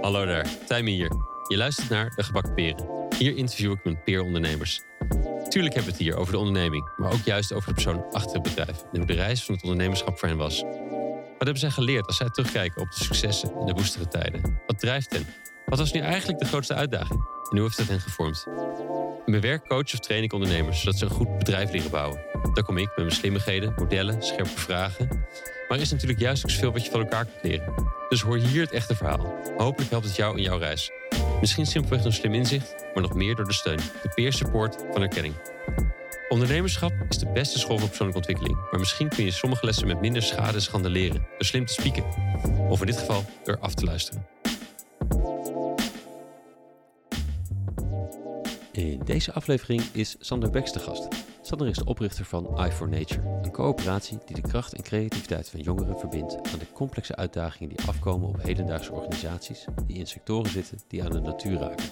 Hallo daar, Tijmen hier. Je luistert naar De Gebakken Peren. Hier interview ik mijn peerondernemers. Tuurlijk hebben we het hier over de onderneming, maar ook juist over de persoon achter het bedrijf en hoe de reis van het ondernemerschap voor hen was. Wat hebben zij geleerd als zij terugkijken op de successen en de woestere tijden? Wat drijft hen? Wat was nu eigenlijk de grootste uitdaging? En hoe heeft dat hen gevormd? In mijn coach of train ik ondernemers zodat ze een goed bedrijf leren bouwen. Daar kom ik met mijn slimmigheden, modellen, scherpe vragen. Maar er is natuurlijk juist ook zoveel wat je van elkaar kunt leren. Dus hoor hier het echte verhaal. Hopelijk helpt het jou in jouw reis. Misschien simpelweg door slim inzicht, maar nog meer door de steun, de peer support van erkenning. Ondernemerschap is de beste school voor persoonlijke ontwikkeling. Maar misschien kun je sommige lessen met minder schade en schande leren. Door slim te spieken. Of in dit geval door af te luisteren. In deze aflevering is Sander Beks de gast. Sander is de oprichter van i for Nature, een coöperatie die de kracht en creativiteit van jongeren verbindt aan de complexe uitdagingen die afkomen op hedendaagse organisaties die in sectoren zitten die aan de natuur raken.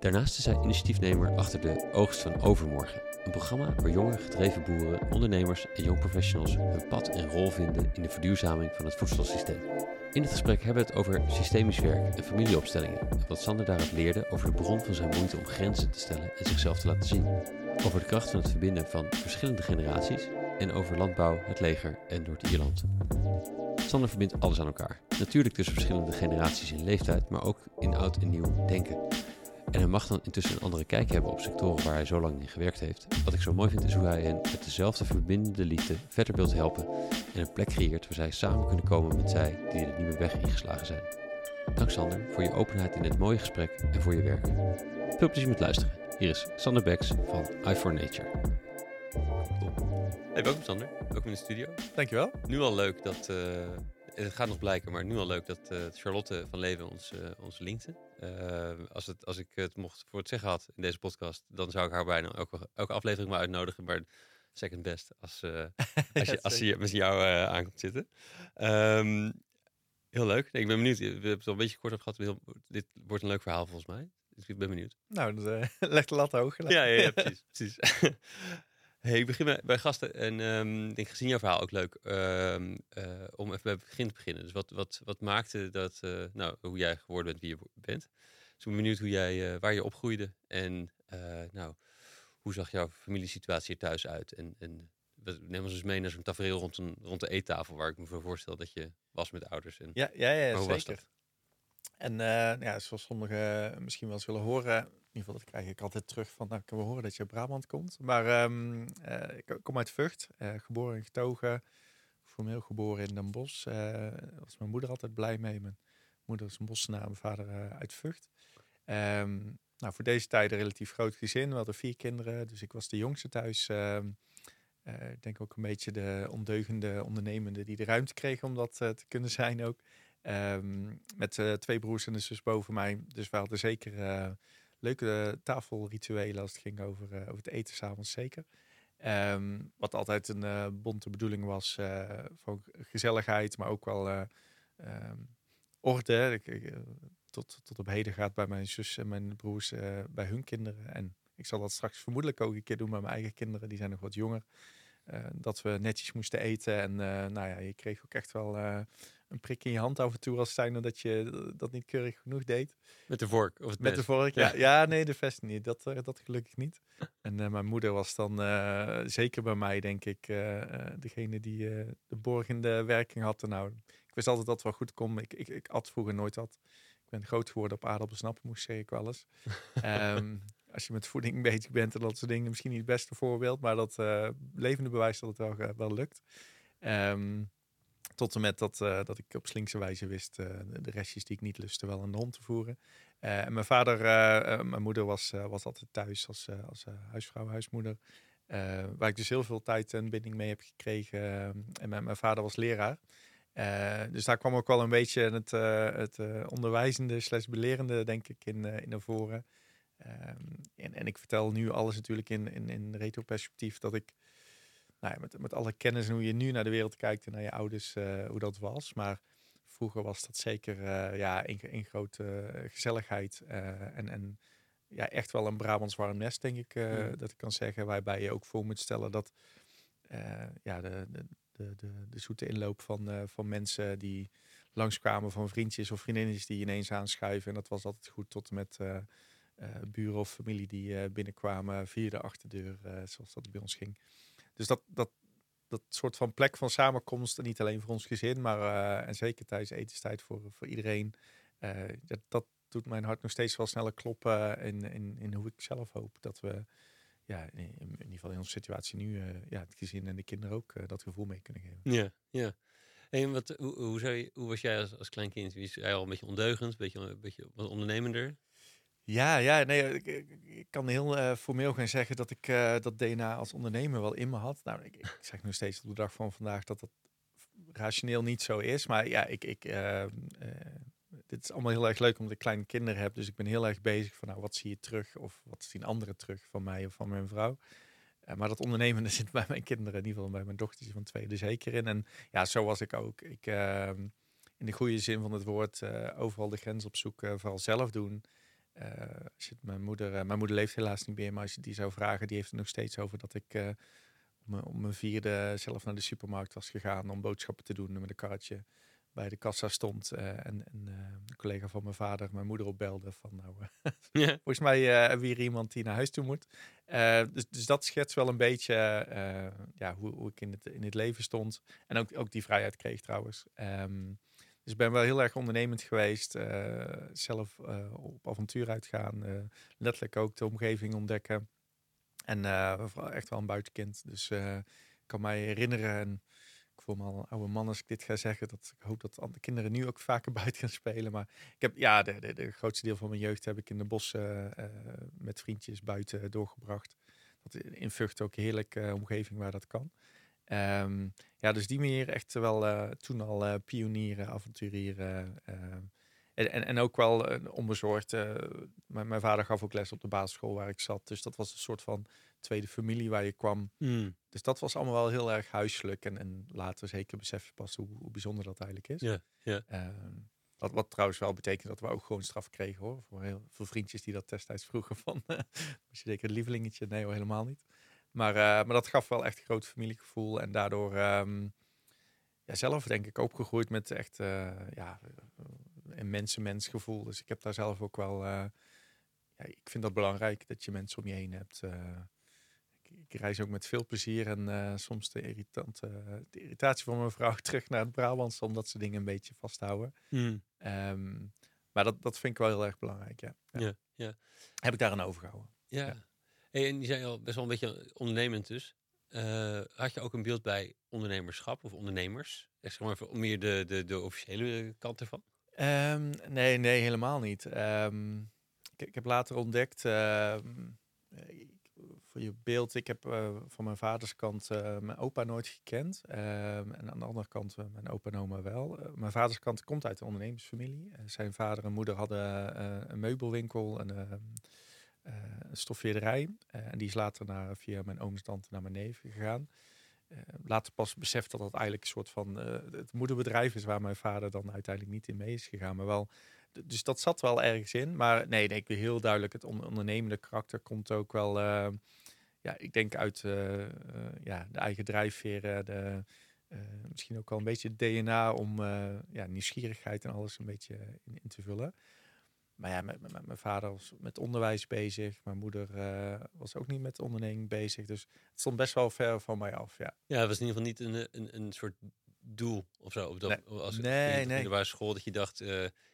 Daarnaast is hij initiatiefnemer achter de Oogst van Overmorgen, een programma waar jonge gedreven boeren, ondernemers en jong professionals hun pad en rol vinden in de verduurzaming van het voedselsysteem. In het gesprek hebben we het over systemisch werk en familieopstellingen en wat Sander daaruit leerde over de bron van zijn moeite om grenzen te stellen en zichzelf te laten zien. Over de kracht van het verbinden van verschillende generaties en over landbouw, het leger en Noord-Ierland. Sander verbindt alles aan elkaar. Natuurlijk tussen verschillende generaties in leeftijd, maar ook in oud en nieuw denken. En hij mag dan intussen een andere kijk hebben op sectoren waar hij zo lang in gewerkt heeft. Wat ik zo mooi vind is hoe hij hen met dezelfde verbindende liefde verder wilt helpen en een plek creëert waar zij samen kunnen komen met zij die de nieuwe weg ingeslagen zijn. Dank Sander voor je openheid in dit mooie gesprek en voor je werk. Veel plezier met luisteren. Hier is Sander Beks van i for Nature. Hey, welkom Sander. Welkom in de studio. Dankjewel. Nu al leuk dat, uh, het gaat nog blijken, maar nu al leuk dat uh, Charlotte van Leven ons, uh, ons linkte. Als, het, als ik het mocht voor het zeggen had in deze podcast, dan zou ik haar bijna elke, elke aflevering maar uitnodigen. Maar second best als, als, je, als je met jou aankomt zitten. Um, heel leuk. Nee, ik ben benieuwd. We hebben het al een beetje kort op gehad. Heel, dit wordt een leuk verhaal volgens mij. Dus ik ben benieuwd. Nou, dat uh, legt de lat hoog. Ja, ja, ja, precies. precies. Hey, ik begin bij, gasten. En um, ik denk gezien jouw verhaal ook leuk um, uh, om even bij het begin te beginnen. Dus wat, wat, wat maakte dat, uh, nou, hoe jij geworden bent wie je bent. Dus ik ben benieuwd hoe jij, waar je opgroeide. En nou, hoe zag jouw familiesituatie er thuis uit? En, en neem ons eens mee naar zo'n tafereel rond, een, rond de eettafel. Waar ik me voorstel dat je was met ouders. En, ja, ja, ja, hoe zeker. Was dat? En ja, zoals sommigen misschien wel eens willen horen, ieder geval dat krijg ik altijd terug van, nou, kunnen we horen dat je uit Brabant komt. Maar um, uh, ik kom uit Vught, uh, geboren en getogen, formeel geboren in Den Bosch. Daar was mijn moeder altijd blij mee. Mijn moeder is een bossenaar, mijn vader uit Vught. Um, nou, voor deze tijd een relatief groot gezin. We hadden vier kinderen, dus ik was de jongste thuis. Um, ik denk ook een beetje de ondeugende ondernemende die de ruimte kreeg om dat te kunnen zijn ook. Met uh, twee broers en een zus boven mij. Dus we hadden zeker uh, leuke tafelrituelen als het ging over, uh, over het eten s'avonds zeker. Um, wat altijd een bonte bedoeling was voor gezelligheid, maar ook wel um, orde. Tot, tot op heden gaat bij mijn zus en mijn broers bij hun kinderen. En ik zal dat straks vermoedelijk ook een keer doen bij mijn eigen kinderen. Die zijn nog wat jonger. Dat we netjes moesten eten. En nou ja, je kreeg ook echt wel een prik in je hand af en toe als zijn dat je dat niet keurig genoeg deed. Met de vork of het Met de vork, ja. ja. nee, de vest niet. Dat, dat gelukkig niet. En uh, mijn moeder was dan uh, zeker bij mij, denk ik, degene die de borgende werking had. Nou, ik wist altijd dat het wel goed kon. Ik, ik, ik at vroeger nooit wat. Ik ben groot geworden op aardappelsnappen, moest zeg ik wel eens. um, als je met voeding bezig bent en dat soort dingen, misschien niet het beste voorbeeld, maar dat levende bewijs dat het wel, wel lukt. Um, tot en met dat, uh, dat ik op slinkse wijze wist de restjes die ik niet lustte wel aan de hond te voeren. En mijn vader, mijn moeder was, was altijd thuis als, als huisvrouw, huismoeder. waar ik dus heel veel tijd en binding mee heb gekregen. en mijn, mijn, vader was leraar. dus daar kwam ook wel een beetje het, het onderwijzende slash belerende, denk ik, in, in naar voren. En, en ik vertel nu alles natuurlijk in, in, in retro-perspectief dat ik nou ja, met, met alle kennis en hoe je nu naar de wereld kijkt en naar je ouders, uh, hoe dat was. Maar vroeger was dat zeker uh, ja, een, een grote uh, gezelligheid. en, en ja, echt wel een Brabants warm nest, denk ik, dat ik kan zeggen. Waarbij je ook voor moet stellen dat ja, de, de, de, de, de zoete inloop van, van mensen die langskwamen van vriendjes of vriendinnetjes die ineens aanschuiven. En dat was altijd goed tot en met buren of familie die binnenkwamen via de achterdeur, zoals dat bij ons ging. Dus dat, dat, dat soort van plek van samenkomst, niet alleen voor ons gezin, maar en zeker tijdens etenstijd voor, voor iedereen. dat, dat doet mijn hart nog steeds wel sneller kloppen in, in, in hoe ik zelf hoop dat we ja, in, ieder geval in onze situatie nu, ja, het gezin en de kinderen ook dat gevoel mee kunnen geven. Ja, ja. En wat, hoe, hoe was jij als, als klein kind? Was jij al een beetje ondeugend, een beetje, een beetje wat ondernemender? Ja, ja, nee, ik, ik kan heel uh, formeel gaan zeggen dat ik dat DNA als ondernemer wel in me had. Nou, ik, ik, zeg nog steeds op de dag van vandaag dat dat rationeel niet zo is. Maar ja, ik, ik dit is allemaal heel erg leuk omdat ik kleine kinderen heb. Dus ik ben heel erg bezig van nou, wat zie je terug? Of wat zien anderen terug van mij of van mijn vrouw? Maar dat ondernemen zit bij mijn kinderen, in ieder geval bij mijn dochtertje van twee, er zeker in. En ja, zo was ik ook. Ik, uh, in de goede zin van het woord, overal de grens opzoeken, vooral zelf doen. Eh, als je mijn, moeder, mijn moeder leeft helaas niet meer, maar als je die zou vragen, die heeft het nog steeds over dat ik om mijn vierde zelf naar de supermarkt was gegaan om boodschappen te doen met een kaartje bij de kassa stond uh, en, en uh, een collega van mijn vader mijn moeder opbelde van nou, uh, volgens mij hebben we hier iemand die naar huis toe moet. dus, dus dat schetst wel een beetje ja, hoe, hoe, ik in het, in het leven stond en ook, ook die vrijheid kreeg trouwens. Um, dus ik ben wel heel erg ondernemend geweest, zelf op avontuur uitgaan, letterlijk ook de omgeving ontdekken en echt wel een buitenkind. Dus ik kan mij herinneren en voel me al een oude man als ik dit ga zeggen. Dat, ik hoop dat de kinderen nu ook vaker buiten gaan spelen. Maar ik heb, ja, de, de, de grootste deel van mijn jeugd heb ik in de bossen met vriendjes buiten doorgebracht. Dat in Vught ook een heerlijke omgeving waar dat kan. Um, ja, dus die manier echt wel uh, toen al pionieren, avonturieren. En, en, en, ook wel onbezorgd. mijn, mijn vader gaf ook les op de basisschool waar ik zat. Dus dat was een soort van tweede familie waar je kwam. Hmm. Dus dat was allemaal wel heel erg huiselijk. En, en later zeker besef je pas hoe, hoe bijzonder dat eigenlijk is. Ja. Ehm, wat, wat trouwens wel betekent dat we ook gewoon straf kregen hoor. Voor heel veel vriendjes die dat destijds vroegen van... was je zeker een lievelingetje? Nee hoor, helemaal niet. Maar, uh, maar dat gaf wel echt een groot familiegevoel. En daardoor um, ja, zelf denk ik opgegroeid met echt uh, ja, een mensen-mens gevoel. Dus ik heb daar zelf ook wel... Ja, ik vind dat belangrijk dat je mensen om je heen hebt ik reis ook met veel plezier en uh, soms de, irritante, de irritatie van mijn vrouw terug naar het Brabants, omdat ze dingen een beetje vasthouden. Mm. Um, maar dat, dat vind ik wel heel erg belangrijk, ja. ja. ja, Heb ik daar aan overgehouden. Ja. ja. En je zei al best wel een beetje ondernemend dus. Uh, had je ook een beeld bij ondernemerschap of ondernemers? Zeg maar meer de, de, de officiële kant ervan? Um, nee, nee, helemaal niet. Um, ik, ik, heb later ontdekt, voor je beeld, ik heb uh, van mijn vaders kant mijn opa nooit gekend. En aan de andere kant mijn opa en oma wel. mijn vaders kant komt uit een ondernemersfamilie. zijn vader en moeder hadden een meubelwinkel en stofveerderij. en die is later naar, via mijn ooms tante naar mijn neef gegaan. later pas beseft dat dat eigenlijk een soort van het moederbedrijf is waar mijn vader dan uiteindelijk niet in mee is gegaan. Maar wel dus dat zat wel ergens in. Maar nee, nee ik wil heel duidelijk, het ondernemende karakter komt ook wel ja, ik denk uit ja, de eigen drijfveren, de, misschien ook wel een beetje DNA om ja, nieuwsgierigheid en alles een beetje in te vullen. Maar ja, met, met, mijn vader was met onderwijs bezig. Mijn moeder was ook niet met onderneming bezig. Dus het stond best wel ver van mij af. Ja, ja het was in ieder geval niet een, een, een soort doel of zo. Dat, nee, als nee, in, nee. de school dat je dacht,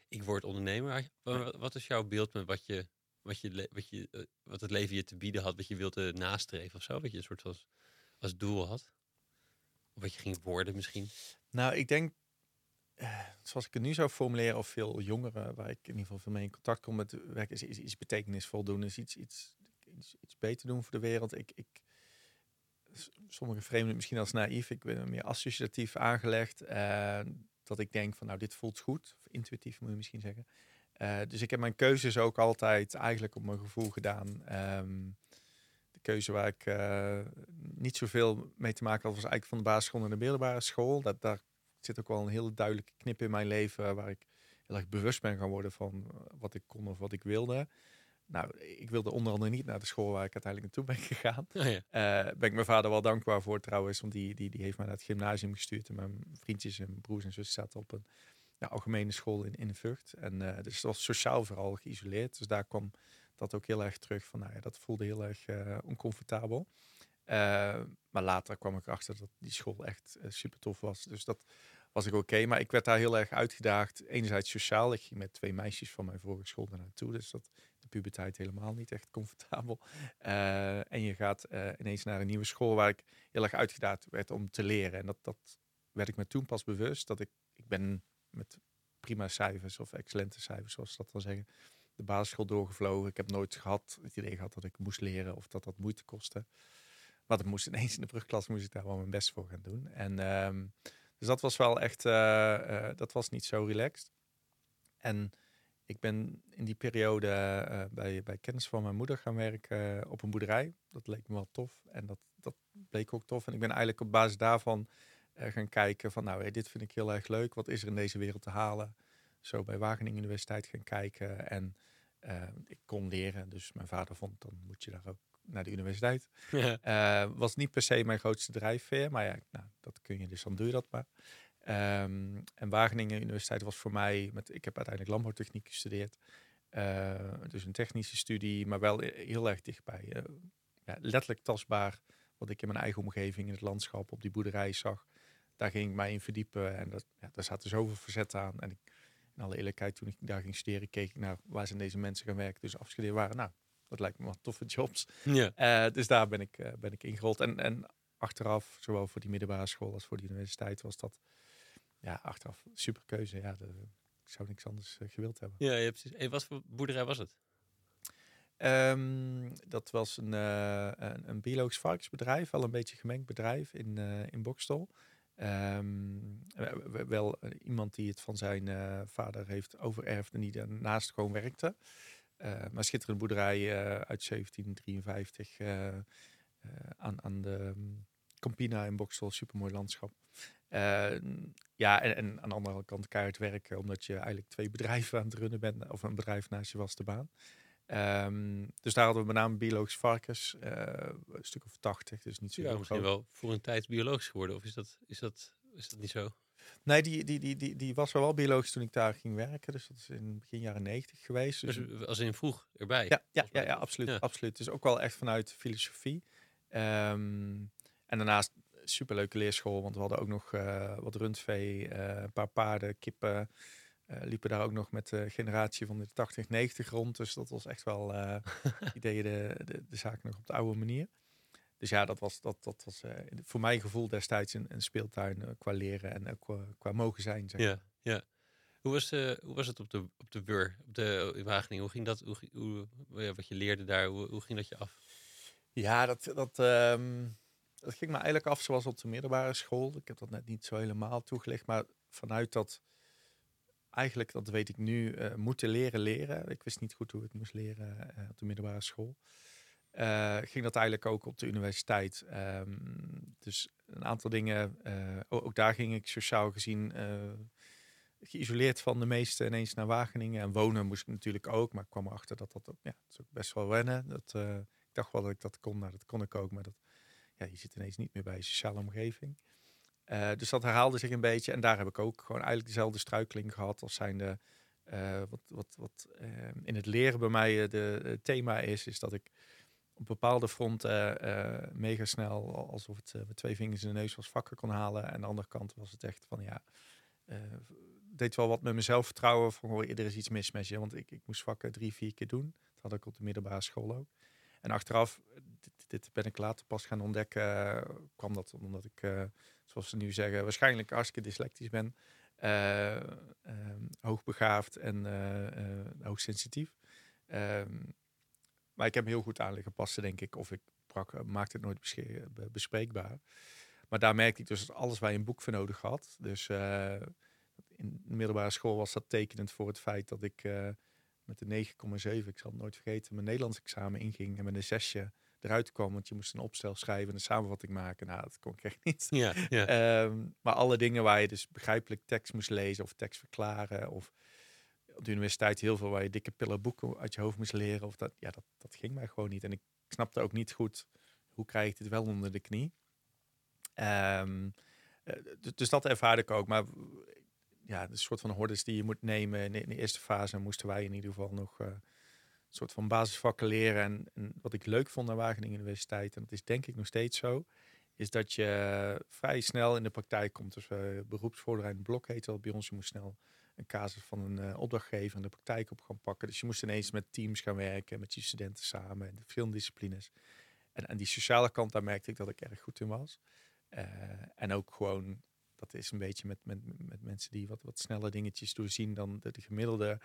ik word ondernemer. Wat is jouw beeld met wat je wat, je, wat, je, eh, wat het leven je te bieden had, wat je wilde nastreven of zo? Wat je een soort als, als doel had? Of wat je ging worden misschien? Nou, ik denk, eh, zoals ik het nu zou formuleren, of veel jongeren, waar ik in ieder geval veel mee in contact kom met werk, is, is iets betekenisvol doen, is iets, iets, iets, iets beter doen voor de wereld. Ik, ik, sommige vreemden misschien als naïef, ik ben meer associatief aangelegd. Uh, dat ik denk van nou, dit voelt goed. Of intuïtief moet je misschien zeggen. Uh, dus ik heb mijn keuzes ook altijd eigenlijk op mijn gevoel gedaan. Um, de keuze waar ik niet zoveel mee te maken had, was eigenlijk van de basisschool naar de middelbare school. Dat, daar zit ook wel een hele duidelijke knip in mijn leven waar ik heel erg bewust ben gaan worden van wat ik kon of wat ik wilde. nou, ik wilde onder andere niet naar de school waar ik uiteindelijk naartoe ben gegaan. Oh ja. Eh, ben ik mijn vader wel dankbaar voor trouwens, want die, die, die heeft mij naar het gymnasium gestuurd. En mijn vriendjes en broers en zussen zaten op een ja, algemene school in, in Vught. En eh, dus het was sociaal vooral geïsoleerd. Dus daar kwam dat ook heel erg terug van, nou ja, dat voelde heel erg uh, oncomfortabel. maar later kwam ik erachter dat die school echt super tof was. Dus dat was ik oké. Maar ik werd daar heel erg uitgedaagd. Enerzijds sociaal. Ik ging met twee meisjes van mijn vorige school daar naartoe. Dus dat de puberteit helemaal niet echt comfortabel. Uh, en je gaat uh, ineens naar een nieuwe school waar ik heel erg uitgedaagd werd om te leren. En dat, dat werd ik me toen pas bewust. Dat ik, ik ben met prima cijfers of excellente cijfers, zoals dat dan zeggen, de basisschool doorgevlogen. Ik heb nooit gehad het idee gehad dat ik moest leren of dat dat moeite kostte. Maar dat moest ineens in de brugklas moest ik daar wel mijn best voor gaan doen. En um, dus dat was wel echt, uh, dat was niet zo relaxed. En ik ben in die periode uh, bij, bij kennis van mijn moeder gaan werken op een boerderij. Dat leek me wel tof en dat, dat bleek ook tof. En ik ben eigenlijk op basis daarvan gaan kijken van nou, dit vind ik heel erg leuk. Wat is er in deze wereld te halen? Zo bij Wageningen Universiteit gaan kijken en ik kon leren. Dus mijn vader vond, dan moet je daar ook naar de universiteit. Ja. Uh, was niet per se mijn grootste drijfveer, maar ja, nou, dat kun je, dus dan doe je dat maar. Um, en Wageningen Universiteit was voor mij, met, ik heb uiteindelijk landbouwtechniek gestudeerd. Uh, dus een technische studie, maar wel heel erg dichtbij. Uh, ja, letterlijk tastbaar wat ik in mijn eigen omgeving, in het landschap, op die boerderij zag. Daar ging ik mij in verdiepen en dat, ja, daar zaten zoveel verzet aan. En ik, in alle eerlijkheid, toen ik daar ging studeren, keek ik naar waar zijn deze mensen gaan werken. Dus afgestudeerd waren. Nou, dat lijkt me wat toffe jobs. Ja. Uh, dus daar ben ik, uh, ben ik ingerold. En, en achteraf, zowel voor die middelbare school als voor die universiteit, was dat ja, achteraf super keuze. Ja, de, ik zou niks anders uh, gewild hebben. Ja, ja precies. En wat voor boerderij was het? Um, dat was een, een, een, biologisch varkensbedrijf, wel een beetje gemengd bedrijf in, in Bokstel. Um, wel iemand die het van zijn vader heeft overerfd en die daarnaast gewoon werkte. Uh, maar schitterende boerderij uh, uit 1753 uh, eh, aan, aan de um, Campina in Boksel. Supermooi landschap. ja, en, en, aan de andere kant keihard werken, omdat je eigenlijk twee bedrijven aan het runnen bent. Of een bedrijf naast je vaste baan. Um, dus daar hadden we met name biologisch varkens, een stuk of 80, dus niet zo ja, misschien wel voor een tijd biologisch geworden, of is dat, is dat, is dat niet zo? Nee, die, die, die, die, die was wel biologisch toen ik daar ging werken. Dus dat is in begin jaren negentig geweest. Dus, dus als in vroeg erbij? Ja, ja, ja, ja, absoluut, ja. absoluut. Dus ook wel echt vanuit filosofie. Um, en daarnaast superleuke leerschool, want we hadden ook nog uh, wat rundvee, uh, een paar paarden, kippen. Uh, liepen daar ook nog met de generatie van de 80, 90 rond. Dus dat was echt wel, die deden de, de, de zaak nog op de oude manier. Dus ja, dat was, dat, dat was uh, voor mijn gevoel destijds een, een speeltuin uh, qua leren en uh, qua, qua mogen zijn. Zeg. Ja, ja. Hoe was, hoe was het op de, op de WUR, op de in Wageningen? Hoe ging dat, hoe, hoe, wat je leerde daar, hoe, hoe ging dat je af? Ja, dat, dat, um, dat ging me eigenlijk af zoals op de middelbare school. Ik heb dat net niet zo helemaal toegelicht, maar vanuit dat, eigenlijk, dat weet ik nu, moeten leren leren. Ik wist niet goed hoe ik het moest leren op de middelbare school. Uh, ging dat eigenlijk ook op de universiteit. Um, dus een aantal dingen, uh, ook daar ging ik sociaal gezien uh, geïsoleerd van de meeste ineens naar Wageningen. En wonen moest ik natuurlijk ook, maar ik kwam erachter dat dat ook, ja, dat is ook best wel wennen. Dat, ik dacht wel dat ik dat kon, dat kon ik ook, maar dat, ja, je zit ineens niet meer bij je sociale omgeving. dus dat herhaalde zich een beetje en daar heb ik ook gewoon eigenlijk dezelfde struikeling gehad als zijnde... wat wat, wat ehm, in het leren bij mij de, thema is, is dat ik op bepaalde fronten uh, mega snel, alsof het uh, met twee vingers in de neus was, vakken kon halen. En aan de andere kant was het echt van ja, uh, deed wel wat met mijn zelfvertrouwen. Van hoor, er is iets mis met je, want ik, ik moest vakken drie, vier keer doen. Dat had ik op de middelbare school ook. En achteraf, dit, ben ik later pas gaan ontdekken, kwam dat omdat ik, zoals ze nu zeggen, waarschijnlijk hartstikke dyslectisch ben. Ehm, hoogbegaafd en hoogsensitief. Um, maar ik heb hem heel goed aan liggen passen, denk ik. Of ik brak, eh, maakte het nooit bespreekbaar. Maar daar merkte ik dus dat alles waar je een boek voor nodig had. Dus uh, in de middelbare school was dat tekenend voor het feit dat ik uh, met de 9,7, ik zal het nooit vergeten, mijn Nederlands examen inging en met een zesje eruit kwam. Want je moest een opstel schrijven en een samenvatting maken. Nou, dat kon ik echt niet. Ja, ja. Um, maar alle dingen waar je dus begrijpelijk tekst moest lezen of tekst verklaren of op de universiteit heel veel waar je dikke pillen boeken uit je hoofd moest leren. Of dat, ja, dat, dat ging mij gewoon niet. En ik snapte ook niet goed hoe krijg ik dit wel onder de knie. Ehm, dus dat ervaarde ik ook. Maar ja, de soort van hordes die je moet nemen. In de, eerste fase moesten wij in ieder geval nog uh, een soort van basisvakken leren. En, wat ik leuk vond aan Wageningen Universiteit, en dat is denk ik nog steeds zo, is dat je vrij snel in de praktijk komt. Dus uh, beroepsvoorbereidend blok heet dat bij ons. Je moest snel een casus van een uh, opdrachtgever in de praktijk op gaan pakken. Dus je moest ineens met teams gaan werken, met je studenten samen en de filmdisciplines. En aan die sociale kant, daar merkte ik dat ik erg goed in was. Uh, en ook gewoon dat is een beetje met, met, met mensen die wat, wat snelle dingetjes doorzien dan de, de gemiddelde.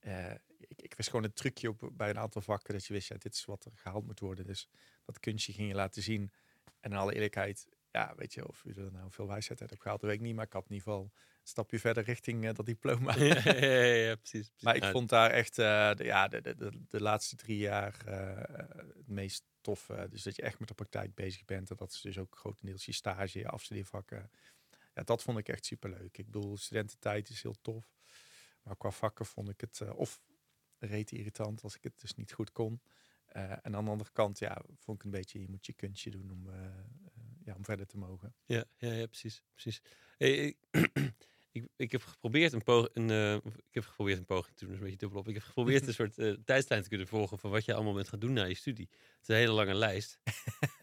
Uh, ik, ik wist gewoon een trucje op bij een aantal vakken dat je wist, ja, dit is wat er gehaald moet worden. Dus dat kunstje ging je laten zien. En in alle eerlijkheid, ja, weet je, of u er nou veel wijsheid uit hebt gehaald, dat weet ik niet. Maar ik had in ieder geval stapje verder richting uh, dat diploma. Ja, ja, ja, precies, precies, Maar ik vond daar echt uh, de, ja, de, de, de, laatste drie jaar het meest tof. dus dat je echt met de praktijk bezig bent. En dat is dus ook grotendeels je stage, je afstudeervakken ja, dat vond ik echt super leuk. Ik bedoel, studententijd is heel tof. Maar qua vakken vond ik het uh, of reet irritant als ik het dus niet goed kon. Uh, en aan de andere kant, ja, vond ik een beetje, je moet je kunstje doen om, uh, ja, om verder te mogen. Ja, ja, ja precies. precies. Hey, ik, ik, heb geprobeerd een poging, ik heb geprobeerd een poging te doen, een beetje dubbel op. Ik heb geprobeerd een soort tijdslijn te kunnen volgen van wat je allemaal bent gaan doen na je studie. Het is een hele lange lijst.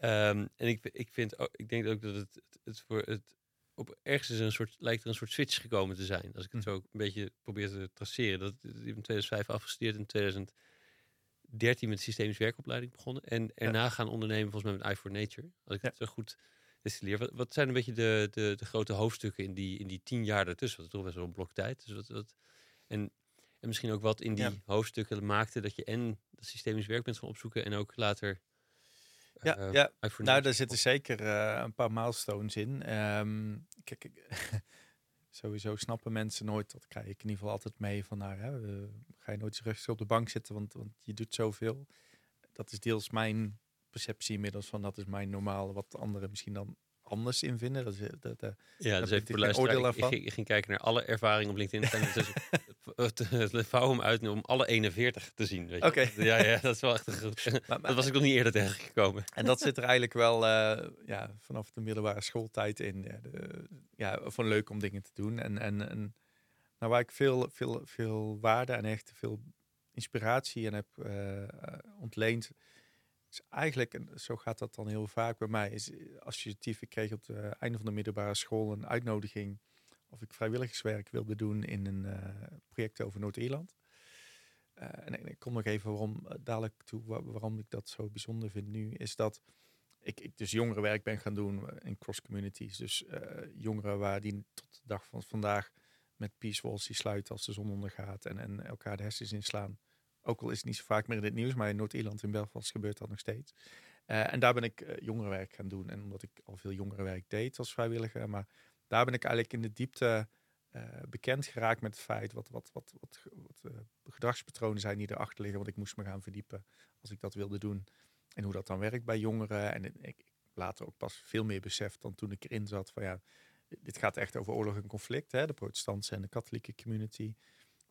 um, en ik, ik vind, ook, ik denk ook dat het, het, het voor het op ergens is een soort, lijkt er een soort switch gekomen te zijn. Als ik het hm. zo een beetje probeer te traceren. Dat ik in 2005 afgestudeerd, in 2013 met systemisch werkopleiding begonnen. En erna gaan ondernemen volgens mij met Eye for Nature. Als ik het zo goed destilleer. Wat, wat zijn een beetje de, de, de grote hoofdstukken in die, in die tien jaar daartussen? Wat is toch best wel een blok tijd. Dus wat, wat, en, en misschien ook wat in die hoofdstukken maakte dat je en dat systemisch werk bent gaan opzoeken en ook later ja, uh, ja. nou daar zitten zeker uh, een paar milestones in. Um, kijk, sowieso snappen mensen nooit, dat krijg ik in ieder geval altijd mee van, nou, hè, uh, ga je nooit rustig op de bank zitten, want, want je doet zoveel. Dat is deels mijn perceptie inmiddels van, dat is mijn normaal, wat anderen misschien dan anders in vinden. Dat is, dat, dat, ja, dus even voor luisteren. Ik, ik, ik, ging kijken naar alle ervaringen op LinkedIn. En dus, het vouw hem uit om alle 41 te zien. Oké. Ja, ja, dat is wel echt goed. dat was ik nog niet eerder tegengekomen. En dat zit er eigenlijk wel uh, ja, vanaf de middelbare schooltijd in. Ja, de, ja, van leuk om dingen te doen. En, en, en nou, waar ik veel, veel, veel waarde en echt veel inspiratie en heb uh, ontleend is eigenlijk, en zo gaat dat dan heel vaak bij mij, is associatief. Ik kreeg op het einde van de middelbare school een uitnodiging of ik vrijwilligerswerk wilde doen in een uh, project over Noord-Ierland. Uh, en, ik kom nog even waarom, dadelijk toe waarom ik dat zo bijzonder vind nu, is dat ik, ik dus jongerenwerk ben gaan doen in cross communities. Dus jongeren waar die tot de dag van vandaag met peace walls die sluiten als de zon ondergaat en, en elkaar de hersens inslaan. Ook al is het niet zo vaak meer in het nieuws, maar in Noord-Ierland, in Belfast gebeurt dat nog steeds. Uh, en daar ben ik uh, jongerenwerk gaan doen. En omdat ik al veel jongerenwerk deed als vrijwilliger, maar daar ben ik eigenlijk in de diepte uh, bekend geraakt met het feit wat, wat, wat, wat, wat gedragspatronen zijn die erachter liggen. Want ik moest me gaan verdiepen als ik dat wilde doen. En hoe dat dan werkt bij jongeren. En ik later ook pas veel meer beseft dan toen ik erin zat van ja, dit gaat echt over oorlog en conflict. Hè? De protestantse en de katholieke community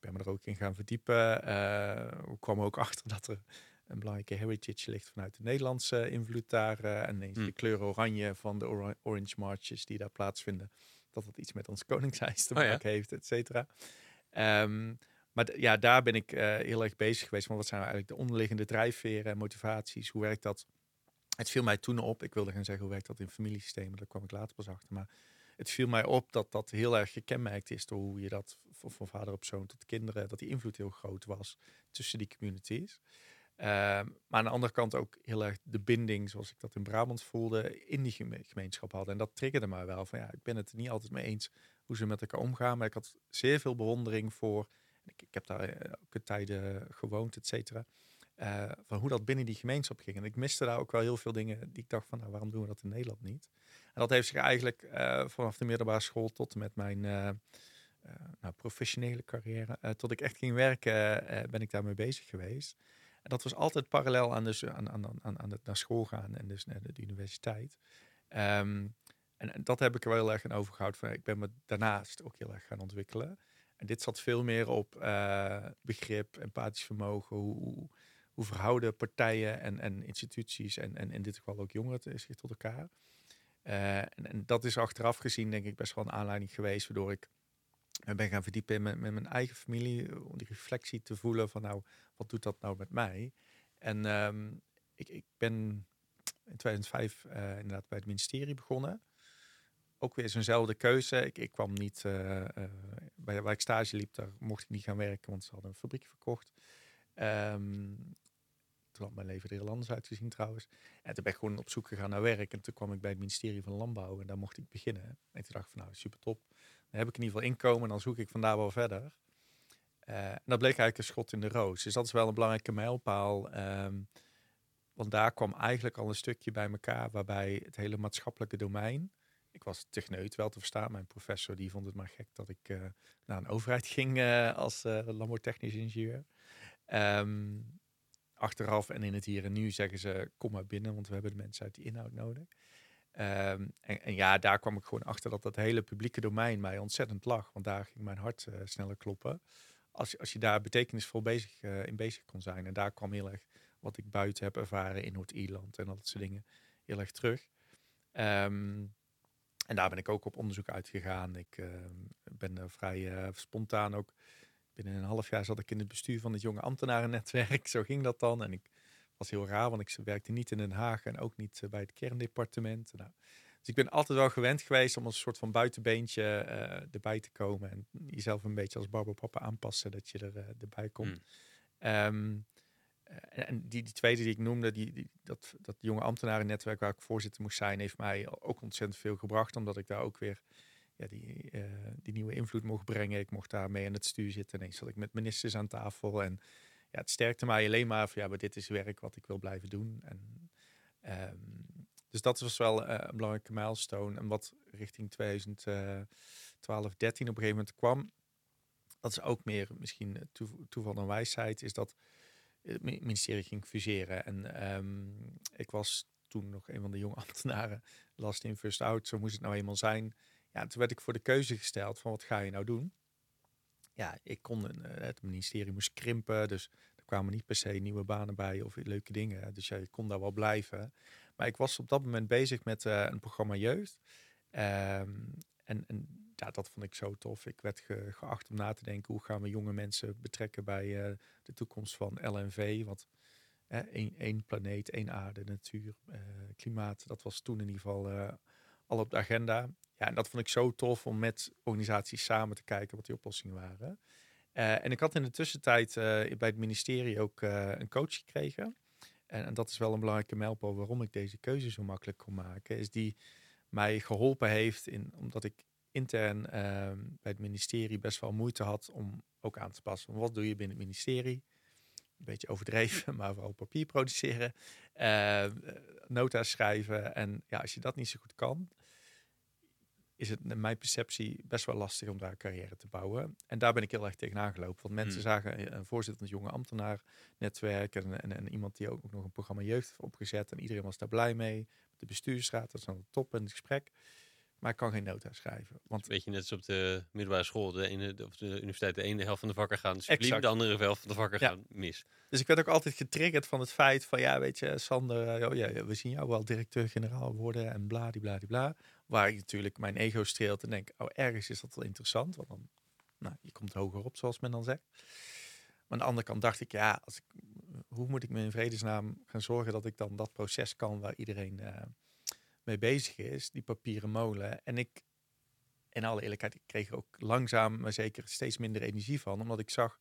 ben me er ook in gaan verdiepen. Uh, kwam ook achter dat er een belangrijke heritage ligt vanuit de Nederlandse invloed daar. Uh, en ineens mm. de kleur oranje van de Orange Marches die daar plaatsvinden. Dat dat iets met ons koningshuis te oh maken heeft, et cetera. Um, maar ja, daar ben ik uh, heel erg bezig geweest. Maar wat zijn nou eigenlijk de onderliggende drijfveren en motivaties? Hoe werkt dat? Het viel mij toen op. Ik wilde gaan zeggen, hoe werkt dat in familiesystemen? Daar kwam ik later pas achter. Maar het viel mij op dat dat heel erg gekenmerkt is door hoe je dat van, vader op zoon tot kinderen, dat die invloed heel groot was tussen die communities. Uh, maar aan de andere kant ook heel erg de binding, zoals ik dat in Brabant voelde, in die gemeenschap hadden. En dat triggerde mij wel van ja, ik ben het er niet altijd mee eens hoe ze met elkaar omgaan, maar ik had zeer veel bewondering voor. Ik, ik heb daar eh, ook tijden gewoond, et cetera. Uh, van hoe dat binnen die gemeenschap ging. En ik miste daar ook wel heel veel dingen die ik dacht van, nou, waarom doen we dat in Nederland niet? En dat heeft zich eigenlijk uh, vanaf de middelbare school tot en met mijn uh, nou, professionele carrière, tot ik echt ging werken, ben ik daarmee bezig geweest. En dat was altijd parallel aan, dus, aan, aan, aan, aan het naar school gaan en dus naar de, universiteit. Um, en, dat heb ik er wel heel erg aan overgehouden. Ik ben me daarnaast ook heel erg gaan ontwikkelen. En dit zat veel meer op begrip, empathisch vermogen. Hoe, hoe, verhouden partijen en, en instituties en, en in dit geval ook jongeren zich tot elkaar. Uh, en, dat is achteraf gezien denk ik best wel een aanleiding geweest waardoor ik ben gaan verdiepen met, met mijn eigen familie. Om die reflectie te voelen van nou, wat doet dat nou met mij? En um, ik, ik ben in 2005 uh, inderdaad bij het ministerie begonnen ook weer zo'nzelfde keuze. Ik, ik kwam niet, bij waar ik stage liep, daar mocht ik niet gaan werken, want ze hadden een fabriek verkocht. Um, had mijn leven er heel anders uitgezien trouwens. En toen ben ik gewoon op zoek gegaan naar werk. En toen kwam ik bij het ministerie van Landbouw en daar mocht ik beginnen. En toen dacht ik van nou, super top. Dan heb ik in ieder geval inkomen en dan zoek ik vandaar wel verder. Uh, en dat bleek eigenlijk een schot in de roos. Dus dat is wel een belangrijke mijlpaal. Um, want daar kwam eigenlijk al een stukje bij elkaar waarbij het hele maatschappelijke domein ik was techneut wel te verstaan. Mijn professor die vond het maar gek dat ik uh, naar een overheid ging uh, als landbouwtechnisch ingenieur. Um, achteraf en in het hier en nu zeggen ze, kom maar binnen, want we hebben de mensen uit die inhoud nodig. Um, en, ja, daar kwam ik gewoon achter dat dat hele publieke domein mij ontzettend lag. Want daar ging mijn hart sneller kloppen. Als, als je daar betekenisvol bezig, in bezig kon zijn. En daar kwam heel erg wat ik buiten heb ervaren in Noord-Ierland en dat soort dingen heel erg terug. Um, en daar ben ik ook op onderzoek uitgegaan. Ik uh, ben vrij uh, spontaan ook. Binnen een half jaar zat ik in het bestuur van het jonge ambtenarennetwerk. Zo ging dat dan. En ik was heel raar, want ik werkte niet in Den Haag en ook niet bij het kerndepartement. Nou, dus ik ben altijd wel gewend geweest om als een soort van buitenbeentje erbij te komen. En jezelf een beetje als Papa aanpassen dat je er erbij komt. Mm. Eh, en die, die tweede die ik noemde, die, die, dat, dat jonge ambtenarennetwerk waar ik voorzitter moest zijn, heeft mij ook ontzettend veel gebracht. Omdat ik daar ook weer ja, die, uh, die nieuwe invloed mocht brengen. Ik mocht daar mee aan het stuur zitten. Ineens zat ik met ministers aan tafel. En ja, het sterkte mij alleen maar van ja, maar dit is werk wat ik wil blijven doen. En, um, dus dat was wel uh, een belangrijke milestone. En wat richting 2012, 13 op een gegeven moment kwam, dat is ook meer misschien toeval en wijsheid, is dat het ministerie ging fuseren. En um, ik was toen nog een van de jonge ambtenaren, last in first out, zo moest het nou eenmaal zijn. Ja, toen werd ik voor de keuze gesteld van wat ga je nou doen? Ja, ik kon, uh, het ministerie moest krimpen, dus er kwamen niet per se nieuwe banen bij of leuke dingen. Dus ja, ik kon daar wel blijven. Maar ik was op dat moment bezig met uh, een programma jeugd. Um, en, en ja, dat vond ik zo tof. Ik werd geacht om na te denken hoe gaan we jonge mensen betrekken bij uh, de toekomst van LNV. Want uh, één, planeet, één aarde, natuur, uh, klimaat, dat was toen in ieder geval eh, al op de agenda. Ja, en dat vond ik zo tof om met organisaties samen te kijken wat die oplossingen waren. en ik had in de tussentijd bij het ministerie ook een coach gekregen. En, dat is wel een belangrijke mijlpaal waarom ik deze keuze zo makkelijk kon maken. Is die mij geholpen heeft in, omdat ik intern ehm, bij het ministerie best wel moeite had om ook aan te passen. Wat doe je binnen het ministerie? Een beetje overdreven, maar vooral papier produceren, uh, nota's schrijven. En ja, als je dat niet zo goed kan, is het naar mijn perceptie best wel lastig om daar een carrière te bouwen. En daar ben ik heel erg tegen aangelopen. Want mensen hmm. zagen een voorzitter van het jonge ambtenaar netwerk en, en, en, iemand die ook nog een programma jeugd heeft opgezet. En iedereen was daar blij mee. De bestuursraad, dat is dan top in het gesprek. Maar ik kan geen nota schrijven. Want... Weet je, net als op de middelbare school, de ene, of de universiteit, de ene helft van de vakken gaan subliem, de andere helft van de vakken gaan mis. Dus ik werd ook altijd getriggerd van het feit van, ja, weet je, Sander, oh, ja, we zien jou wel directeur-generaal worden en bladibladibla. Waar ik natuurlijk mijn ego streelt en denk, oh, ergens is dat wel interessant, want dan, nou, je komt hoger op, zoals men dan zegt. Maar aan de andere kant dacht ik, ja, als ik, hoe moet ik me in vredesnaam gaan zorgen dat ik dan dat proces kan waar iedereen... Uh, mee bezig is, die papieren molen. En ik, in alle eerlijkheid, ik kreeg ook langzaam, maar zeker steeds minder energie van, omdat ik zag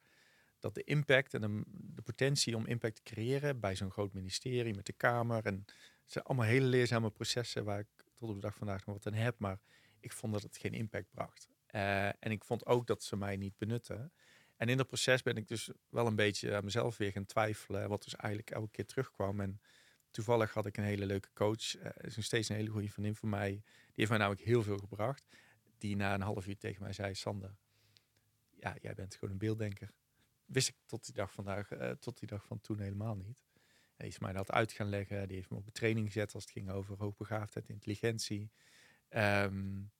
dat de impact en de, potentie om impact te creëren bij zo'n groot ministerie met de Kamer. En het allemaal hele leerzame processen waar ik tot op de dag vandaag nog wat aan heb, maar ik vond dat het geen impact bracht. Uh, en ik vond ook dat ze mij niet benutten. En in dat proces ben ik dus wel een beetje aan mezelf weer gaan twijfelen, wat dus eigenlijk elke keer terugkwam. En toevallig had ik een hele leuke coach. Uh, is nog steeds een hele goede vriendin van mij. Die heeft mij namelijk heel veel gebracht. Die na een half uur tegen mij zei: Sander, ja, jij bent gewoon een beelddenker. Wist ik tot die dag vandaag, uh, tot die dag van toen helemaal niet. Hij is mij dat uit gaan leggen. Die heeft me op een training gezet als het ging over hoogbegaafdheid, intelligentie. Um,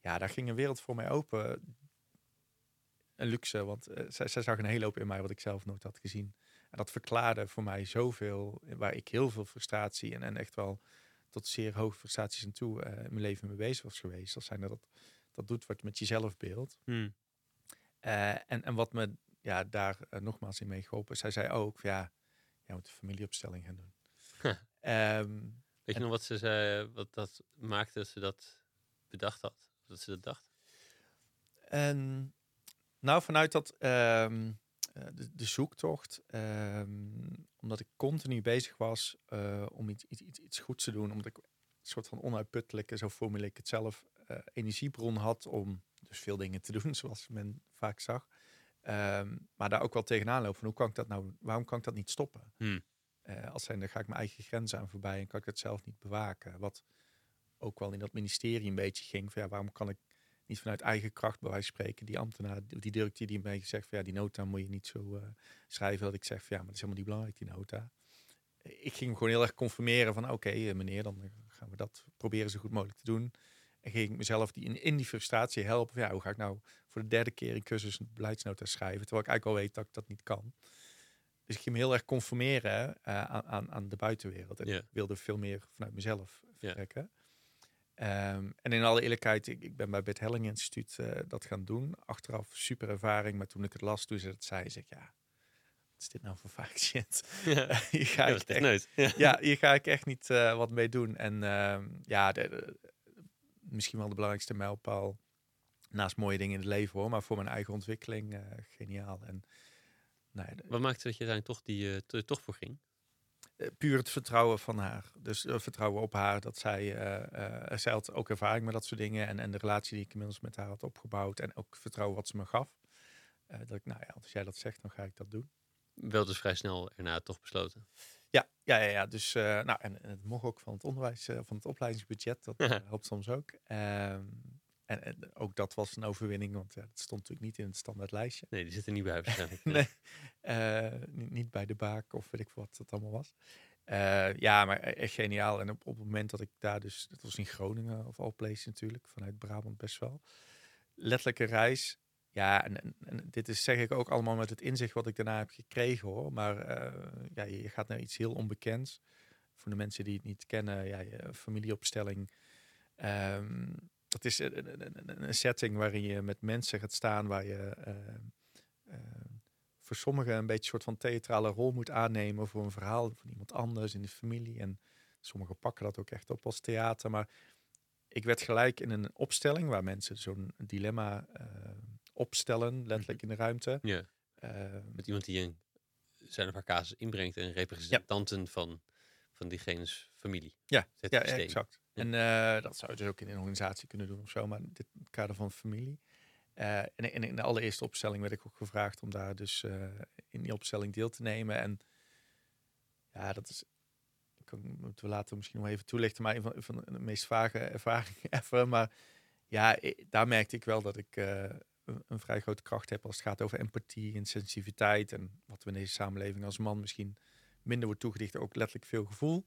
ja, daar ging een wereld voor mij open. een luxe, want uh, zij, zij, zag een hele hoop in mij wat ik zelf nooit had gezien. En dat verklaarde voor mij zoveel, waar ik heel veel frustratie en, en echt wel tot zeer hoge frustraties en toe uh, in mijn leven mee bezig was geweest. Als zijn dat dat doet wat met je zelfbeeld. Hmm. en, en wat me ja, daar nogmaals in mee geholpen. Zij zei ook, ja, jij moet een familieopstelling gaan doen. um, Weet je nog wat ze zei, wat dat maakte dat ze dat bedacht had? Dat ze dat dacht? En, nou, vanuit dat ehm, eh, de, de, zoektocht, um, omdat ik continu bezig was uh, om iets, iets, iets, iets goeds te doen, omdat ik een soort van onuitputtelijke, zo formuleer ik het zelf, uh, energiebron had om dus veel dingen te doen, zoals men vaak zag. Um, maar daar ook wel tegenaan lopen van hoe kan ik dat nou, waarom kan ik dat niet stoppen? Hmm. Uh, als zijn, dan ga ik mijn eigen grenzen aan voorbij en kan ik het zelf niet bewaken. Wat ook wel in dat ministerie een beetje ging. Van, ja, waarom kan ik niet vanuit eigen kracht bij wijze van spreken die ambtenaar, die directeur die mij zegt van ja, die nota moet je niet zo uh, schrijven. Dat ik zeg van ja, maar dat is helemaal niet belangrijk, die nota. Ik ging hem gewoon heel erg conformeren van oké okay, eh, meneer, dan gaan we dat proberen zo goed mogelijk te doen. En ging ik mezelf die, in, in die frustratie helpen. Van, ja, hoe ga ik nou voor de derde keer in cursus een beleidsnota schrijven, terwijl ik eigenlijk al weet dat ik dat niet kan. Dus ik ging me heel erg conformeren uh, aan, aan de buitenwereld. En ik wilde veel meer vanuit mezelf vertrekken. Um, en in alle eerlijkheid, ik, ik ben bij het Helling Instituut uh, dat gaan doen. Achteraf super ervaring, maar toen ik het las, toen ze het zei, zeg ik, ja, wat is dit nou voor vaak shit? Ja. hier, ga ik echt, ja. ja. hier ga ik echt niet uh, wat mee doen. En uh, ja, de, de, misschien wel de belangrijkste mijlpaal, naast mooie dingen in het leven hoor, maar voor mijn eigen ontwikkeling, geniaal. En Nee, Wat maakte dat je daar toch, die, toch voor ging? Uh, puur het vertrouwen van haar. Dus uh, vertrouwen op haar. Dat zij, zij had ook ervaring met dat soort dingen. En, en de relatie die ik inmiddels met haar had opgebouwd. En ook vertrouwen wat ze me gaf. dat ik, nou ja, als jij dat zegt, dan ga ik dat doen. Wel dus vrij snel erna toch besloten? Ja, ja, ja, ja. dus nou, en, en, het mocht ook van het onderwijs, van het opleidingsbudget. Dat helpt soms ook. Ehm, en, en, ook dat was een overwinning, want ja, dat stond natuurlijk niet in het standaard lijstje. Nee, die zit er niet bij waarschijnlijk. nee, uh, niet, niet, bij de baak of weet ik wat dat allemaal was. Uh, ja, maar e-, echt geniaal. En op, op het moment dat ik daar dus, dat was in Groningen of all place natuurlijk, vanuit Brabant best wel. Letterlijke reis. Ja, en, en, en, dit is zeg ik ook allemaal met het inzicht wat ik daarna heb gekregen hoor. Maar uh, ja, je gaat naar iets heel onbekends. Voor de mensen die het niet kennen, ja, je familieopstelling. Um, dat is een, een, een, setting waarin je met mensen gaat staan, waar je uh, voor sommigen een beetje een soort van theatrale rol moet aannemen voor een verhaal van iemand anders in de familie. En sommigen pakken dat ook echt op als theater. Maar ik werd gelijk in een opstelling waar mensen zo'n dilemma uh, opstellen, letterlijk in de ruimte. Ja. met iemand die een zijn of haar casus inbrengt en representanten van, van diegene's familie. Ja, ja exact. En uh, dat zou je dus ook in een organisatie kunnen doen of zo, maar in dit kader van familie. Uh, en, in de allereerste opstelling werd ik ook gevraagd om daar dus uh, in die opstelling deel te nemen. En ja, dat is, kan, moeten we misschien nog even toelichten, maar een van, de meest vage ervaringen even. Maar ja, daar merkte ik wel dat ik een, een, vrij grote kracht heb als het gaat over empathie en sensitiviteit. En wat we in deze samenleving als man misschien minder wordt toegedicht, ook letterlijk veel gevoel.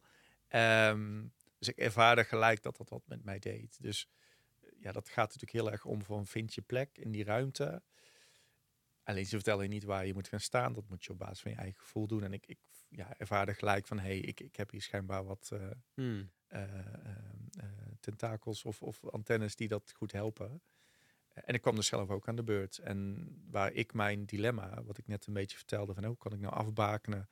Um, dus ik ervaarde gelijk dat dat wat met mij deed. Dus ja, dat gaat natuurlijk heel erg om van vind je plek in die ruimte. Alleen ze vertellen je niet waar je moet gaan staan. Dat moet je op basis van je eigen gevoel doen. En ik, ik ja, ervaarde gelijk van, hé, hey, ik, ik heb hier schijnbaar wat uh, hmm. uh, uh, tentakels of, of antennes die dat goed helpen. En ik kwam dus zelf ook aan de beurt. En waar ik mijn dilemma, wat ik net een beetje vertelde, van hoe kan ik nou afbakenen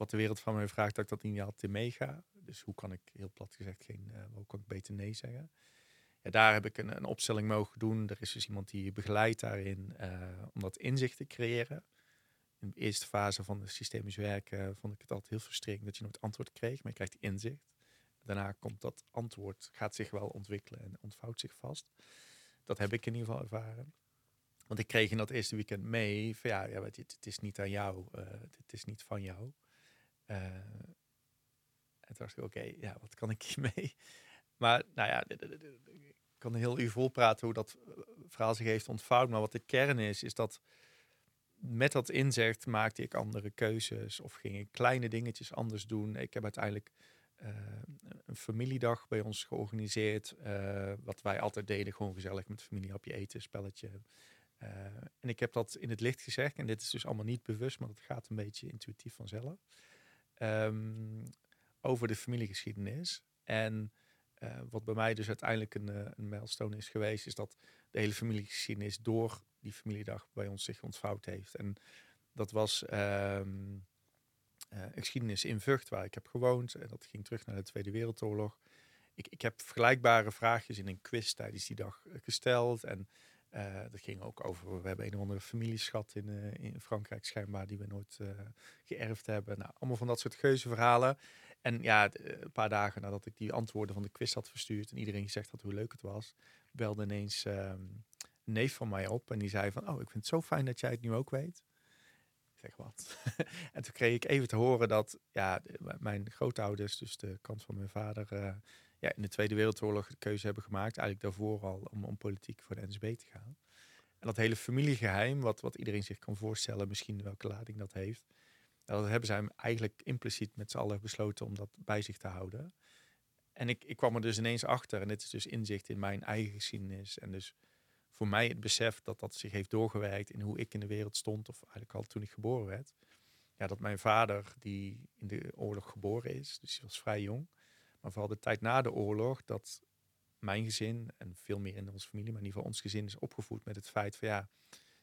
wat de wereld van mij vraagt, dat ik dat niet altijd meega. Dus hoe kan ik, heel plat gezegd, geen, uh, hoe kan ik beter nee zeggen? Ja, daar heb ik een, een opstelling mogen doen. Er is dus iemand die je begeleidt daarin uh, om dat inzicht te creëren. In de eerste fase van de systemisch werken vond ik het altijd heel frustrerend dat je nooit antwoord kreeg, maar je krijgt inzicht. Daarna komt dat antwoord, gaat zich wel ontwikkelen en ontvouwt zich vast. Dat heb ik in ieder geval ervaren. Want ik kreeg in dat eerste weekend mee van ja, ja het, het is niet aan jou, uh, het is niet van jou. Uh, en toen dacht ik, oké, ja, wat kan ik hiermee? Maar nou ja, ik kan heel u vol praten hoe dat eh, verhaal zich heeft ontvouwd. Maar wat de kern is, is dat met dat inzicht maakte ik andere keuzes of ging ik kleine dingetjes anders doen. Ik heb uiteindelijk uh, een familiedag bij ons georganiseerd. Wat wij altijd deden, gewoon gezellig met familie, hapje eten, spelletje. en ik heb dat in het licht gezegd. En dit is dus allemaal niet bewust, maar dat gaat een beetje intuïtief vanzelf. Um, over de familiegeschiedenis. En uh, wat bij mij dus uiteindelijk een, uh, een milestone is geweest, is dat de hele familiegeschiedenis door die familiedag bij ons zich ontvouwd heeft. En dat was um, geschiedenis in Vught, waar ik heb gewoond. En dat ging terug naar de Tweede Wereldoorlog. Ik, ik heb vergelijkbare vraagjes in een quiz tijdens die dag gesteld. En uh, dat ging ook over, we hebben een of andere familieschat in, uh, in Frankrijk schijnbaar, die we nooit uh, geërfd hebben. Nou, allemaal van dat soort geuze verhalen. En ja, een paar dagen nadat ik die antwoorden van de quiz had verstuurd en iedereen gezegd had hoe leuk het was, belde ineens um, een neef van mij op en die zei van, oh, ik vind het zo fijn dat jij het nu ook weet. Ik zeg wat. en toen kreeg ik even te horen dat ja, mijn grootouders, dus de kant van mijn vader, ja, in de Tweede Wereldoorlog de keuze hebben gemaakt, eigenlijk daarvoor al, om, om politiek voor de NSB te gaan. En dat hele familiegeheim, wat, wat iedereen zich kan voorstellen, misschien welke lading dat heeft, dat hebben zij eigenlijk impliciet met z'n allen besloten om dat bij zich te houden. En ik, ik kwam er dus ineens achter, en dit is dus inzicht in mijn eigen geschiedenis. En dus voor mij het besef dat dat zich heeft doorgewerkt in hoe ik in de wereld stond, of eigenlijk al toen ik geboren werd. Ja, dat mijn vader, die in de oorlog geboren is, dus hij was vrij jong, maar vooral de tijd na de oorlog, dat mijn gezin en veel meer in onze familie, maar in ieder geval ons gezin is opgevoed met het feit van ja,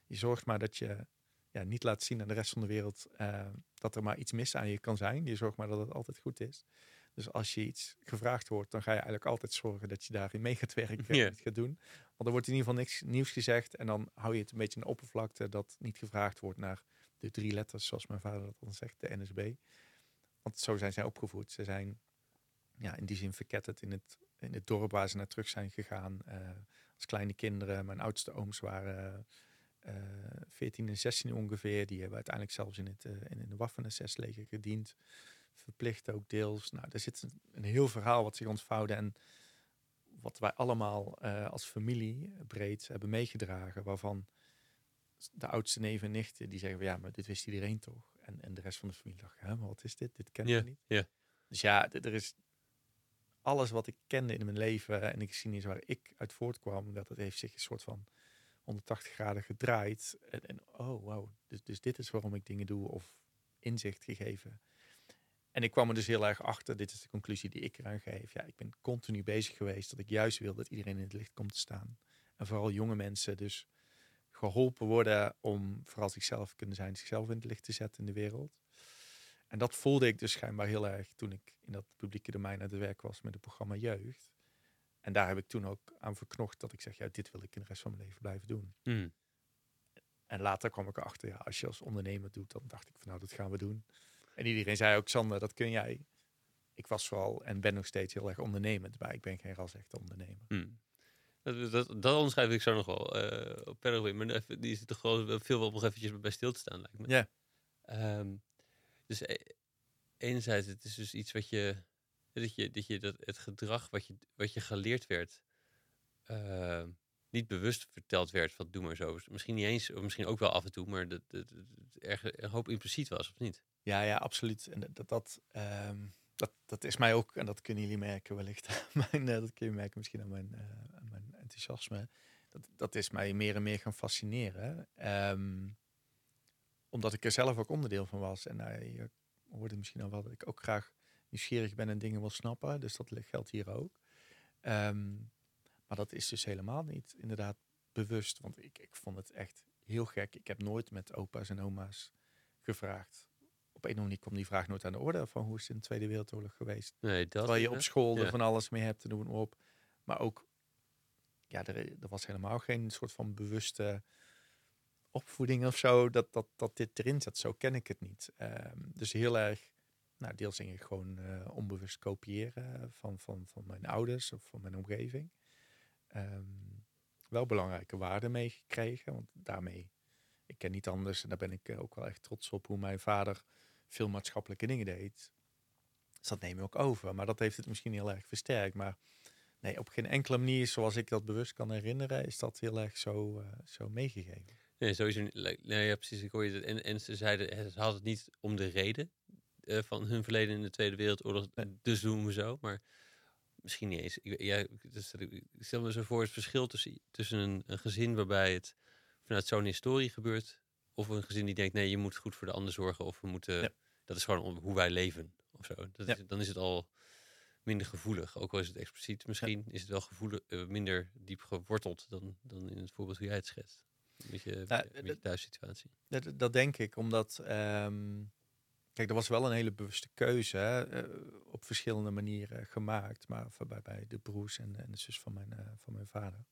je zorgt maar dat je ja, niet laat zien aan de rest van de wereld uh, dat er maar iets mis aan je kan zijn. Je zorgt maar dat het altijd goed is. Dus als je iets gevraagd wordt, dan ga je eigenlijk altijd zorgen dat je daarin mee gaat werken en het gaat doen. Want er wordt in ieder geval niks nieuws gezegd en dan hou je het een beetje in de oppervlakte dat niet gevraagd wordt naar de drie letters, zoals mijn vader dat dan zegt, de NSB. Want zo zijn zij opgevoed. Ze zijn ja, in die zin verketterd in het, in het dorp waar ze naar terug zijn gegaan. Uh, als kleine kinderen. Mijn oudste ooms waren uh, eh, 14 en 16 ongeveer. Die hebben uiteindelijk zelfs in, het, uh, in de Waffen-SS-leger gediend. Verplicht ook deels. Nou, er zit een, een heel verhaal wat zich ontvouwde. En wat wij allemaal als familie breed hebben meegedragen. Waarvan de oudste neven en nichten die zeggen: ja, maar dit wist iedereen toch? En, en de rest van de familie dacht: hè, maar wat is dit? Dit kennen yeah, we niet. Yeah. Dus ja, er is alles wat ik kende in mijn leven en zie niet waar ik uit voortkwam, dat het heeft zich een soort van 180 graden gedraaid. En, en oh, wow, dus, dus dit is waarom ik dingen doe of inzicht gegeven. En ik kwam er dus heel erg achter, dit is de conclusie die ik eraan geef. Ja, ik ben continu bezig geweest dat ik juist wil dat iedereen in het licht komt te staan. En vooral jonge mensen dus geholpen worden om vooral zichzelf kunnen zijn, zichzelf in het licht te zetten in de wereld. En dat voelde ik dus schijnbaar heel erg toen ik in dat publieke domein aan het werk was met het programma Jeugd. En daar heb ik toen ook aan verknocht dat ik zeg, ja, dit wil ik in de rest van mijn leven blijven doen. Mm. En later kwam ik erachter, ja, als je als ondernemer doet, dan dacht ik van nou, dat gaan we doen. En iedereen zei ook, Sander, dat kun jij. Ik was vooral en ben nog steeds heel erg ondernemend, maar ik ben geen ras echt ondernemer. Mm. Dat, dat, dat onderschrijf ik zo nog wel uh, op verder maar die zit toch gewoon veel wel nog eventjes bij stil te staan, lijkt me. Ja. Um, dus e, enerzijds, het is dus iets wat je, dat je, dat je dat, het gedrag wat je, wat je geleerd werd, uh, niet bewust verteld werd van doe maar zo. Misschien niet eens, of misschien ook wel af en toe, maar dat het erg een hoop impliciet was, of niet? Ja, ja, absoluut. En dat, dat, um, dat, dat is mij ook, en dat kunnen jullie merken wellicht, mijn, uh, dat kun je merken misschien aan mijn, aan mijn enthousiasme. Dat, dat is mij meer en meer gaan fascineren. Um, omdat ik er zelf ook onderdeel van was. En uh, je hoorde misschien al wel dat ik ook graag nieuwsgierig ben en dingen wil snappen. Dus dat geldt hier ook. Um, maar dat is dus helemaal niet inderdaad bewust. Want ik, ik vond het echt heel gek. Ik heb nooit met opa's en oma's gevraagd. Op een of andere manier kwam die vraag nooit aan de orde van hoe is het in de Tweede Wereldoorlog geweest. Nee, dat Terwijl je op school er van alles mee hebt te doen op. Maar ook, ja, er, er was helemaal geen soort van bewuste opvoeding of zo, dat, dat, dat dit erin zat. Zo ken ik het niet. Um, dus heel erg, nou, deels denk ik gewoon uh, onbewust kopiëren van, van, van mijn ouders of van mijn omgeving. Um, wel belangrijke waarden meegekregen, want daarmee, ik ken niet anders en daar ben ik eh, ook wel echt trots op hoe mijn vader veel maatschappelijke dingen deed. Dus dat neem ik ook over, maar dat heeft het misschien heel erg versterkt. Maar nee, op geen enkele manier, zoals ik dat bewust kan herinneren, is dat heel erg zo, uh, zo meegegeven. Nee, sowieso. Nee, ja, precies. Ik hoor je het. En, en ze zeiden, ze hadden het niet om de reden uh, van hun verleden in de Tweede Wereldoorlog. Nee. Dus doen we zo. Maar misschien niet eens. Ik, ja, dus, ik stel me zo voor het verschil tussen, tussen een, een gezin waarbij het vanuit zo'n historie gebeurt. Of een gezin die denkt, nee, je moet goed voor de ander zorgen. Of we moeten, Ja. dat is gewoon hoe wij leven. Of zo. Dat Ja. is, dan is het al minder gevoelig. Ook al is het expliciet misschien, is het wel gevoelig, eh, minder diep geworteld dan, dan in het voorbeeld hoe jij het schetst. Een beetje, Nou, een beetje dat- thuissituatie. Dat, dat denk ik, omdat... ehm, kijk, er was wel een hele bewuste keuze hè, eh, op verschillende manieren gemaakt. Maar bij, bij de broers en, en de zus van mijn, eh, van mijn vader.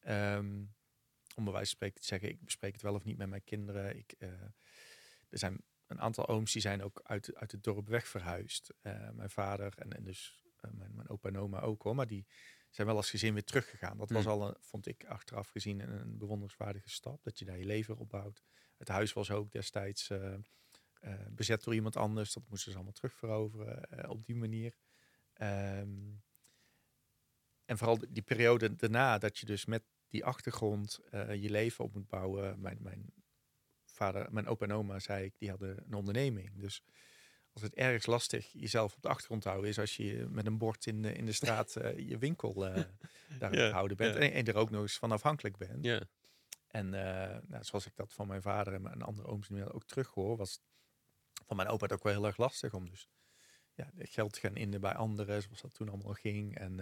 Ehm, om bij wijze van spreken te zeggen, ik bespreek het wel of niet met mijn kinderen. Ik, eh, er zijn een aantal ooms die zijn ook uit, uit het dorp weg verhuisd. Mijn vader en, en dus mijn, mijn opa en oma ook hoor. Maar die zijn wel als gezin weer teruggegaan. Dat was Hmm. al, een, vond ik achteraf gezien, een, een bewonderenswaardige stap. Dat je daar je leven opbouwt. Het huis was ook destijds eh, eh, bezet door iemand anders. Dat moesten ze allemaal terugveroveren eh, op die manier. Ehm, en vooral die- periode daarna, dat je dus met die achtergrond je leven op moet bouwen. Mijn, mijn vader, mijn opa en oma, zei ik, die hadden een onderneming. Dus als het ergens lastig jezelf op de achtergrond te houden is als je met een bord in de, in de straat eh, je winkel eh daar Ja, houden bent. ja. En, en er ook nog eens van afhankelijk bent. Ja, En eh, nou, zoals ik dat van mijn vader en mijn andere ooms nu ook terughoor, was van mijn opa het ook wel heel erg lastig om dus ja, geld te gaan innen bij anderen, zoals dat toen allemaal ging. En,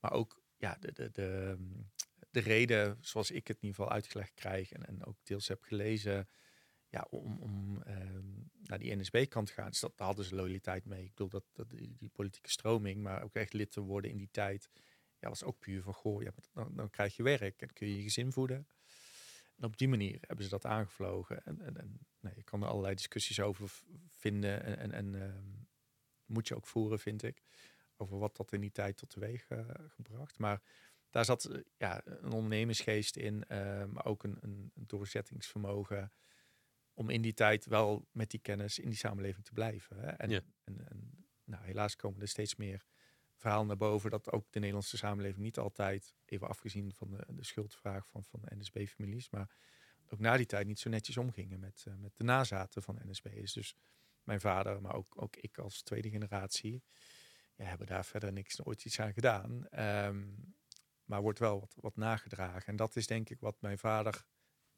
maar ook ja, de, de, de, de reden, zoals ik het in ieder geval uitgelegd krijg en, en ook deels heb gelezen, ja, om, om ehm, naar die NSB-kant te gaan. Dus dat, hadden ze loyaliteit mee. Ik bedoel, dat, dat die, politieke stroming, maar ook echt lid te worden in die tijd, ja, was ook puur van, goh, dan, krijg je werk en kun je je gezin voeden. En op die manier hebben ze dat aangevlogen. En, en, nee, je kan er allerlei discussies over vinden en, en, ehm, moet je ook voeren, vind ik. Over wat dat in die tijd tot teweeg eh, gebracht. Maar daar zat eh, ja, een ondernemersgeest in, eh, maar ook een, een doorzettingsvermogen om in die tijd wel met die kennis in die samenleving te blijven. Hè? En, Ja. en, en nou, helaas komen er steeds meer verhalen naar boven dat ook de Nederlandse samenleving niet altijd, even afgezien van de, de schuldvraag van, van NSB-families, maar ook na die tijd niet zo netjes omgingen met, eh, met de nazaten van NSB'ers. Dus mijn vader, maar ook, ook ik als tweede generatie, ja, hebben daar verder niks ooit iets aan gedaan. Ehm, maar wordt wel wat, wat nagedragen. En dat is denk ik wat mijn vader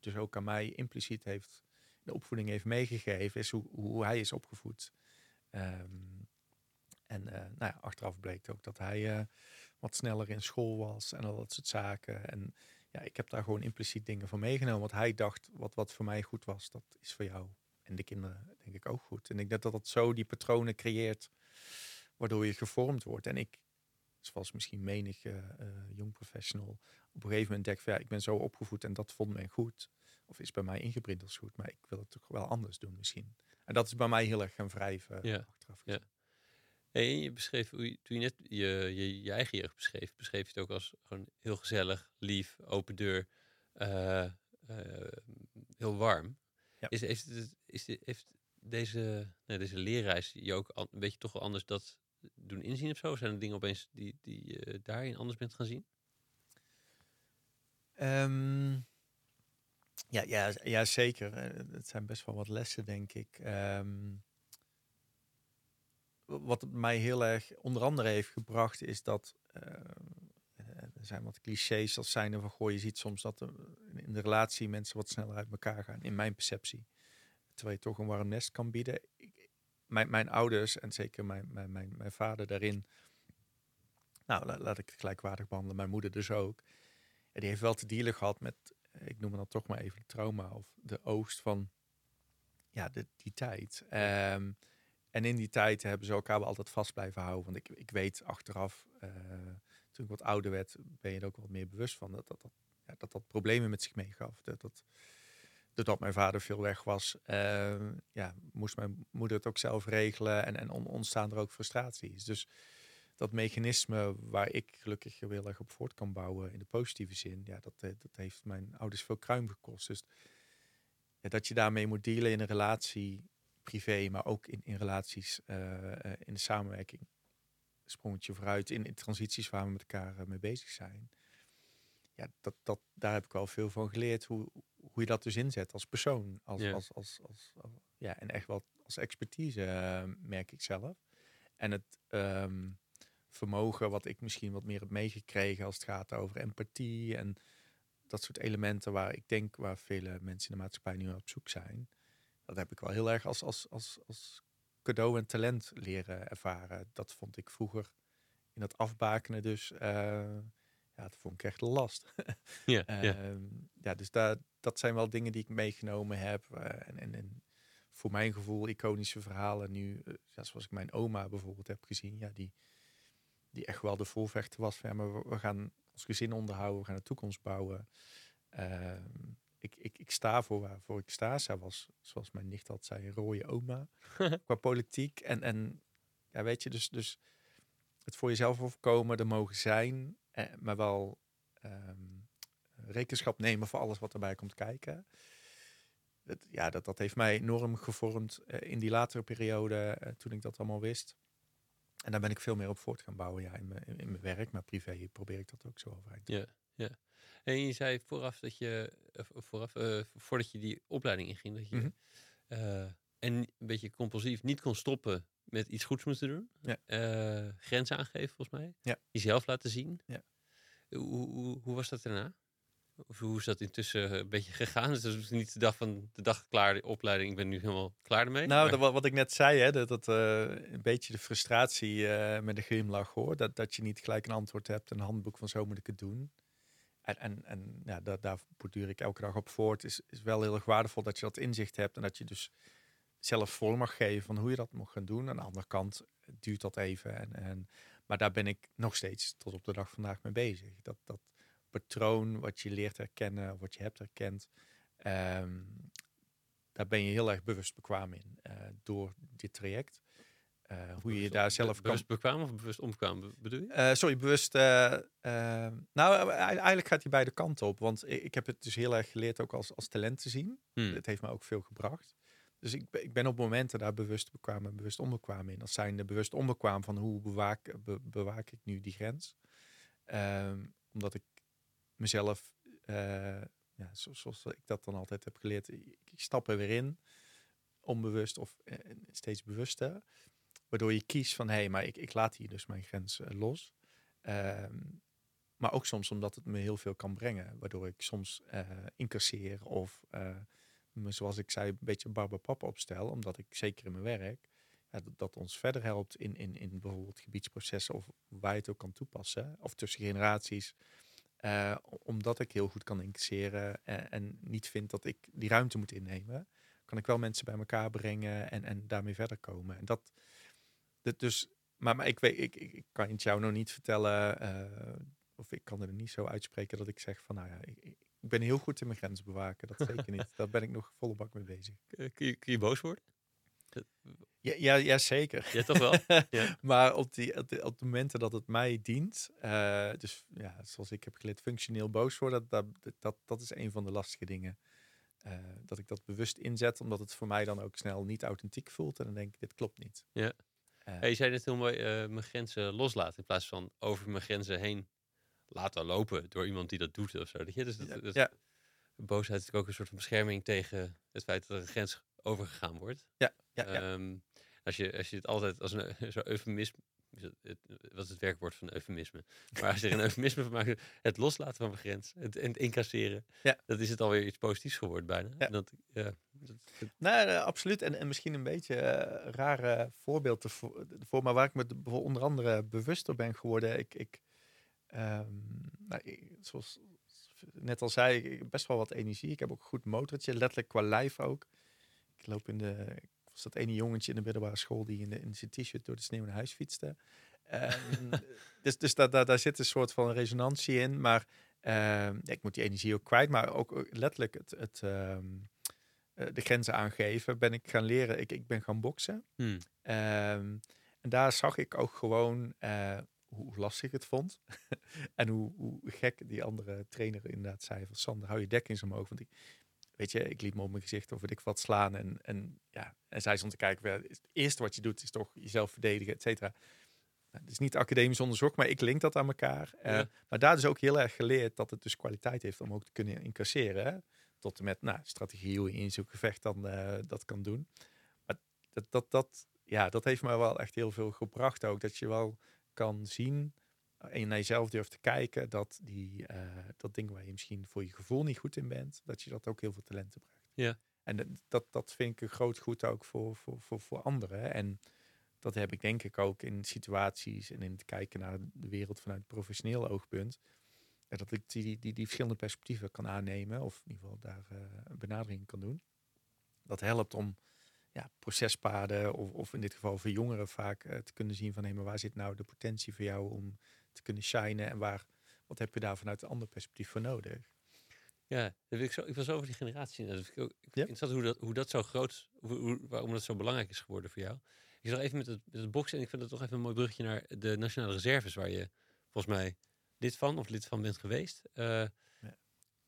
dus ook aan mij impliciet heeft, de opvoeding heeft meegegeven, is hoe, hoe hij is opgevoed. Ehm, en eh, nou ja, achteraf bleek ook dat hij eh, wat sneller in school was en al dat soort zaken. En ja, ik heb daar gewoon impliciet dingen van meegenomen. Want hij dacht, wat, wat voor mij goed was, dat is voor jou en de kinderen denk ik ook goed. En ik denk dat dat zo die patronen creëert, waardoor je gevormd wordt. En ik, zoals misschien menig eh, jong professional, op een gegeven moment denk van ja, ik ben zo opgevoed en dat vond men goed. Of is bij mij ingeprint als goed, maar ik wil het toch wel anders doen misschien. En dat is bij mij heel erg gaan wrijven Ja, achteraf. ja. Hey, je beschreef, toen je net je, je, je eigen jeugd beschreef, beschreef je het ook als gewoon heel gezellig, lief, open deur, eh, eh, heel warm. Ja. Is, heeft, het, is heeft deze, nee, deze leerreis je ook een beetje toch wel anders dat doen inzien of zo? Zijn er dingen opeens die, die je daarin anders bent gaan zien? Ehm, ja, ja, ja, zeker. Het zijn best wel wat lessen, denk ik. Ehm, wat mij heel erg onder andere heeft gebracht, is dat eh, eh, er zijn wat clichés als zijn van goh, je ziet soms dat in de relatie mensen wat sneller uit elkaar gaan, in mijn perceptie. Terwijl je toch een warm nest kan bieden. Mijn, mijn ouders en zeker mijn, mijn, mijn, vader daarin, nou la- laat ik het gelijkwaardig behandelen, mijn moeder dus ook. Die heeft wel te dealen gehad met, ik noem het dan toch maar even trauma of de oogst van ja, de, die tijd. Ehm, en in die tijd hebben ze elkaar wel altijd vast blijven houden. Want ik, ik weet achteraf, eh, toen ik wat ouder werd, ben je er ook wat meer bewust van dat dat, dat, ja, dat, dat problemen met zich meegaf. Dat, dat, doordat mijn vader veel weg was, eh, ja, moest mijn moeder het ook zelf regelen en, en on- ontstaan er ook frustraties. Dus dat mechanisme waar ik gelukkig heel erg op voort kan bouwen in de positieve zin, ja, dat, eh, dat heeft mijn ouders veel kruim gekost. Dus ja, dat je daarmee moet dealen in een relatie, privé, maar ook in, in relaties eh, eh, in de samenwerking. Sprongetje vooruit in, in transities waar we met elkaar mee bezig zijn. Ja, dat, dat, daar heb ik wel veel van geleerd. Hoe, hoe je dat dus inzet als persoon. Als, Ja. als, als, als, als- ja, en echt wel als expertise, merk ik zelf. En het ehm, vermogen wat ik misschien wat meer heb meegekregen als het gaat over empathie en dat soort elementen waar ik denk waar vele mensen in de maatschappij nu op zoek zijn. Dat heb ik wel heel erg als, als, als, als cadeau en talent leren ervaren. Dat vond ik vroeger in dat afbakenen dus, uh, ja, dat vond ik echt last. ja. Ehm, ja, dus daar, dat zijn wel dingen die ik meegenomen heb. Uh, en, en, en, voor mijn gevoel iconische verhalen nu, ja, zoals ik mijn oma bijvoorbeeld heb gezien, ja, die, die echt wel de voorvechter was van, ja, maar we, gaan ons gezin onderhouden, we gaan de toekomst bouwen. Ehm, ik, ik, ik sta voor waarvoor ik sta. Zij was, zoals mijn nicht had zei, een rode oma qua politiek. En, en ja, weet je, dus, dus het voor jezelf overkomen, er mogen zijn, eh, maar wel um, rekenschap nemen voor alles wat erbij komt kijken. Dat, ja, dat, dat heeft mij enorm gevormd uh, in die latere periode, uh, toen ik dat allemaal wist. En daar ben ik veel meer op voort gaan bouwen, ja, in mijn, in mijn werk, maar privé probeer ik dat ook zo overeind te Ja, ja. En je zei vooraf dat je, vooraf, uh, voordat je die opleiding inging, dat je mm -hmm. en een beetje compulsief niet kon stoppen met iets goeds moeten doen. Ja. Uh, grenzen aangeven, volgens mij. Ja. Jezelf laten zien. Ja. Hoe, hoe, hoe, was dat daarna? Of hoe is dat intussen een beetje gegaan? Dus dat is niet de dag van de dag klaar, de opleiding. Ik ben nu helemaal klaar ermee. Nou, maar... dat, wat ik net zei, hè, dat, dat uh, een beetje de frustratie uh, met een glimlach hoor. Dat, dat je niet gelijk een antwoord hebt, een handboek van zo moet ik het doen. En, en, en ja, daar, daar borduur ik elke dag op voort. Is, is wel heel erg waardevol dat je dat inzicht hebt en dat je dus zelf voor mag geven van hoe je dat mag gaan doen. Aan de andere kant duurt dat even. En, en, maar daar ben ik nog steeds tot op de dag vandaag mee bezig. Dat, dat patroon wat je leert herkennen, wat je hebt herkend, um, daar ben je heel erg bewust bekwaam in uh, door dit traject. Uh, hoe bewust, je daar zelf bewust bekwaam of bewust onbekwaam bedoel je? Uh, sorry, bewust. nou, eigenlijk gaat hij beide kanten op. Want ik, ik, heb het dus heel erg geleerd ook als, als talent te zien. Hmm. Het heeft me ook veel gebracht. Dus ik, ik ben op momenten daar bewust bekwaam en bewust onbekwaam in. Als zijnde bewust onbekwaam van hoe bewaak, be, bewaak ik nu die grens. Um, omdat ik mezelf, uh, ja, zoals, ik dat dan altijd heb geleerd, ik, stap er weer in. Onbewust of uh, steeds bewuster. Waardoor je kiest van, hé, hey, maar ik, ik laat hier dus mijn grens uh, los. Um, maar ook soms omdat het me heel veel kan brengen. Waardoor ik soms incasseer of zoals ik zei, een beetje barbapap opstel. Omdat ik zeker in mijn werk dat, dat, ons verder helpt in, in, in bijvoorbeeld gebiedsprocessen of waar je het ook kan toepassen. Of tussen generaties. Uh, omdat ik heel goed kan incasseren en, en, niet vind dat ik die ruimte moet innemen, kan ik wel mensen bij elkaar brengen en, en daarmee verder komen. En dat, dat dus, maar, maar ik, weet, ik, ik, ik kan het jou nog niet vertellen, uh, of ik kan er niet zo uitspreken dat ik zeg van, nou ja, ik, ik ben heel goed in mijn grenzen bewaken. Dat zeker niet. Daar ben ik nog volle bak mee bezig. Kun je, kun je boos worden? Ja, ja, ja, zeker. Ja, toch wel? ja. maar op, die, op, de, op de momenten dat het mij dient, uh, dus ja, zoals ik heb geleerd, functioneel boos worden, dat, dat, dat, dat is een van de lastige dingen. Uh, dat ik dat bewust inzet, omdat het voor mij dan ook snel niet authentiek voelt. En dan denk ik, dit klopt niet. Ja. Uh, hey, je zei net heel mooi, mijn grenzen loslaten in plaats van over mijn grenzen heen laten lopen door iemand die dat doet of zo. je? Dus dat, dat, boosheid is ook een soort van bescherming tegen het feit dat er een grens overgegaan wordt. Ja, ja, ja. Um, als, je, als je het altijd als een zo eufemisme, het, wat is het werkwoord van eufemisme? Maar als je er een eufemisme van maakt, het loslaten van mijn grens, het, het incasseren, ja. dat is het alweer iets positiefs geworden bijna. Ja. Dat, ja, dat, dat... Nou, uh, absoluut. En, en misschien een beetje uh, rare voorbeeld ervoor, maar waar ik me onder andere bewuster ben geworden. Ik, ik, Um, nou, zoals net al zei, ik heb best wel wat energie. Ik heb ook een goed motortje, letterlijk qua lijf ook. Ik loop in de. Ik was dat ene jongetje in de middelbare school die in, de, in zijn t-shirt door de sneeuw naar huis fietste. Um, dus dus daar, daar, daar zit een soort van resonantie in. Maar ja, ik moet die energie ook kwijt. Maar ook letterlijk het, het, um, de grenzen aangeven ben ik gaan leren. Ik, ik ben gaan boksen. Hmm. en daar zag ik ook gewoon. Uh, hoe lastig het vond. en hoe, hoe, gek die andere trainer inderdaad zei van Sander, hou je dek in zijn omhoog. Want ik, weet je, ik liet me op mijn gezicht of ik wat slaan. En, en, ja, en zij stond te kijken, het eerste wat je doet is toch jezelf verdedigen, et cetera. Nou, het is niet academisch onderzocht, maar ik link dat aan elkaar. Ja. Uh, maar daar is ook heel erg geleerd dat het dus kwaliteit heeft om ook te kunnen incasseren. Hè? Tot en met nou, strategie, hoe je in zo'n gevecht dan uh, dat kan doen. Maar dat, dat, dat, ja, dat heeft me wel echt heel veel gebracht ook. Dat je wel kan zien en je naar jezelf durft te kijken, dat die, eh, dat ding waar je misschien voor je gevoel niet goed in bent, dat je dat ook heel veel talenten brengt. Ja. En dat- dat, vind ik een groot goed ook voor, voor, voor, voor anderen. En dat heb ik denk ik ook in situaties en in het kijken naar de wereld vanuit professioneel oogpunt. Dat ik die, die, die, die verschillende perspectieven kan aannemen, of in ieder geval daar eh, een benadering kan doen. Dat helpt om ja, procespaden, of, of in dit geval voor jongeren vaak eh, te kunnen zien van hé, maar waar zit nou de potentie voor jou om te kunnen shinen en waar, wat heb je daar vanuit een ander perspectief voor nodig? Ja, dat ik, zo, ik was over die generatie. Dat ik ook ik Ja. interessant hoe dat, hoe dat zo groot, hoe, hoe- waarom dat zo belangrijk is geworden voor jou. Ik zag even met het, met het boksen en ik vind het toch even een mooi bruggetje naar de nationale reserves, waar je volgens mij lid van of lid van bent geweest. Eh,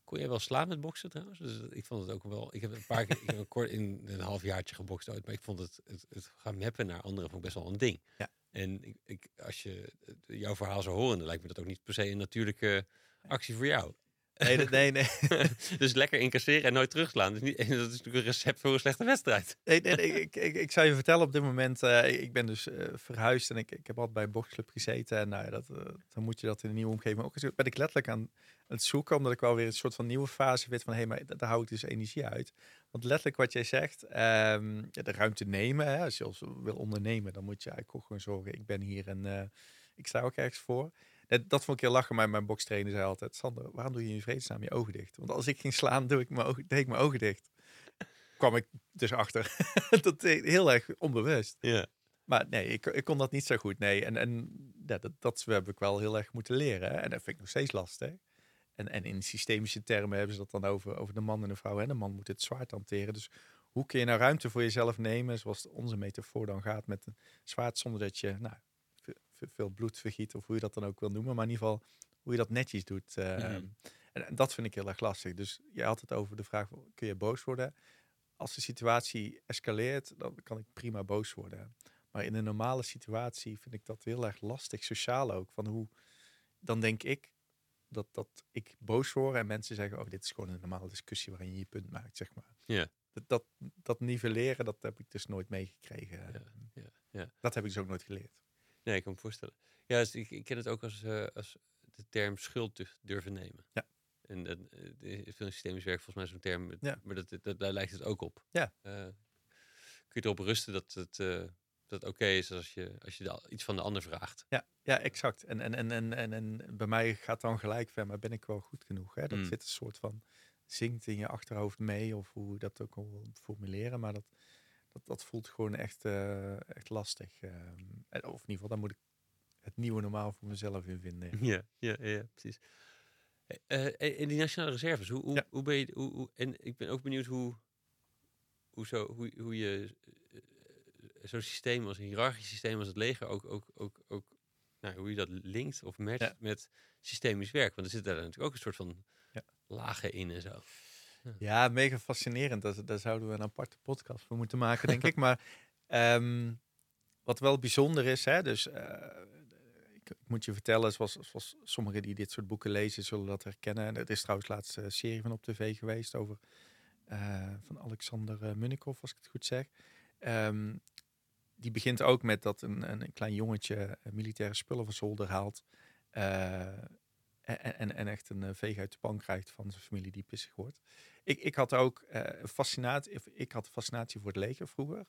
Kon jij wel slaan met boksen trouwens? Dus ik vond het ook wel. Ik heb een paar keer, ik heb een kort in een halfjaartje gebokst ooit, maar ik vond het, het, het gaan mappen naar anderen vond ik best wel een ding. Ja. En ik, ik, als je jouw verhaal zou horen, dan lijkt me dat ook niet per se een natuurlijke actie voor jou. Nee, dat- nee, nee. dus lekker incasseren en nooit terugslaan. Dat is, niet, dat is natuurlijk een recept voor een slechte wedstrijd. Nee, nee, nee, ik, ik, ik zou je vertellen op dit moment, eh, ik ben dus eh, verhuisd en ik, ik heb altijd bij een boxclub gezeten. En nou, ja, dat, eh, dan moet je dat in een nieuwe omgeving ook eens- Ben ik letterlijk aan het zoeken, omdat ik wel weer een soort van nieuwe fase weet van, hé, maar daar hou ik dus energie uit. Want letterlijk wat jij zegt, ehm, ja, de ruimte nemen, hè, als je als wil ondernemen, dan moet je eigenlijk ook gewoon zorgen, ik ben hier en eh, ik sta ook ergens voor. Dat, dat vond ik heel lachen, maar mijn bokstrainer zei altijd, Sander, waarom doe je in vredesnaam je ogen dicht? Want als ik ging slaan, doe ik mijn ogen, deed ik mijn ogen dicht. Kwam ik dus achter. dat deed heel erg onbewust. Ja. Maar nee, ik, ik kon dat niet zo goed. Nee, en, en ja, dat, dat heb ik wel heel erg moeten leren. hè. En dat vind ik nog steeds lastig. En, en in systemische termen hebben ze dat dan over, over de man en de vrouw. En de man moet het zwaard hanteren. Dus hoe kun je nou ruimte voor jezelf nemen, zoals onze metafoor dan gaat, met een zwaard, zonder dat je nou, ve- ve- veel bloed vergiet, of hoe je dat dan ook wil noemen. Maar in ieder geval hoe je dat netjes doet. eh, Mhm. en, en dat vind ik heel erg lastig. Dus je had het over de vraag, kun je boos worden? Als de situatie escaleert, dan kan ik prima boos worden. Maar in een normale situatie vind ik dat heel erg lastig, sociaal ook. Van hoe, dan denk ik dat, dat ik boos word en mensen zeggen, oh, dit is gewoon een normale discussie waarin je je punt maakt, zeg maar. Ja. Dat, dat, dat nivelleren, dat heb ik dus nooit meegekregen. Ja, ja, ja. Dat heb ik dus ook nooit geleerd. Nee, ik kan me voorstellen. Ja, dus ik, ik ken het ook als, eh, als de term schuld durven nemen. Ja. En dat uh, veel systemisch werk volgens mij zo'n term, Ja. maar dat, dat, daar lijkt het ook op. Ja. Eh, kun je erop rusten dat het, eh, dat oké is als je, als je iets van de ander vraagt. Ja, ja exact. En, en, en, en, en, en bij mij gaat dan gelijk van, maar ben ik wel goed genoeg? Hè? Dat Mm. zit een soort van, zingt in je achterhoofd mee, of hoe je dat ook wil formuleren. Maar dat, dat, dat voelt gewoon echt, eh, echt lastig. en, of in ieder geval, daar moet ik het nieuwe normaal voor mezelf in vinden. Ja, ja, ja, precies. Eh, en die nationale reserves, hoe, hoe, Ja. hoe ben je, hoe, hoe- en ik ben ook benieuwd hoe, hoe, zo, hoe, hoe je zo'n systeem als een hiërarchisch systeem als het leger ook, ook, ook, ook nou, hoe je dat linkt of matcht Ja. met systemisch werk. Want er zit daar natuurlijk ook een soort van Ja. lagen in en zo. Ja, mega fascinerend. Dat, daar zouden we een aparte podcast voor moeten maken, denk ik. Maar ehm, wat wel bijzonder is, hè, dus eh, ik, ik moet je vertellen, zoals, zoals sommigen die dit soort boeken lezen, zullen dat herkennen. Er is trouwens laatst een serie van op tv geweest over eh, van Alexander eh, Munnikov, als ik het goed zeg. Ehm, die begint ook met dat een, een, klein jongetje eh, militaire spullen van zolder haalt. eh, en, en, en echt een eh, veeg uit de pan krijgt van zijn familie die pissig wordt. Ik, ik had ook fascinatie, ik had fascinatie voor het leger vroeger.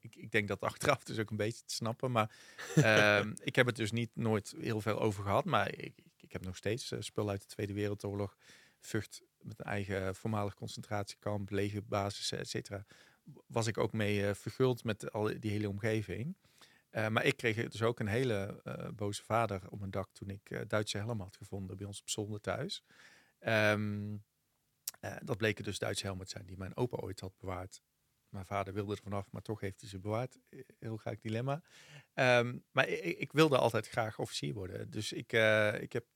Ik, ik denk dat achteraf dus ook een beetje te snappen. Maar ehm, ik heb het dus niet nooit heel veel over gehad. Maar ik, ik, heb nog steeds eh, spul uit de Tweede Wereldoorlog. Vught met een eigen voormalig concentratiekamp, legerbasis, et cetera. Was ik ook mee eh, verguld met al die hele omgeving. Eh, maar ik kreeg dus ook een hele eh, boze vader op mijn dak toen ik Duitse helmen had gevonden bij ons op zolder thuis. Ehm, eh, dat bleken dus Duitse helmen te zijn die mijn opa ooit had bewaard. Mijn vader wilde er vanaf, maar toch heeft hij ze bewaard. Heel graag dilemma. Ehm, maar ik, ik wilde altijd graag officier worden. Dus ik, ik heb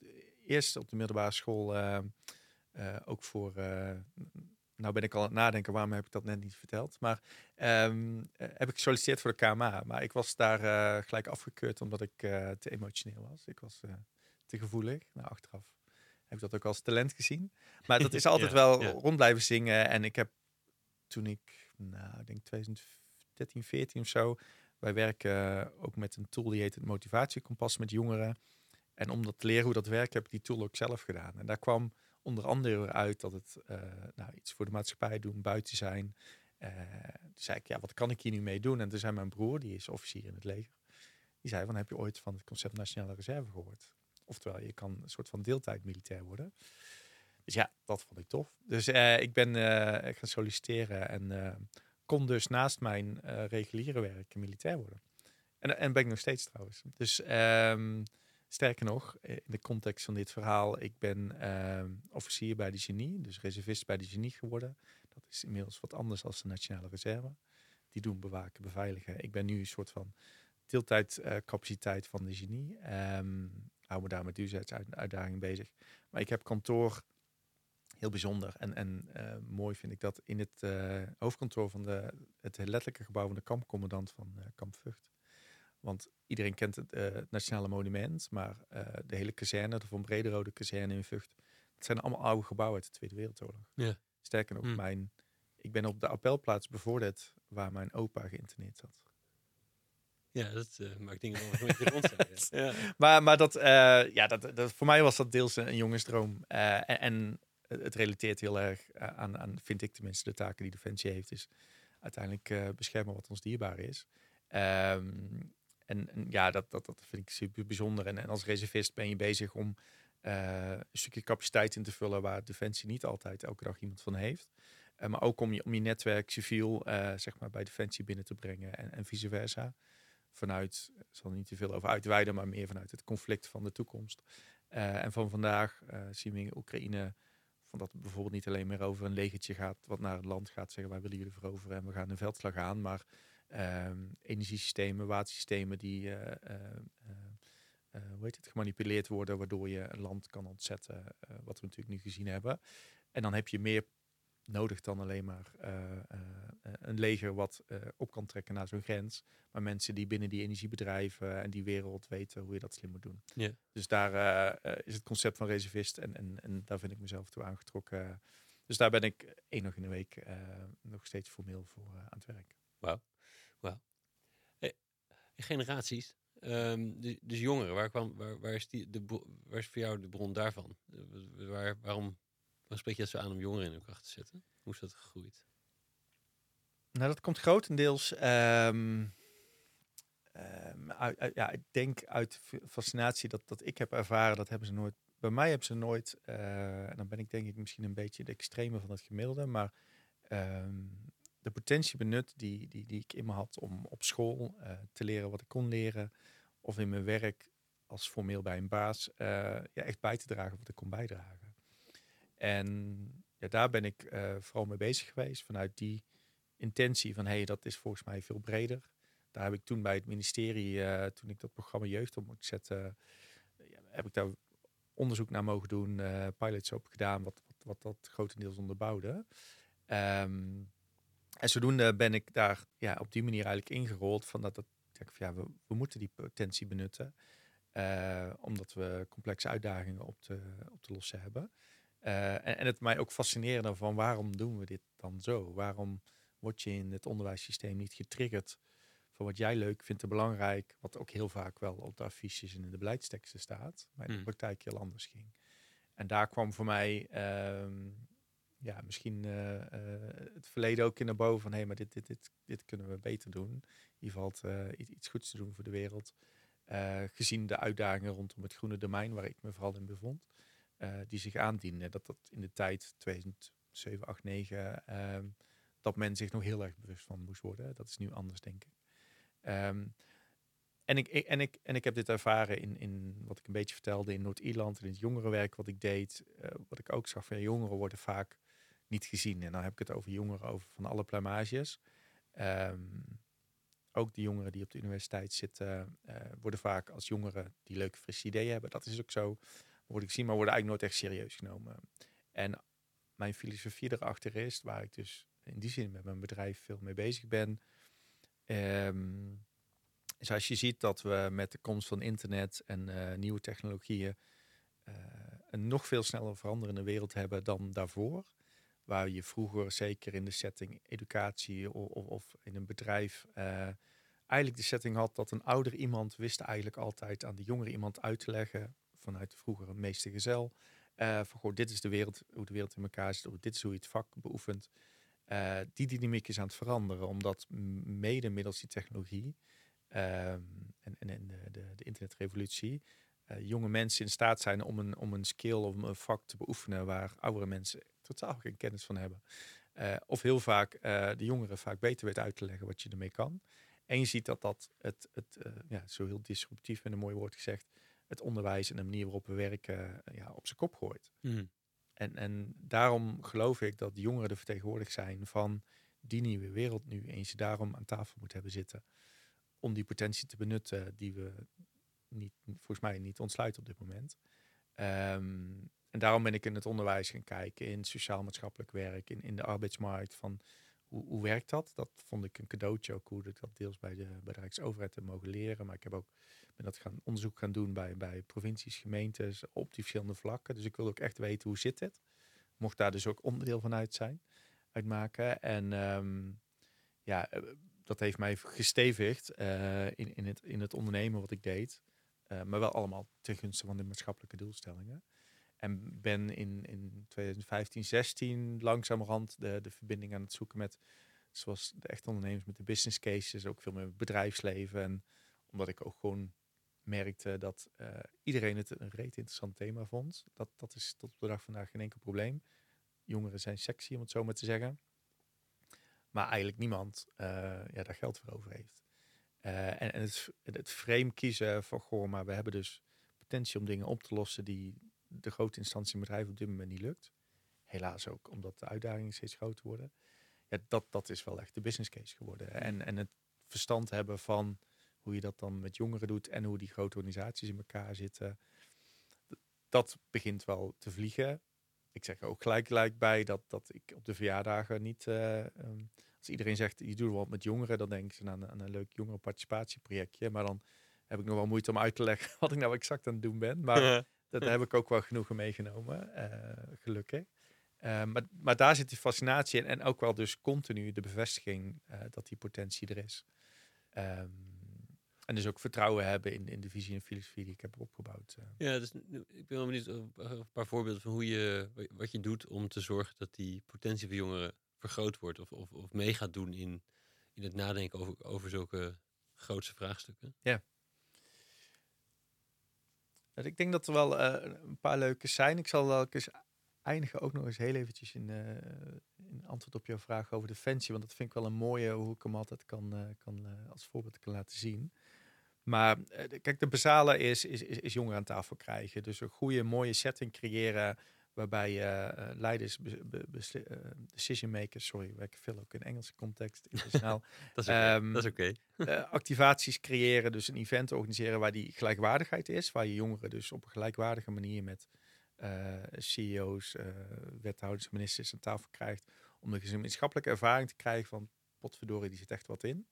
eerst op de middelbare school eh, eh, ook voor... nou ben ik al aan het nadenken, waarom heb ik dat net niet verteld? Maar ehm, eh, heb ik gesolliciteerd voor de KMA. Maar ik was daar eh, gelijk afgekeurd omdat ik eh, te emotioneel was. Ik was te gevoelig. Nou, achteraf heb ik dat ook als talent gezien. Maar dat is altijd Ja, wel ja. rond blijven zingen. En ik heb toen ik, nou, ik denk 2013, 14 of zo. Wij werken ook met een tool die heet het motivatiekompas met jongeren. En om dat te leren hoe dat werkt, heb ik die tool ook zelf gedaan. En daar kwam onder andere uit dat het nou, iets voor de maatschappij doen, buiten zijn. toen zei ik, ja, wat kan ik hier nu mee doen? En toen zei mijn broer, die is officier in het leger, die zei van, heb je ooit van het concept Nationale Reserve gehoord? Oftewel, je kan een soort van deeltijd militair worden. Dus ja, dat vond ik tof. Dus uh, ik ben gaan solliciteren en kon dus naast mijn reguliere werk militair worden. En, en ben ik nog steeds trouwens. Dus um, sterker nog, in de context van dit verhaal, ik ben ehm, officier bij de genie, dus reservist bij de genie geworden. Dat is inmiddels wat anders dan de Nationale Reserve. Die doen bewaken, beveiligen. Ik ben nu een soort van deeltijdcapaciteit van de genie. Um, hou me daar met duurzaamheidsuitdaging bezig. Maar ik heb kantoor heel bijzonder. En, en uh, mooi vind ik dat in het uh, hoofdkantoor van de, het letterlijke gebouw van de kampcommandant van uh, Kamp Vught. Want iedereen kent het Nationale Monument, maar de hele kazerne, de Van Brederode kazerne in Vught, het zijn allemaal oude gebouwen uit de Tweede Wereldoorlog. Ja. Sterker nog, hm. mijn, ik ben op de appelplaats bevorderd waar mijn opa geïnterneerd zat. Ja, dat uh, maakt dingen nog een beetje rond ja. Maar, maar dat, ja, dat, dat, voor mij was dat deels een jongensdroom. Uh, en, en, het relateert heel erg aan, aan, vind ik tenminste, de taken die Defensie heeft. Is uiteindelijk beschermen wat ons dierbaar is. Um, en, ja, dat, dat, dat vind ik super bijzonder. En, en als reservist ben je bezig om een stukje capaciteit in te vullen waar Defensie niet altijd elke dag iemand van heeft. maar ook om je, om je netwerk civiel zeg maar bij Defensie binnen te brengen en, en vice versa vanuit, ik zal er niet te veel over uitweiden, maar meer vanuit het conflict van de toekomst. Uh, en van vandaag uh, zien we in Oekraïne van dat het bijvoorbeeld niet alleen meer over een legertje gaat wat naar het land gaat zeggen wij willen jullie veroveren en we gaan een veldslag aan, maar uh, energiesystemen, watersystemen die uh, hoe heet het, gemanipuleerd worden, waardoor je een land kan ontzetten, wat we natuurlijk nu gezien hebben. En dan heb je meer nodig dan alleen maar een leger wat op kan trekken naar zo'n grens. Maar mensen die binnen die energiebedrijven en die wereld weten hoe je dat slim moet doen. Yeah. Dus daar is het concept van reservist en, en, en daar vind ik mezelf toe aangetrokken. Dus daar ben ik één nog in de week nog steeds formeel voor aan het werk. Wauw. Wow. Hey, generaties. Um, dus, jongeren, waar, kwam, waar, is die, de, waar is voor jou de bron daarvan? Waar, waarom Waar spreek je zo aan om jongeren in hun kracht te zetten? Hoe is dat gegroeid? Nou, dat komt grotendeels um, um, uit, ja, ik denk uit fascinatie dat, dat ik heb ervaren, dat hebben ze nooit. Bij mij hebben ze nooit, uh, en dan ben ik denk ik misschien een beetje de extreme van het gemiddelde, maar de potentie benut die, die, die ik in me had om op school uh, te leren wat ik kon leren, of in mijn werk als formeel bij een baas, uh, ja, echt bij te dragen wat ik kon bijdragen. En ja, daar ben ik uh, vooral mee bezig geweest. Vanuit die intentie van, hé, hey, dat is volgens mij veel breder. Daar heb ik toen bij het ministerie, toen ik dat programma Jeugd op moest zetten, heb ik daar onderzoek naar mogen doen, pilots op gedaan, wat, wat, wat dat grotendeels onderbouwde. Um, en zodoende ben ik daar ja, op die manier eigenlijk ingerold van dat, dat ja, we, we moeten die potentie benutten. omdat we complexe uitdagingen op te, op te lossen hebben. Uh, en, en, het mij ook fascineerde van waarom doen we dit dan zo? Waarom word je in het onderwijssysteem niet getriggerd van wat jij leuk vindt en belangrijk, wat ook heel vaak wel op de affiches en in de beleidsteksten staat, maar in de hmm. praktijk heel anders ging. En daar kwam voor mij uh, ja, misschien uh, het verleden ook in naar boven van hé, hey, maar dit, dit, dit, dit kunnen we beter doen. Hier valt iets goeds te doen voor de wereld. gezien de uitdagingen rondom het groene domein waar ik me vooral in bevond. Eh, die zich aandienen. Dat dat in de tijd 2007, 8, 9, dat men zich nog heel erg bewust van moest worden. Dat is nu anders, denk ik. Um, en ik, en, ik, en ik heb dit ervaren in, in wat ik een beetje vertelde in Noord-Ierland, in het jongerenwerk wat ik deed. Wat ik ook zag van jongeren worden vaak niet gezien. En dan heb ik het over jongeren over van alle pluimages. Um, ook de jongeren die op de universiteit zitten, uh, worden vaak als jongeren die leuke frisse ideeën hebben. Dat is ook zo word ik zien, maar worden eigenlijk nooit echt serieus genomen. En mijn filosofie erachter is, waar ik dus in die zin met mijn bedrijf veel mee bezig ben, um, is als je ziet dat we met de komst van internet en uh, nieuwe technologieën uh, een nog veel sneller veranderende wereld hebben dan daarvoor. Waar je vroeger, zeker in de setting educatie of, of, of in een bedrijf, uh, eigenlijk de setting had dat een ouder iemand wist eigenlijk altijd aan de jongere iemand uit te leggen vanuit de vroegere meestergezel. Uh, van goh, dit is de wereld, hoe de wereld in elkaar zit, dit is hoe je het vak beoefent. Uh, die dynamiek is aan het veranderen, omdat mede middels die technologie ehm, en, en, en de, de, de internetrevolutie jonge mensen in staat zijn om een, om een skill of een vak te beoefenen waar oudere mensen totaal geen kennis van hebben. of heel vaak de jongeren vaak beter weet uit te leggen wat je ermee kan. En je ziet dat dat het, het ja, zo heel disruptief en een mooi woord gezegd, het onderwijs en de manier waarop we werken ja, op zijn kop gooit. Mm. En, en daarom geloof ik dat jongeren de vertegenwoordiger zijn van die nieuwe wereld nu. En je daarom aan tafel moet hebben zitten. Om die potentie te benutten die we niet, volgens mij niet ontsluiten op dit moment. Ehm, en daarom ben ik in het onderwijs gaan kijken, in sociaal-maatschappelijk werk, in, in de arbeidsmarkt. Van hoe, hoe werkt dat? Dat vond ik een cadeautje ook, hoe ik dat deels bij de, bij de Rijksoverheid heb mogen leren. Maar ik heb ook ben dat gaan onderzoek gaan doen bij, bij provincies, gemeentes, op die verschillende vlakken. Dus ik wil ook echt weten hoe zit het. Mocht daar dus ook onderdeel van uit zijn, uitmaken. En ehm, ja, eh, dat heeft mij gestevigd uh, in, in, het, in het ondernemen wat ik deed. Uh, maar wel allemaal ten gunste van de maatschappelijke doelstellingen. En ben in, in 2015, 16 langzamerhand de, de verbinding aan het zoeken met, zoals de echte ondernemers, met de business cases, ook veel meer bedrijfsleven. En omdat ik ook gewoon merkte dat uh, iedereen het een reet interessant thema vond. Dat, dat is tot op de dag vandaag geen enkel probleem. Jongeren zijn sexy, om het zo maar te zeggen. Maar eigenlijk niemand uh, ja, daar geld voor over heeft. Uh, en, en het, het frame kiezen van, goh, maar we hebben dus potentie om dingen op te lossen die de grote instantie bedrijven op dit moment niet lukt. Helaas ook, omdat de uitdagingen steeds groter worden. Ja, dat, dat is wel echt de business case geworden. En, en het verstand hebben van hoe je dat dan met jongeren doet en hoe die grote organisaties in elkaar zitten. Dat begint wel te vliegen. Ik zeg er ook gelijk, gelijk bij dat, dat ik op de verjaardagen niet. Uh, um, als iedereen zegt je doet wat met jongeren, dan denken ze aan, aan een leuk jongerenparticipatieprojectje. Maar dan heb ik nog wel moeite om uit te leggen wat ik nou exact aan het doen ben. Maar dat heb ik ook wel genoegen meegenomen, uh, gelukkig. Uh, maar, maar daar zit die fascinatie in en ook wel dus continu de bevestiging dat die potentie er is. Um, en dus ook vertrouwen hebben in, in de visie en filosofie die ik heb opgebouwd. Eh. Ja, dus ik ben wel benieuwd een paar voorbeelden van hoe je, wat je doet om te zorgen dat die potentie van jongeren vergroot wordt. Of, of, of mee gaat doen in, in het nadenken over, over zulke grootste vraagstukken. Ja. Ik denk dat er wel uh, een paar leuke zijn. Ik zal wel eens eindigen ook nog eens heel eventjes in, uh, in antwoord op jouw vraag over defensie. Want dat vind ik wel een mooie hoe ik hem altijd kan, kan als voorbeeld kan laten zien. Maar eh, kijk, de basale is, is, is, is jongeren aan tafel krijgen. Dus een goede, mooie setting creëren waarbij je uh, leiders, uh, decision makers, sorry, werken veel ook in Engelse context, internationaal. dat is oké. Um, activaties creëren, dus een event organiseren waar die gelijkwaardigheid is, waar je jongeren dus op een gelijkwaardige manier met CEO's, wethouders, ministers aan tafel krijgt, om een gemeenschappelijke ervaring te krijgen van potverdorie, die zit echt wat in.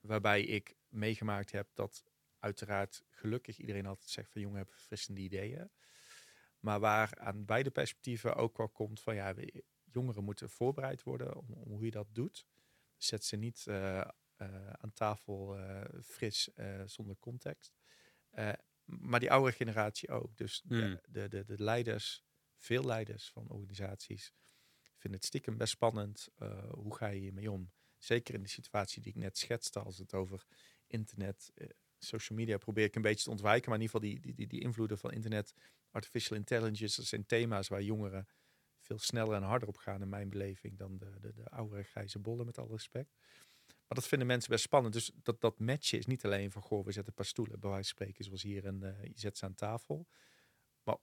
Waarbij ik meegemaakt heb dat uiteraard gelukkig iedereen altijd zegt van jongen, hebben verfrissende ideeën. Maar waar aan beide perspectieven ook wel komt van ja, jongeren moeten voorbereid worden om, om hoe je dat doet. Zet ze niet uh, uh, aan tafel uh, fris zonder context. maar die oude generatie ook. Dus de, hmm. de, de, de, leiders, veel leiders van organisaties, vinden het stiekem best spannend. hoe ga je hiermee om? Zeker in de situatie die ik net schetste, als het over internet, social media probeer ik een beetje te ontwijken. Maar in ieder geval die, die, die, die invloeden van internet, artificial intelligence, dat zijn thema's waar jongeren veel sneller en harder op gaan in mijn beleving dan de, de, de oude grijze bollen, met alle respect. Maar dat vinden mensen best spannend. Dus dat, dat matchen is niet alleen van, goh, we zetten een paar stoelen, bij wijze spreken, zoals hier, en uh, je zet ze aan tafel. Maar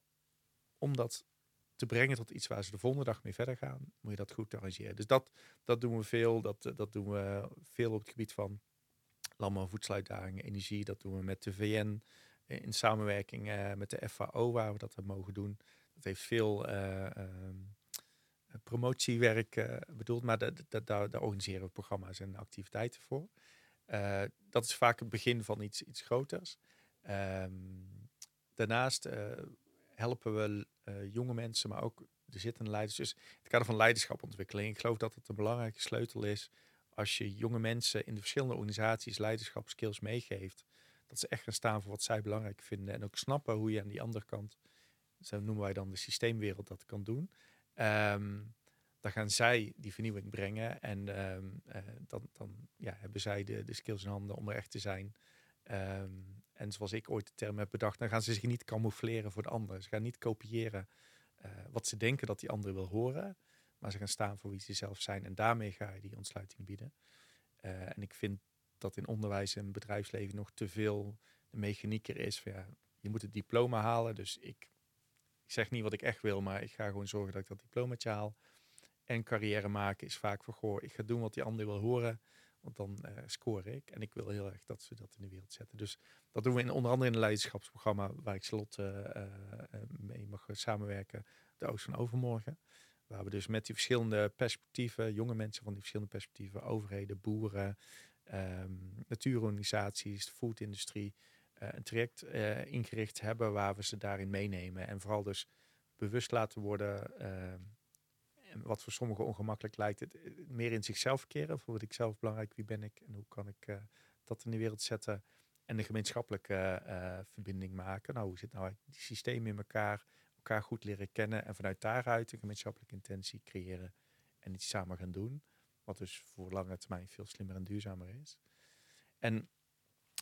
om dat te brengen tot iets waar ze de volgende dag mee verder gaan, moet je dat goed arrangeren. Dus dat, dat doen we veel. Dat, dat doen we veel op het gebied van landbouw- voedseluitdagingen, energie. Dat doen we met de VN eh, in samenwerking uh, met de FAO, waar we dat mogen doen. Dat heeft veel uh, promotiewerk bedoeld, maar daar, daar organiseren we programma's en activiteiten voor. dat is vaak het begin van iets, iets groters. Um, daarnaast helpen we jonge mensen, maar ook de zittende leiders. Dus het kader van leiderschapontwikkeling. Ik geloof dat het een belangrijke sleutel is als je jonge mensen in de verschillende organisaties leiderschapskills meegeeft, dat ze echt gaan staan voor wat zij belangrijk vinden. En ook snappen hoe je aan die andere kant, zo noemen wij dan de systeemwereld, dat kan doen. Ehm, dan gaan zij die vernieuwing brengen. En ehm, eh, dan, dan ja, hebben zij de, de skills in handen om er echt te zijn. Ehm, en zoals ik ooit de term heb bedacht, dan gaan ze zich niet camoufleren voor de ander. Ze gaan niet kopiëren uh, wat ze denken dat die ander wil horen. Maar ze gaan staan voor wie ze zelf zijn. En daarmee ga je die ontsluiting bieden. Uh, en ik vind dat in onderwijs en bedrijfsleven nog te veel de mechanieker is. Van, ja, je moet het diploma halen. Dus ik, ik zeg niet wat ik echt wil, maar ik ga gewoon zorgen dat ik dat diplomaatje haal. En carrière maken is vaak voor, goh, ik ga doen wat die ander wil horen. Want dan uh, score ik. En ik wil heel erg dat ze dat in de wereld zetten. Dus dat doen we in, onder andere in een leiderschapsprogramma waar ik Slot uh, mee mag samenwerken. De Oost van Overmorgen. Waar we dus met die verschillende perspectieven, jonge mensen van die verschillende perspectieven, overheden, boeren, um, natuurorganisaties, de foodindustrie, uh, een traject uh, ingericht hebben waar we ze daarin meenemen. En vooral dus bewust laten worden, uh, wat voor sommigen ongemakkelijk lijkt, het meer in zichzelf keren. Voor wat ik zelf belangrijk, wie ben ik en hoe kan ik dat in de wereld zetten. En een gemeenschappelijke verbinding maken. Nou, hoe zit nou die systemen in elkaar? Elkaar goed leren kennen en vanuit daaruit een gemeenschappelijke intentie creëren en iets samen gaan doen. Wat dus voor lange termijn veel slimmer en duurzamer is. En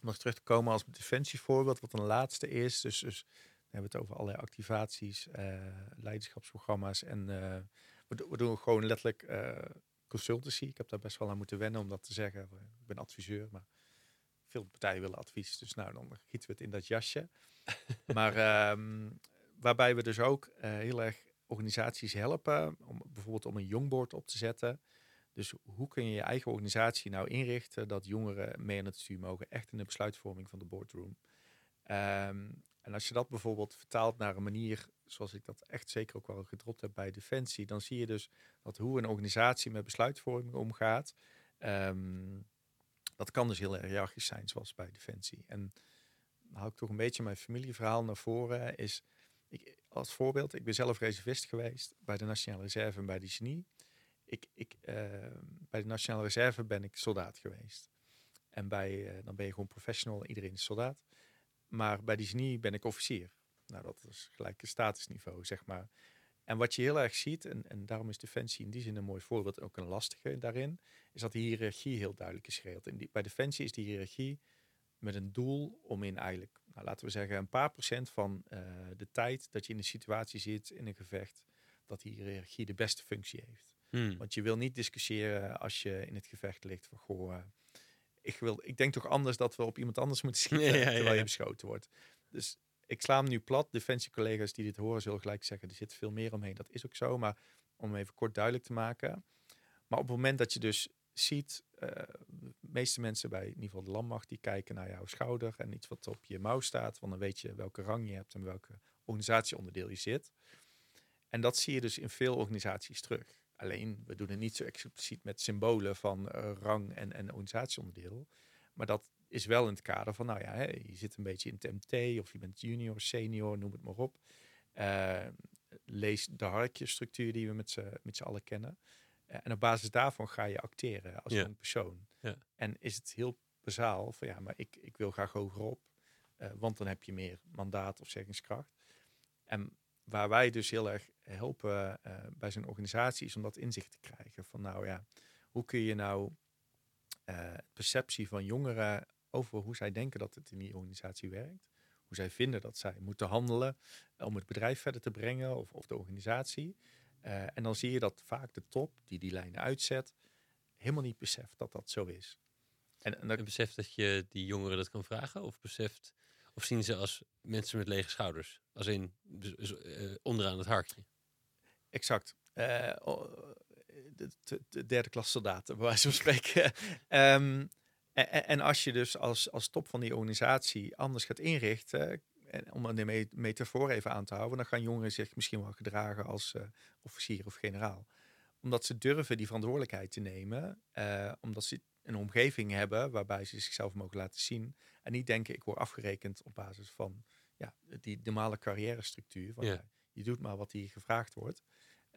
nog terug te komen als defensievoorbeeld, wat een laatste is. Dus, dus we hebben het over allerlei activaties, uh, leiderschapsprogramma's. En uh, we, we, doen gewoon letterlijk uh, consultancy. Ik heb daar best wel aan moeten wennen om dat te zeggen. Ik ben adviseur, maar veel partijen willen advies. Dus nou, dan gieten we het in dat jasje. maar um, waarbij we dus ook heel erg organisaties helpen, om bijvoorbeeld om een jongboard op te zetten. Dus hoe kun je je eigen organisatie nou inrichten dat jongeren mee aan het stuur mogen, echt in de besluitvorming van de boardroom. Um, en als je dat bijvoorbeeld vertaalt naar een manier zoals ik dat echt zeker ook wel gedropt heb bij Defensie, dan zie je dus dat hoe een organisatie met besluitvorming omgaat, um, dat kan dus heel erg hiërarchisch zijn, zoals bij Defensie. En dan hou ik toch een beetje mijn familieverhaal naar voren, is ik, als voorbeeld, ik ben zelf reservist geweest bij de Nationale Reserve en bij de Genie ik, ik, uh, bij de Nationale Reserve ben ik soldaat geweest. En bij, uh, dan ben je gewoon professional, iedereen is soldaat. Maar bij die genie ben ik officier. Nou, dat is gelijk een statusniveau, zeg maar. En wat je heel erg ziet, en, en daarom is Defensie in die zin een mooi voorbeeld, ook een lastige daarin, is dat de hiërarchie heel duidelijk is geregeld. En die, bij Defensie is die hiërarchie met een doel om in eigenlijk, nou, laten we zeggen, een paar procent van uh, de tijd dat je in een situatie zit, in een gevecht, dat die hiërarchie de beste functie heeft. Hmm. Want je wil niet discussiëren als je in het gevecht ligt van goh, uh, ik, wil, ik denk toch anders dat we op iemand anders moeten schieten ja, ja, terwijl je beschoten wordt. Dus ik sla hem nu plat. Defensiecollega's die dit horen zullen gelijk zeggen, er zit veel meer omheen. Dat is ook zo, maar om even kort duidelijk te maken. Maar op het moment dat je dus ziet, uh, de meeste mensen bij in ieder geval de landmacht, die kijken naar jouw schouder en iets wat op je mouw staat, want dan weet je welke rang je hebt en welke organisatieonderdeel je zit. En dat zie je dus in veel organisaties terug. Alleen, we doen het niet zo expliciet met symbolen van uh, rang en, en organisatieonderdeel. Maar dat is wel in het kader van, nou ja, hè, je zit een beetje in het MT of je bent junior, senior, noem het maar op. Uh, lees de harkje-structuur die we met z'n, met z'n allen kennen. Uh, en op basis daarvan ga je acteren als een persoon. Ja. En is het heel bazaal van, ja, maar ik, ik wil graag hogerop. want dan heb je meer mandaat of zeggingskracht. En waar wij dus heel erg helpen uh, bij zijn organisatie is om dat inzicht te krijgen. Van nou ja, hoe kun je nou uh, perceptie van jongeren over hoe zij denken dat het in die organisatie werkt. Hoe zij vinden dat zij moeten handelen om het bedrijf verder te brengen of, of de organisatie. Uh, en dan zie je dat vaak de top die die lijnen uitzet, helemaal niet beseft dat dat zo is. En, en, en beseft dat je die jongeren dat kan vragen? Of beseft of zien ze als mensen met lege schouders? Als in uh, onderaan het harkje? Exact. Uh, de, de, de, derde klas soldaten, bij wijze van spreken. um, en, en, als je dus als, als top van die organisatie anders gaat inrichten, en om de metafoor even aan te houden, dan gaan jongeren zich misschien wel gedragen als uh, officier of generaal. Omdat ze durven die verantwoordelijkheid te nemen, omdat ze een omgeving hebben waarbij ze zichzelf mogen laten zien. En niet denken, ik word afgerekend op basis van ja, die normale carrière structuur. Van, ja. je doet maar wat hier gevraagd wordt.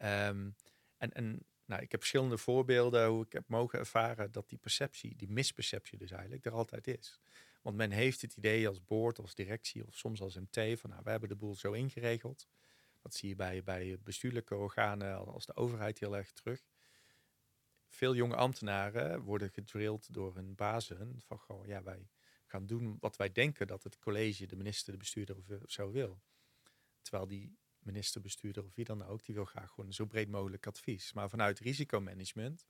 Um, en en nou, ik heb verschillende voorbeelden hoe ik heb mogen ervaren dat die perceptie, die misperceptie dus eigenlijk, er altijd is. Want men heeft het idee als board, als directie of soms als MT van nou, we hebben de boel zo ingeregeld. Dat zie je bij, bij bestuurlijke organen als de overheid heel erg terug. Veel jonge ambtenaren worden gedrild door hun bazen van gewoon, ja, wij gaan doen wat wij denken dat het college, de minister, de bestuurder of zo wil. Terwijl die minister, bestuurder of wie dan ook, die wil graag gewoon zo breed mogelijk advies. Maar vanuit risicomanagement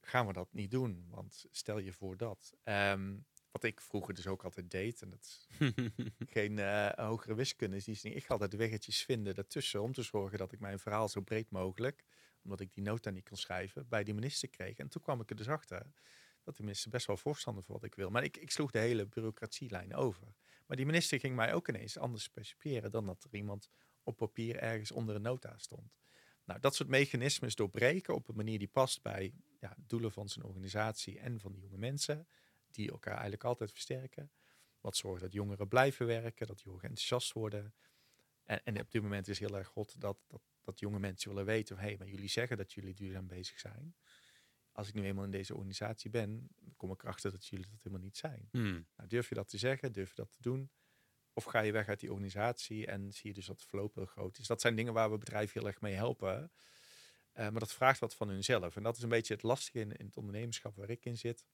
gaan we dat niet doen. Want stel je voor dat. Ehm, wat ik vroeger dus ook altijd deed, en dat is geen uh, hogere wiskunde, is die ik ga altijd weggetjes vinden daartussen om te zorgen dat ik mijn verhaal zo breed mogelijk, omdat ik die nota niet kon schrijven, bij die minister kreeg. En toen kwam ik er dus achter dat de minister best wel voorstander voor wat ik wil. Maar ik, ik sloeg de hele bureaucratielijn over. Maar die minister ging mij ook ineens anders specifieren dan dat er iemand op papier ergens onder een nota stond. Nou, dat soort mechanismes doorbreken op een manier die past bij ja, doelen van zijn organisatie en van de jonge mensen, die elkaar eigenlijk altijd versterken. Wat zorgt dat jongeren blijven werken, dat jongeren enthousiast worden. En, en op dit moment is heel erg goed dat, dat, dat jonge mensen willen weten, hé, hey, maar jullie zeggen dat jullie duurzaam bezig zijn. Als ik nu eenmaal in deze organisatie ben, kom ik erachter dat jullie dat helemaal niet zijn. Hmm. Nou, durf je dat te zeggen, durf je dat te doen? Of ga je weg uit die organisatie en zie je dus dat de verloop heel groot is. Dat zijn dingen waar we bedrijven heel erg mee helpen. Uh, maar dat vraagt wat van hunzelf. En dat is een beetje het lastige in, in het ondernemerschap waar ik in zit.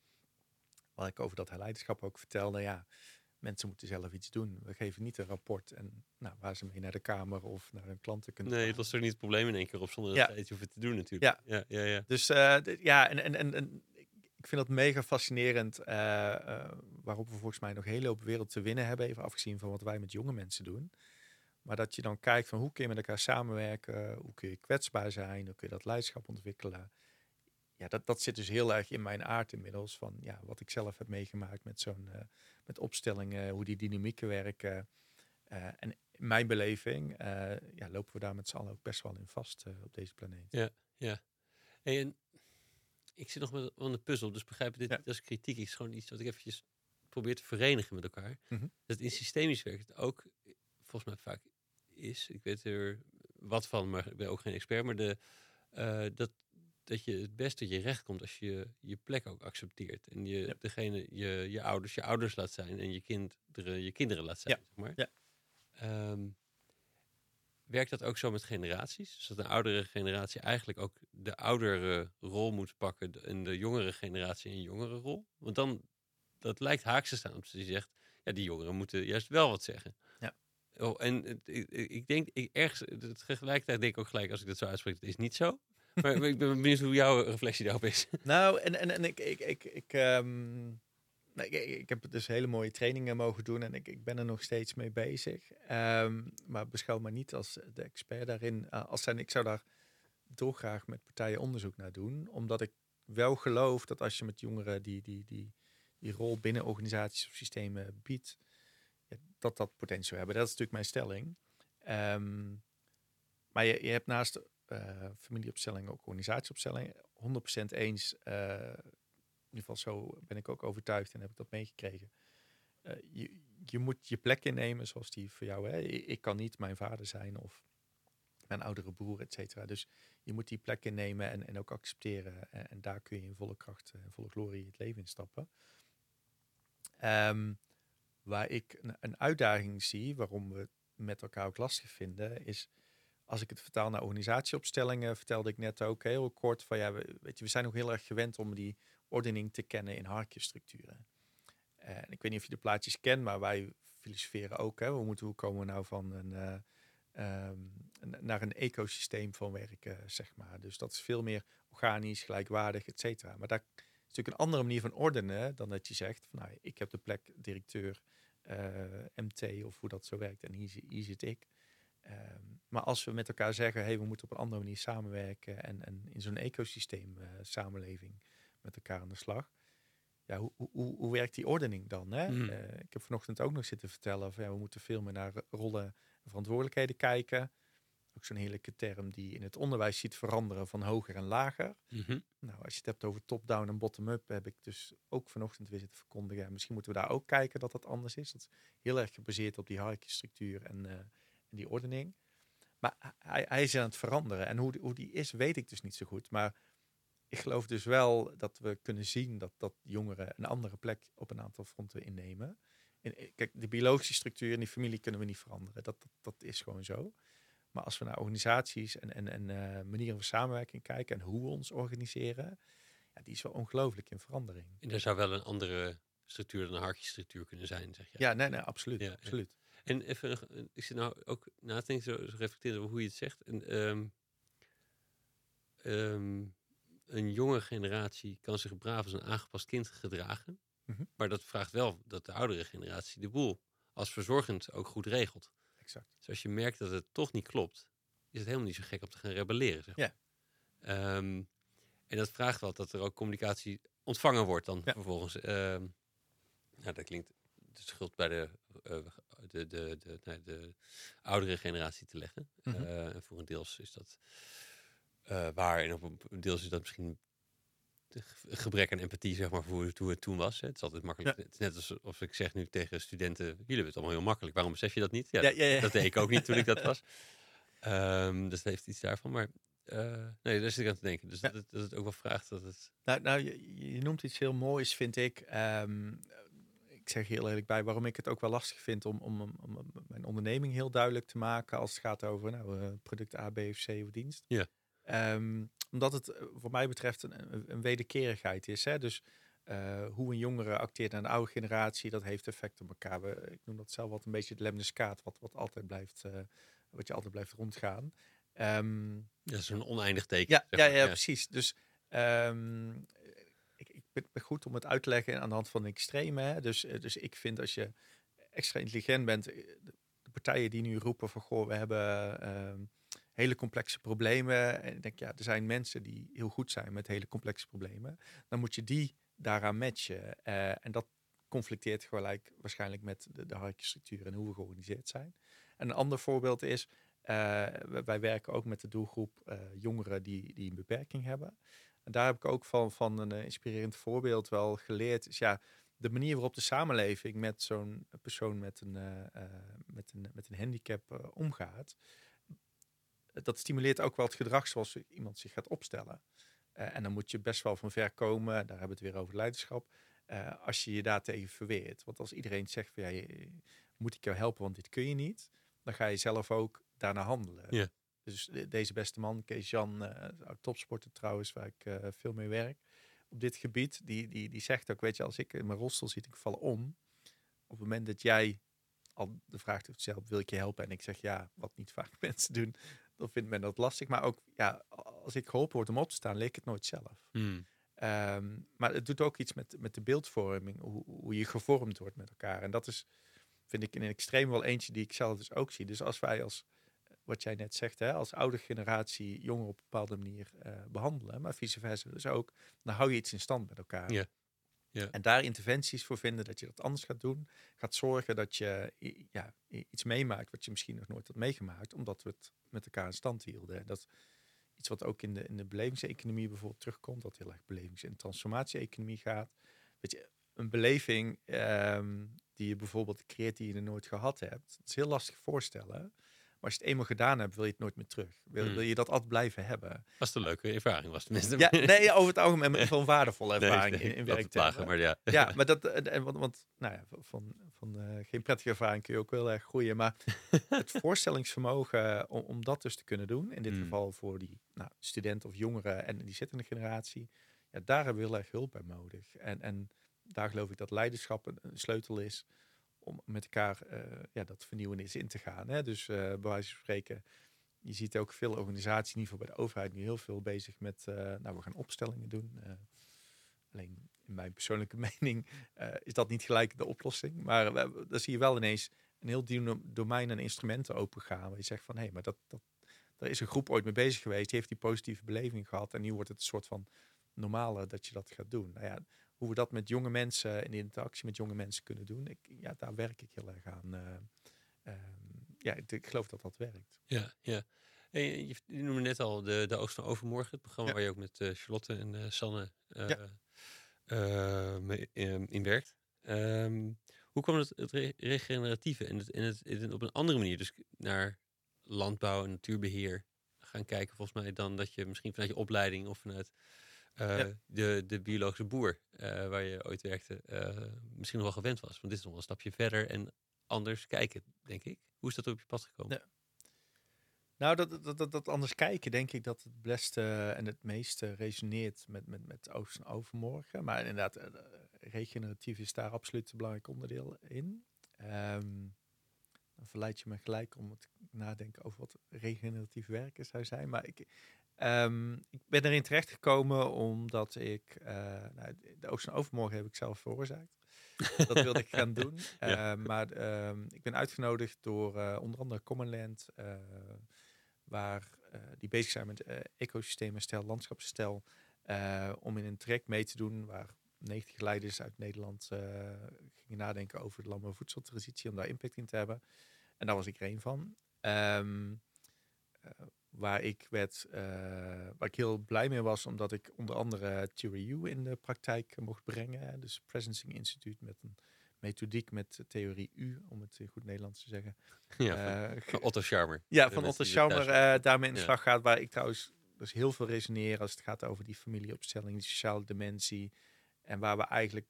Waar ik over dat leiderschap ook vertelde. Ja, mensen moeten zelf iets doen. We geven niet een rapport en nou, waar ze mee naar de kamer of naar hun klanten kunnen. Nee, dat is toch niet het probleem in één keer op zonder dat ja. je hoeft te doen natuurlijk. Ja, ja, ja. ja. Dus uh, ja, en, en, en, ik vind dat mega fascinerend. Uh, uh, waarop we volgens mij nog een hele hoop wereld te winnen hebben. Even afgezien van wat wij met jonge mensen doen. Maar dat je dan kijkt van hoe kun je met elkaar samenwerken. Hoe kun je kwetsbaar zijn. Hoe kun je dat leiderschap ontwikkelen. Ja, dat, dat zit dus heel erg in mijn aard inmiddels. Van ja, wat ik zelf heb meegemaakt met zo'n uh, met opstellingen. Hoe die dynamieken werken. en in mijn beleving ja, lopen we daar met z'n allen ook best wel in vast op deze planeet. Ja, ja. en ik zit nog met aan de puzzel, dus begrijp dit ja. als kritiek is gewoon iets wat ik eventjes probeer te verenigen met elkaar. Mhm. Dat in systemisch werkt ook, volgens mij vaak is, ik weet er wat van, maar ik ben ook geen expert, maar de, dat, dat je het beste je recht komt als je je plek ook accepteert. En je degene, je, je ouders, je ouders laat zijn en je kinderen, je kinderen laat zijn, zeg maar. Ja. Um, Werkt dat ook zo met generaties? Dus dat de oudere generatie eigenlijk ook de oudere rol moet pakken en de jongere generatie een jongere rol? Want dan, dat lijkt haaks te staan. Omdat je zegt, ja, die jongeren moeten juist wel wat zeggen. Ja. Oh, en ik, ik denk, ik, ergens, tegelijkertijd denk ik ook gelijk, als ik dat zo uitspreek, het is niet zo. Maar ik ben benieuwd hoe jouw reflectie daarop is. Nou, en, en, en ik, ik, ik, ik um Nee, ik, ik, heb dus hele mooie trainingen mogen doen en ik, ik ben er nog steeds mee bezig. Um, maar beschouw me niet als de expert daarin. Uh, als zijn, ik zou daar dolgraag met partijen onderzoek naar doen. Omdat ik wel geloof dat als je met jongeren die, die, die, die rol binnen organisaties of systemen biedt, dat dat potentieel hebben. Dat is natuurlijk mijn stelling. Um, maar je, je hebt naast familieopstellingen ook organisatieopstellingen. 100% eens uh, in ieder geval zo ben ik ook overtuigd en heb ik dat meegekregen. Uh, je, je moet je plek innemen zoals die voor jou. Hè? Ik kan niet mijn vader zijn of mijn oudere broer, et cetera. Dus je moet die plek innemen en, en ook accepteren. En, daar kun je in volle kracht en volle glorie het leven instappen. Um, waar ik een, een, uitdaging zie, waarom we met elkaar ook lastig vinden, is als ik het vertaal naar organisatieopstellingen, vertelde ik net ook heel kort van ja, we, weet je, we zijn nog heel erg gewend om die ordening te kennen in harkjesstructuren. En ik weet niet of je de plaatjes kent, maar wij filosoferen ook. Hè, we moeten, hoe komen we nou van een, uh, naar een ecosysteem van werken, zeg maar. Dus dat is veel meer organisch, gelijkwaardig, et cetera. Maar daar is natuurlijk een andere manier van ordenen dan dat je zegt van nou, ik heb de plek directeur, eh, MT of hoe dat zo werkt en hier zit ik. Um, maar als we met elkaar zeggen, hey, we moeten op een andere manier samenwerken en, en in zo'n ecosysteem uh, samenleving met elkaar aan de slag. Ja, hoe, hoe, hoe werkt die ordening dan? Hè? Mm. Uh, ik heb vanochtend ook nog zitten vertellen van ja, we moeten veel meer naar rollen en verantwoordelijkheden kijken. Ook zo'n heerlijke term die in het onderwijs ziet veranderen van hoger en lager. Mm -hmm. Nou, als je het hebt over top-down en bottom-up, heb ik dus ook vanochtend weer zitten verkondigen. Misschien moeten we daar ook kijken dat dat anders is. Dat is heel erg gebaseerd op die structuur en, uh, en die ordening. Maar hij, hij, is aan het veranderen. En hoe, hoe die is, weet ik dus niet zo goed. Maar ik geloof dus wel dat we kunnen zien dat, dat jongeren een andere plek op een aantal fronten innemen. En, eh, kijk, de biologische structuur in die familie kunnen we niet veranderen. Dat, dat, dat is gewoon zo. Maar als we naar organisaties en, en, en uh, manieren van samenwerking kijken en hoe we ons organiseren, ja, die is wel ongelooflijk in verandering. En er zou wel een andere structuur dan een hartjesstructuur kunnen zijn, zeg je? Ja, nee, nee, absoluut. Ja, absoluut. En even, ik zit nou ook na te denken, zo, reflecteren over hoe je het zegt. En, um, um, een jonge generatie kan zich braaf als een aangepast kind gedragen. Mhm. Maar dat vraagt wel dat de oudere generatie de boel als verzorgend ook goed regelt. Exact. Dus als je merkt dat het toch niet klopt, is het helemaal niet zo gek om te gaan rebelleren. Zeg maar. Ja. Um, en dat vraagt wel dat er ook communicatie ontvangen wordt dan vervolgens. Um, nou, dat klinkt de schuld bij de, uh, de, de, de, de oudere generatie te leggen. Mm -hmm. uh, voor een deels is dat uh, waar. En op een deels is dat misschien gebrek aan empathie, zeg maar, voor hoe het toen was. Het is altijd makkelijk. Ja. Het is net alsof ik zeg nu tegen studenten: jullie hebben het allemaal heel makkelijk. Waarom besef je dat niet? Ja, dat deed ik ook niet toen ik dat was. Um, dus dat heeft iets daarvan. Maar uh, nee, daar zit ik aan te denken. Dus dat, dat het ook wel vraagt dat het. Nou, nou je, je noemt iets heel moois, vind ik. Um, ik zeg heel eerlijk bij waarom ik het ook wel lastig vind om, om, om, mijn onderneming heel duidelijk te maken als het gaat over nou, uh, product A, B of C of dienst. Ja. Um, omdat het eh, voor mij betreft een, een wederkerigheid is. Hè? Dus uh, hoe een jongere acteert naar de oude generatie, dat heeft effect op elkaar. We, ik noem dat zelf wat een beetje het lemniskaat, wat, wat altijd blijft, uh, wat je altijd blijft rondgaan. Um, dat is een oneindig teken. Ja, ja, ja, ja, precies. Dus um, goed om het uit te leggen aan de hand van de extreme. Hè? Dus, dus ik vind als je extra intelligent bent, de partijen die nu roepen van goh, we hebben hele complexe problemen. En ik denk, ja, er zijn mensen die heel goed zijn met hele complexe problemen. Dan moet je die daaraan matchen. Uh, en dat conflicteert gelijk waarschijnlijk met de, de en hoe we georganiseerd zijn. En een ander voorbeeld is, wij werken ook met de doelgroep jongeren die, die een beperking hebben. En daar heb ik ook van, van een inspirerend voorbeeld wel geleerd. Is ja, de manier waarop de samenleving met zo'n persoon met een, met een, met een handicap omgaat dat stimuleert ook wel het gedrag zoals iemand zich gaat opstellen. En dan moet je best wel van ver komen, daar hebben we het weer over leiderschap, als je je daartegen verweert. Want als iedereen zegt van ja, moet ik jou helpen, want dit kun je niet, dan ga je zelf ook daarna handelen. Ja. Dus deze beste man, Kees Jan, uh, topsporter trouwens, waar ik veel mee werk, op dit gebied, die, die, die zegt ook, weet je, als ik in mijn rolstoel zit, ik val om. Op het moment dat jij al de vraag stelt, wil ik je helpen? En ik zeg ja, wat niet vaak mensen doen, dan vindt men dat lastig. Maar ook, ja, als ik geholpen word om op te staan, leek het nooit zelf. Hmm. Um, maar het doet ook iets met, met de beeldvorming, hoe, hoe je gevormd wordt met elkaar. En dat is, vind ik in een extreem wel eentje die ik zelf dus ook zie. Dus als wij als, wat jij net zegt, hè, als oude generatie jongeren op een bepaalde manier uh, behandelen, maar vice versa dus ook, dan hou je iets in stand met elkaar. Ja. Ja. En daar interventies voor vinden, dat je dat anders gaat doen. Gaat zorgen dat je ja, iets meemaakt wat je misschien nog nooit had meegemaakt, omdat we het met elkaar in stand hielden. Dat iets wat ook in de, in de belevingseconomie bijvoorbeeld terugkomt, dat heel erg belevings- en transformatie-economie gaat. Weet je, een beleving um, die je bijvoorbeeld creëert die je er nooit gehad hebt, dat is heel lastig voorstellen als je het eenmaal gedaan hebt, wil je het nooit meer terug. Wil, hmm. wil je dat altijd blijven hebben. Was een leuke ervaring, was tenminste. Ja, nee, over het algemeen van waardevolle ervaring in, in werk. maar ja. Ja, maar dat, en, want, want nou ja, van, van uh, geen prettige ervaring kun je ook heel erg groeien. Maar het voorstellingsvermogen om, om dat dus te kunnen doen, in dit hmm. geval voor die nou, studenten of jongeren en die zittende generatie, ja, daar hebben we heel erg hulp bij nodig. En, en daar geloof ik dat leiderschap een, een sleutel is om met elkaar uh, ja, dat vernieuwen in te gaan. Hè? Dus uh, bij wijze van spreken, je ziet ook veel organisaties, in ieder geval bij de overheid, nu heel veel bezig met, uh, nou we gaan opstellingen doen. alleen in mijn persoonlijke mening is dat niet gelijk de oplossing. Maar dan zie je wel ineens een heel domein aan instrumenten opengaan. Waar je zegt van hé, maar dat, dat, daar is een groep ooit mee bezig geweest, die heeft die positieve beleving gehad. En nu wordt het een soort van normale dat je dat gaat doen. Nou ja, hoe we dat met jonge mensen in interactie met jonge mensen kunnen doen, ik, ja, daar werk ik heel erg aan. Uh, um, ja, ik, ik, geloof dat dat werkt. Ja, ja. En je, je noemde net al de, de Oost van Overmorgen, het programma waar je ook met uh, Charlotte en uh, Sanne ja. mee, in werkt. Um, hoe kwam het, het regeneratieve en het, en het, het, op een andere manier, dus naar landbouw en natuurbeheer gaan kijken, volgens mij, dan dat je misschien vanuit je opleiding of vanuit eh, Ja. de, de biologische boer eh, waar je ooit werkte eh, misschien nog wel gewend was. Want dit is nog wel een stapje verder en anders kijken, denk ik. Hoe is dat op je pad gekomen? Ja. Nou, dat, dat, dat, dat anders kijken, denk ik dat het beste en het meeste resoneert met, met, met oost en overmorgen. Maar inderdaad, regeneratief is daar absoluut een belangrijk onderdeel in. Ehm, dan verleid je me gelijk om het nadenken over wat regeneratief werken zou zijn. Maar ik, ehm, ik ben erin terechtgekomen omdat ik, eh, nou, de oost en overmorgen heb ik zelf veroorzaakt. dat wilde ik gaan doen. Ja. Eh, maar ehm, ik ben uitgenodigd door eh, onder andere Commonland, waar die bezig zijn met ecosysteemherstel, landschapsherstel, om in een trek mee te doen waar 90 leiders uit Nederland gingen nadenken over de landbouw- en voedseltransitie, om daar impact in te hebben. En daar was ik er een van. Ehm, eh, waar ik werd, eh, waar ik heel blij mee was, omdat ik onder andere Theory U in de praktijk mocht brengen. Dus Presencing Instituut met een methodiek met theorie U, om het in goed Nederlands te zeggen. Ja, van, Eh, van Otto Scharmer. ja, van Otto eh daarmee in de Ja. slag gaat. Waar ik trouwens dus heel veel resoneer als het gaat over die familieopstelling, die sociale dimensie. En waar we eigenlijk,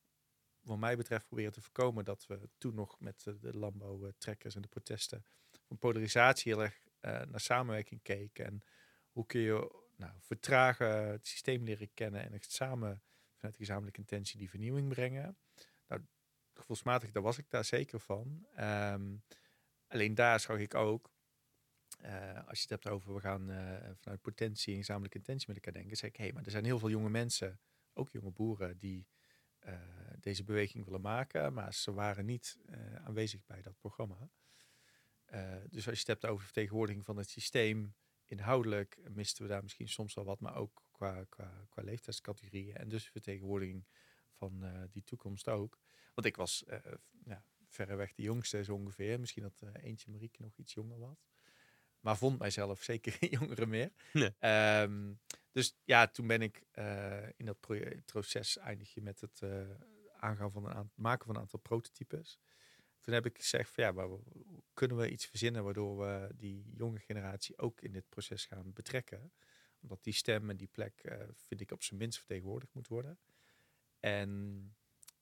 wat mij betreft, proberen te voorkomen dat we toen nog met de, de landbouwtrekkers en de protesten van polarisatie heel erg eh, naar samenwerking keken. En hoe kun je nou, vertragen, het systeem leren kennen en echt samen vanuit gezamenlijke intentie die vernieuwing brengen. Nou, gevoelsmatig, daar was ik daar zeker van. Ehm, alleen daar zag ik ook, eh, als je het hebt over we gaan eh, vanuit potentie en gezamenlijke intentie met elkaar denken, zeg ik, hé, hey, maar er zijn heel veel jonge mensen, ook jonge boeren, die eh, deze beweging willen maken, maar ze waren niet eh, aanwezig bij dat programma. Eh, dus als je het hebt over vertegenwoordiging van het systeem, inhoudelijk misten we daar misschien soms wel wat, maar ook qua, qua, qua leeftijdscategorieën en dus vertegenwoordiging van eh, die toekomst ook. Want ik was eh, ja, verreweg de jongste zo ongeveer. Misschien dat eentje Marieke nog iets jonger was. Maar vond mijzelf zeker geen jongere meer. Nee. Ehm, dus ja, toen ben ik in dat proces eindig je met het aangaan van een aantal, maken van een aantal prototypes. Toen heb ik gezegd van ja, maar kunnen we iets verzinnen waardoor we die jonge generatie ook in dit proces gaan betrekken. Omdat die stem en die plek eh, vind ik op zijn minst vertegenwoordigd moet worden. En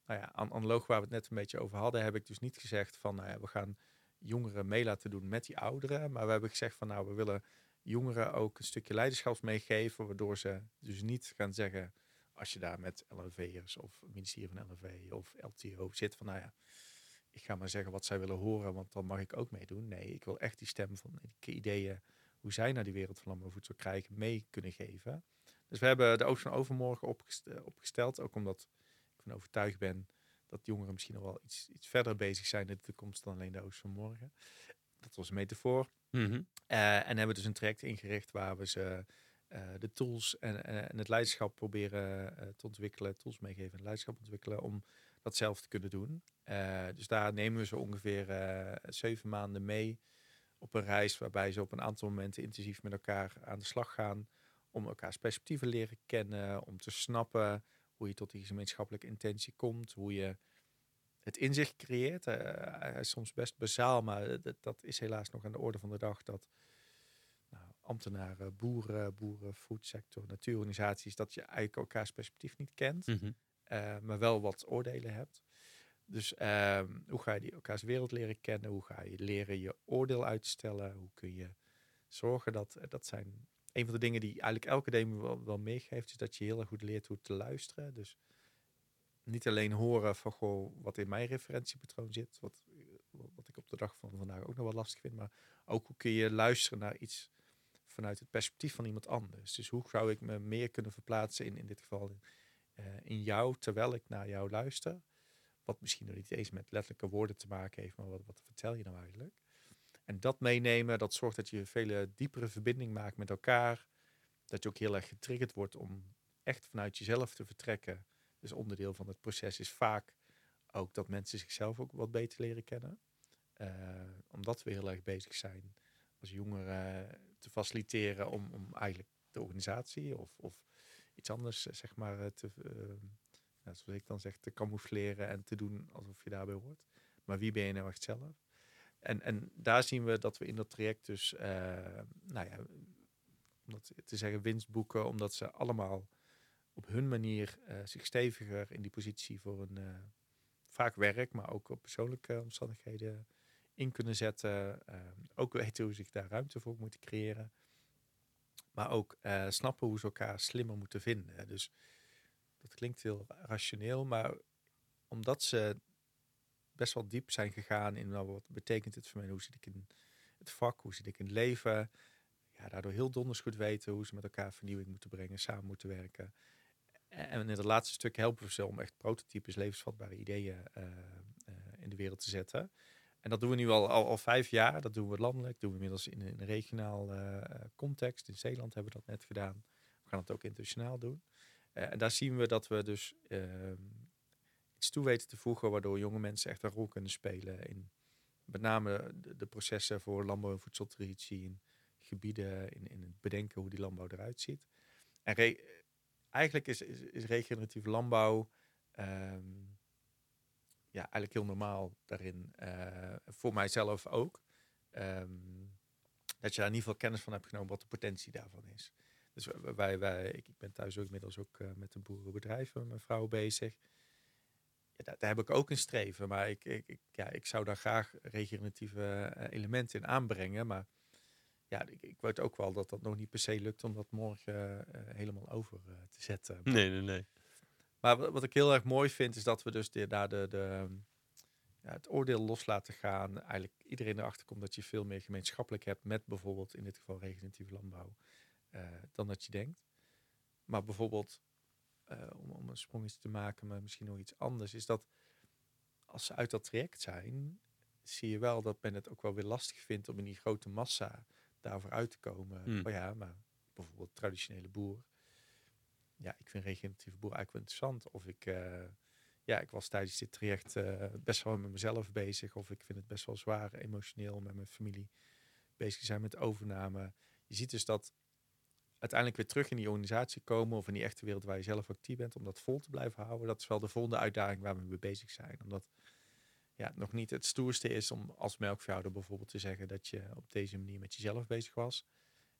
nou ja, an- analoog waar we het net een beetje over hadden, heb ik dus niet gezegd van nou ja, we gaan jongeren mee laten doen met die ouderen. Maar we hebben gezegd van nou, we willen jongeren ook een stukje leiderschap meegeven, waardoor ze dus niet gaan zeggen, als je daar met LNV'ers of ministerie van LNV of LTO zit, van nou ja, ik ga maar zeggen wat zij willen horen, want dan mag ik ook meedoen. Nee, ik wil echt die stem van die ideeën, hoe zij naar die wereld van landbouw en voedsel krijgen, mee kunnen geven. Dus we hebben de Oost van Overmorgen eh, opgesteld, ook omdat ik van overtuigd ben dat jongeren misschien nog wel iets, iets verder bezig zijn in de toekomst dan alleen de Oost van Morgen. Dat was een metafoor. Mhm. Eh, en hebben dus een traject ingericht waar we ze eh, de tools en, en, het leiderschap proberen te ontwikkelen, tools meegeven en leiderschap ontwikkelen om dat zelf te kunnen doen. Eh, dus daar nemen we ze ongeveer eh, zeven maanden mee op een reis waarbij ze op een aantal momenten intensief met elkaar aan de slag gaan om elkaars perspectieven leren kennen, om te snappen hoe je tot die gemeenschappelijke intentie komt, hoe je het inzicht creëert. Eh, hij is soms best bazaal, maar dat, dat is helaas nog aan de orde van de dag dat nou, ambtenaren, boeren, boeren, foodsector, natuurorganisaties, dat je eigenlijk elkaars perspectief niet kent, Mhm. Eh, maar wel wat oordelen hebt. Dus ehm, hoe ga je die elkaars wereld leren kennen? Hoe ga je leren je oordeel uitstellen? Hoe kun je zorgen dat, eh, dat zijn een van de dingen die eigenlijk elke demo wel, meegeeft, is dat je heel erg goed leert hoe te luisteren. Dus niet alleen horen van goh, wat in mijn referentiepatroon zit, wat, wat ik op de dag van vandaag ook nog wel lastig vind, maar ook hoe kun je luisteren naar iets vanuit het perspectief van iemand anders. Dus hoe zou ik me meer kunnen verplaatsen in, in dit geval eh, in jou, terwijl ik naar jou luister. Wat misschien nog niet eens met letterlijke woorden te maken heeft, maar wat, wat vertel je nou eigenlijk? En dat meenemen, dat zorgt dat je een veel diepere verbinding maakt met elkaar. Dat je ook heel erg getriggerd wordt om echt vanuit jezelf te vertrekken. Dus onderdeel van het proces is vaak ook dat mensen zichzelf ook wat beter leren kennen. Eh, omdat we heel erg bezig zijn als jongeren te faciliteren om, om eigenlijk de organisatie of, of iets anders, eh, zeg maar, eh, te, nou, zoals ik dan zeg, te camoufleren en te doen alsof je daarbij hoort. Maar wie ben je nou echt zelf? En, en daar zien we dat we in dat traject dus, eh, nou ja, om dat te zeggen, winst boeken, omdat ze allemaal op hun manier zich steviger in die positie voor een vaak werk, maar ook op persoonlijke omstandigheden in kunnen zetten. Ehm, ook weten hoe zich daar ruimte voor moeten creëren. Maar ook snappen hoe ze elkaar slimmer moeten vinden. Dus dat klinkt heel rationeel, maar omdat ze best wel diep zijn gegaan in nou, wat betekent het voor mij, hoe zit ik in het vak, hoe zit ik in het leven. Ja, daardoor heel donders goed weten hoe ze met elkaar vernieuwing moeten brengen, samen moeten werken. En in het laatste stuk helpen we ze om echt prototypes, levensvatbare ideeën uh, uh, in de wereld te zetten. En dat doen we nu al, al, al, vijf jaar. Dat doen we landelijk, doen we inmiddels in, een regionaal uh, context. In Zeeland hebben we dat net gedaan. We gaan het ook internationaal doen. en daar zien we dat we dus ehm, iets toe weten te voegen, waardoor jonge mensen echt een rol kunnen spelen in met name de, processen voor landbouw en voedseltraditie in gebieden, in, in het bedenken hoe die landbouw eruit ziet. En eigenlijk is, is, is, regeneratieve landbouw ehm, ja, eigenlijk heel normaal daarin. Uh, voor mijzelf ook. Ehm, dat je daar in ieder geval kennis van hebt genomen wat de potentie daarvan is. Dus wij, wij, ik, ben thuis ook inmiddels ook uh, met een boerenbedrijf met mijn vrouw bezig ja, daar, daar, heb ik ook een streven. Maar ik, ik, ja, ik zou daar graag regeneratieve eh, elementen in aanbrengen. Maar ja, ik, ik weet ook wel dat dat nog niet per se lukt om dat morgen helemaal over te zetten. Nee, nee, nee. Maar wat, ik heel erg mooi vind, is dat we dus de, daar de, de, ja, het oordeel los laten gaan. Eigenlijk iedereen erachter komt dat je veel meer gemeenschappelijk hebt met bijvoorbeeld in dit geval regeneratieve landbouw. dan dat je denkt. Maar bijvoorbeeld uh, om, om een sprongetje te maken, maar misschien nog iets anders, is dat als ze uit dat traject zijn, zie je wel dat men het ook wel weer lastig vindt om in die grote massa daarvoor uit te komen. Mm. Oh ja, maar bijvoorbeeld traditionele boer. Ja, ik vind regeneratieve boer eigenlijk wel interessant. Of ik, uh, ja, ik was tijdens dit traject uh, best wel met mezelf bezig. Of ik vind het best wel zwaar emotioneel met mijn familie bezig zijn met overname. Je ziet dus dat uiteindelijk weer terug in die organisatie komen of in die echte wereld waar je zelf actief bent, om dat vol te blijven houden. Dat is wel de volgende uitdaging waar we mee bezig zijn. Omdat ja, nog niet het stoerste is om als melkveehouder bijvoorbeeld te zeggen dat je op deze manier met jezelf bezig was.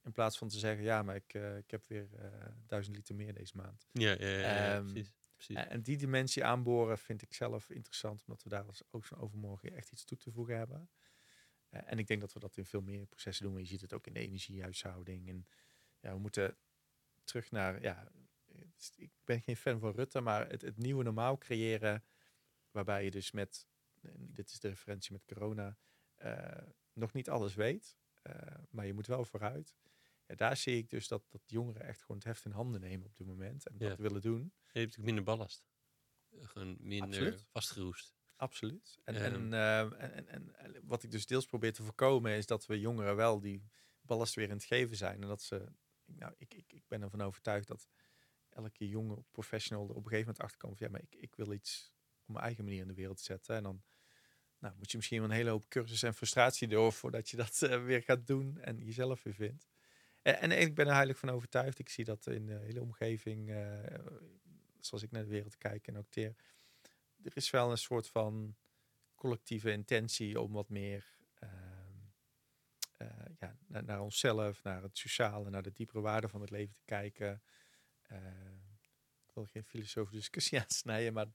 In plaats van te zeggen, ja, maar ik, uh, ik heb weer uh, duizend liter meer deze maand. Ja, ja, ja, um, precies, precies. En die dimensie aanboren vind ik zelf interessant, omdat we daar ook zo overmorgen echt iets toe te voegen hebben. Uh, en ik denk dat we dat in veel meer processen doen. Je ziet het ook in de energiehuishouding en ja, we moeten terug naar, ja, ik ben geen fan van Rutte, maar het, het nieuwe normaal creëren, waarbij je dus met, dit is de referentie met corona, uh, nog niet alles weet, uh, maar je moet wel vooruit. Daar zie ik dus dat, dat jongeren echt gewoon het heft in handen nemen op dit moment en ja. dat willen doen. Je hebt ook minder ballast. Gewoon minder Absoluut. vastgeroest. Absoluut. En, en, uh, en, en, en, wat ik dus deels probeer te voorkomen is dat we jongeren wel die ballast weer in het geven zijn. En dat ze nou, ik, ik, ik ben ervan overtuigd dat elke jonge professional er op een gegeven moment achterkomt van ja, maar ik, ik wil iets op mijn eigen manier in de wereld zetten. En dan nou, moet je misschien wel een hele hoop cursus en frustratie door voordat je dat uh, weer gaat doen en jezelf weer vindt. En, en, ik ben er heilig van overtuigd. Ik zie dat in de hele omgeving, uh, zoals ik naar de wereld kijk en acteer. Er is wel een soort van collectieve intentie om wat meer uh, uh, ja, naar, onszelf, naar het sociale, naar de diepere waarde van het leven te kijken. Ik wil geen filosofische discussie aansnijden, maar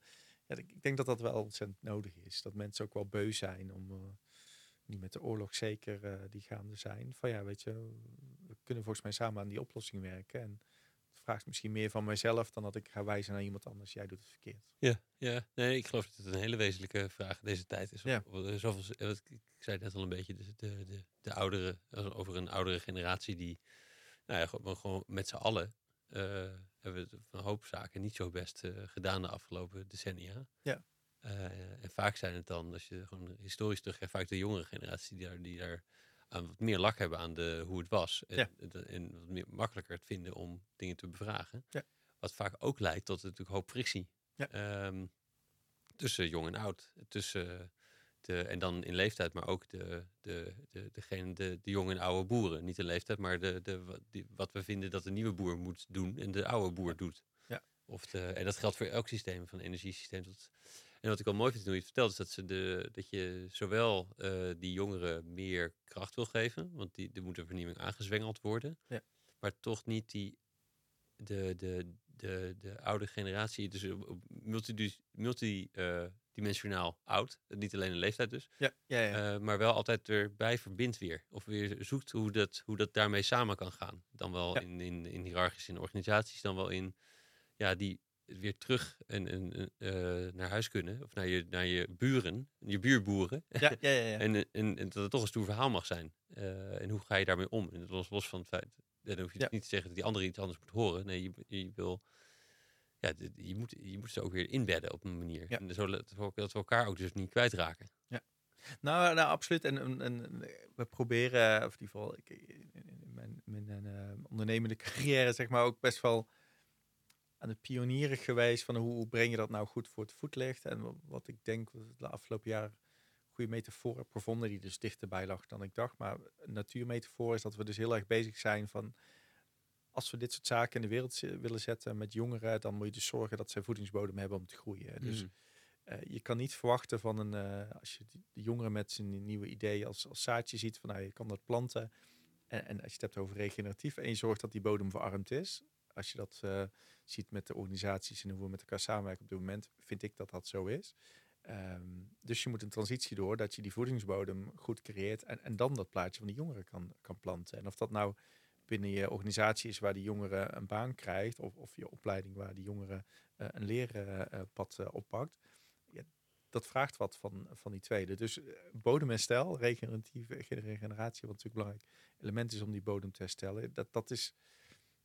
ja, ik denk dat dat wel ontzettend nodig is. Dat mensen ook wel beu zijn om, niet met de oorlog zeker, die gaande zijn. Van ja, weet je, we kunnen volgens mij samen aan die oplossing werken. En vraagt misschien meer van mijzelf dan dat ik ga wijzen naar iemand anders. Jij doet het verkeerd. Ja, ja. Nee, ik geloof dat het een hele wezenlijke vraag deze tijd is. Ja. Zoveel, ik zei net al een beetje, de, de, de, de oudere, over een oudere generatie die, nou ja, gewoon, gewoon met z'n allen uh, hebben we een hoop zaken niet zo best uh, gedaan de afgelopen decennia. Ja. Uh, en vaak zijn het dan, als je gewoon historisch terug vaak de jongere generatie die daar, die daar aan wat meer lak hebben aan de, hoe het was. En, en, wat meer makkelijker het vinden om dingen te bevragen. Ja. Wat vaak ook leidt tot natuurlijk hoop frictie. Ja. Um, tussen jong en oud. Tussen de, en dan in leeftijd, maar ook de, de, de, degene, de, de jonge en oude boeren. Niet in leeftijd, maar de, de, die, wat we vinden dat de nieuwe boer moet doen en de oude boer doet. Ja. Of de, en dat geldt voor elk systeem, van energiesysteem tot en wat ik wel mooi vind toen je het vertelt, is dat, ze de, dat je zowel uh, die jongeren meer kracht wil geven, want die, er moet een vernieuwing aangezwengeld worden, ja. maar toch niet die, de, de, de, de oude generatie, dus multi, multi uh, oud. Niet alleen een leeftijd dus. Ja, ja, ja. Uh, maar wel altijd erbij verbindt weer. Of weer zoekt hoe dat, hoe dat daarmee samen kan gaan. Dan wel ja. in, in, in hiërarchische organisaties, dan wel in ja, die weer terug en, en uh, naar huis kunnen. Of naar je, naar je buren, je buurboeren. Ja, ja, ja, ja. en, en, en, dat het toch een stoer verhaal mag zijn. Uh, en hoe ga je daarmee om? En los, los van het feit, dan hoef je niet te zeggen dat die andere iets anders moet horen. Nee, je, je wil ja, je, moet, je moet ze ook weer inbedden op een manier. Ja. En zo dat we elkaar ook dus niet kwijtraken. Ja, nou, nou absoluut. En, en, we proberen, of in ieder geval ik, in mijn, mijn uh, ondernemende carrière, zeg maar, ook best wel aan het pionieren geweest van hoe, hoe breng je dat nou goed voor het voetlicht. En wat ik denk, de afgelopen jaar goede metafoor heb gevonden, die dus dichterbij lag dan ik dacht. Maar een natuurmetafoor is dat we dus heel erg bezig zijn van als we dit soort zaken in de wereld willen zetten met jongeren, dan moet je dus zorgen dat ze voedingsbodem hebben om te groeien. Dus mm. uh, je kan niet verwachten van een, uh, als je de jongeren met zijn nieuwe idee als, als zaadje ziet, van nou, je kan dat planten. En, en, als je het hebt over regeneratief en je zorgt dat die bodem verarmd is. Als je dat uh, ziet met de organisaties en hoe we met elkaar samenwerken op dit moment, vind ik dat dat zo is. Um, dus je moet een transitie door dat je die voedingsbodem goed creëert en, en dan dat plaatje van die jongeren kan, kan planten. En of dat nou binnen je organisatie is waar die jongeren een baan krijgt, of, of je opleiding waar die jongeren uh, een leerpad uh, oppakt. Dat vraagt wat van, van die tweede. Dus bodem en stijl, regeneratieve regeneratie, wat natuurlijk belangrijk element is om die bodem te herstellen. Dat, dat is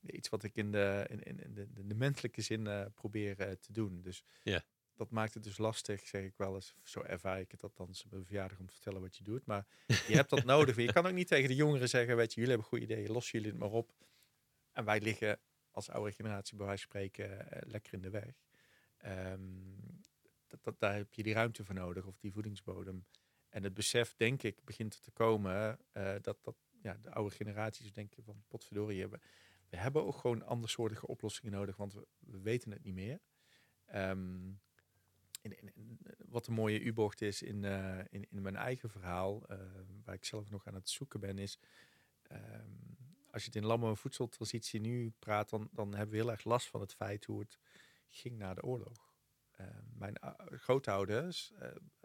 iets wat ik in de, in, in de, de, menselijke zin uh, probeer te doen. Dus ja dat maakt het dus lastig, zeg ik wel eens. Zo ervaar ik het althans bij mijn verjaardag om te vertellen wat je doet. Maar je hebt dat nodig. Je kan ook niet tegen de jongeren zeggen, weet je, jullie hebben goede ideeën, los jullie het maar op. En wij liggen als oude generatie bij wijze van spreken uh, lekker in de weg. Um, dat, dat, daar heb je die ruimte voor nodig, of die voedingsbodem. En het besef, denk ik, begint te komen dat, dat ja, de oude generaties denken van potverdorie hebben. We hebben ook gewoon andersoortige oplossingen nodig, want we, we weten het niet meer. Um, in, in, wat een mooie U-bocht is in, uh, in, in mijn eigen verhaal, uh, waar ik zelf nog aan het zoeken ben, is um, als je het in landbouw- en voedseltransitie nu praat, dan, dan hebben we heel erg last van het feit hoe het ging na de oorlog. Uh, mijn grootouders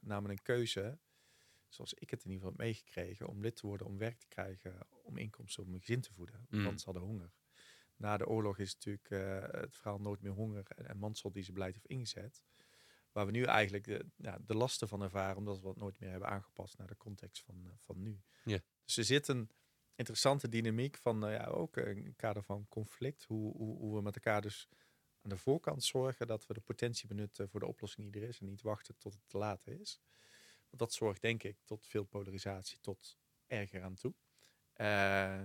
namen een keuze, zoals ik het in ieder geval heb meegekregen, om lid te worden, om werk te krijgen, om inkomsten om mijn gezin te voeden. Mm. Want ze hadden honger. Na de oorlog is natuurlijk het verhaal nooit meer honger en, en Mansel die ze beleid heeft ingezet waar we nu eigenlijk de, ja, de lasten van ervaren, omdat we het nooit meer hebben aangepast naar de context van, uh, van nu. Ja. Dus er zit een interessante dynamiek van uh, ja, ook een kader van conflict. Hoe, hoe, hoe, we met elkaar dus aan de voorkant zorgen dat we de potentie benutten voor de oplossing die er is en niet wachten tot het te laat is. Want dat zorgt denk ik tot veel polarisatie, tot erger aan toe. Uh,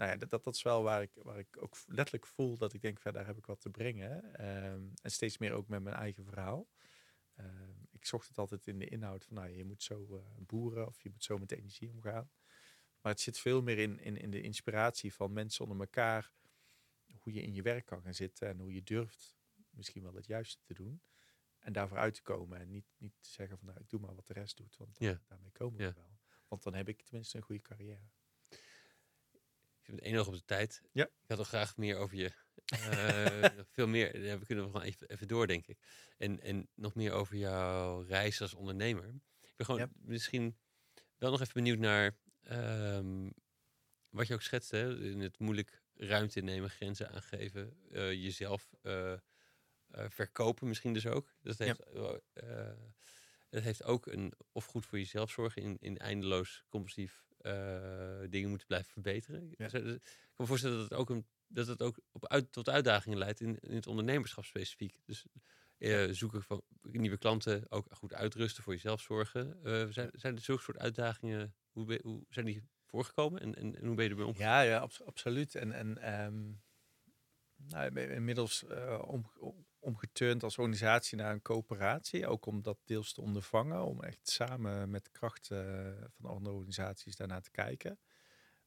nou ja, dat, dat, is wel waar ik, waar ik ook letterlijk voel dat ik denk, verder heb ik wat te brengen. Um, en steeds meer ook met mijn eigen verhaal. Ehm, ik zocht het altijd in de inhoud van, nou, je moet zo uh, boeren of je moet zo met energie omgaan. Maar het zit veel meer in, in, in de inspiratie van mensen onder elkaar. Hoe je in je werk kan gaan zitten en hoe je durft misschien wel het juiste te doen. En daarvoor uit te komen en niet, niet te zeggen van, nou, ik doe maar wat de rest doet. Want ja. daarmee komen we wel. Want dan heb ik tenminste een goede carrière. Ik heb het één oog op de tijd. Ja. Ik had nog graag meer over je uh, veel meer. We kunnen gewoon even, even door, denk ik. En, en nog meer over jouw reis als ondernemer. Ik ben gewoon misschien wel nog even benieuwd naar um, wat je ook schetste. In het moeilijk ruimte nemen, grenzen aangeven, uh, jezelf uh, verkopen misschien dus ook. Dat heeft, dat heeft ook een, of goed voor jezelf zorgen in, in eindeloos compulsief dingen moeten blijven verbeteren. Ja. Dus, ik kan me voorstellen dat het ook een dat het ook op uit, tot uitdagingen leidt in, in het ondernemerschap specifiek. Dus uh, zoeken van nieuwe klanten, ook goed uitrusten, voor jezelf zorgen. Uh, zijn, zijn er zulke soort uitdagingen, hoe, hoe zijn die voorgekomen en, en, en, hoe ben je ermee omgegaan? Ja, ja absoluut. En, en um, nou, inmiddels uh, om, omgeturnd als organisatie naar een coöperatie. Ook om dat deels te ondervangen, om echt samen met de kracht van andere organisaties daarnaar te kijken.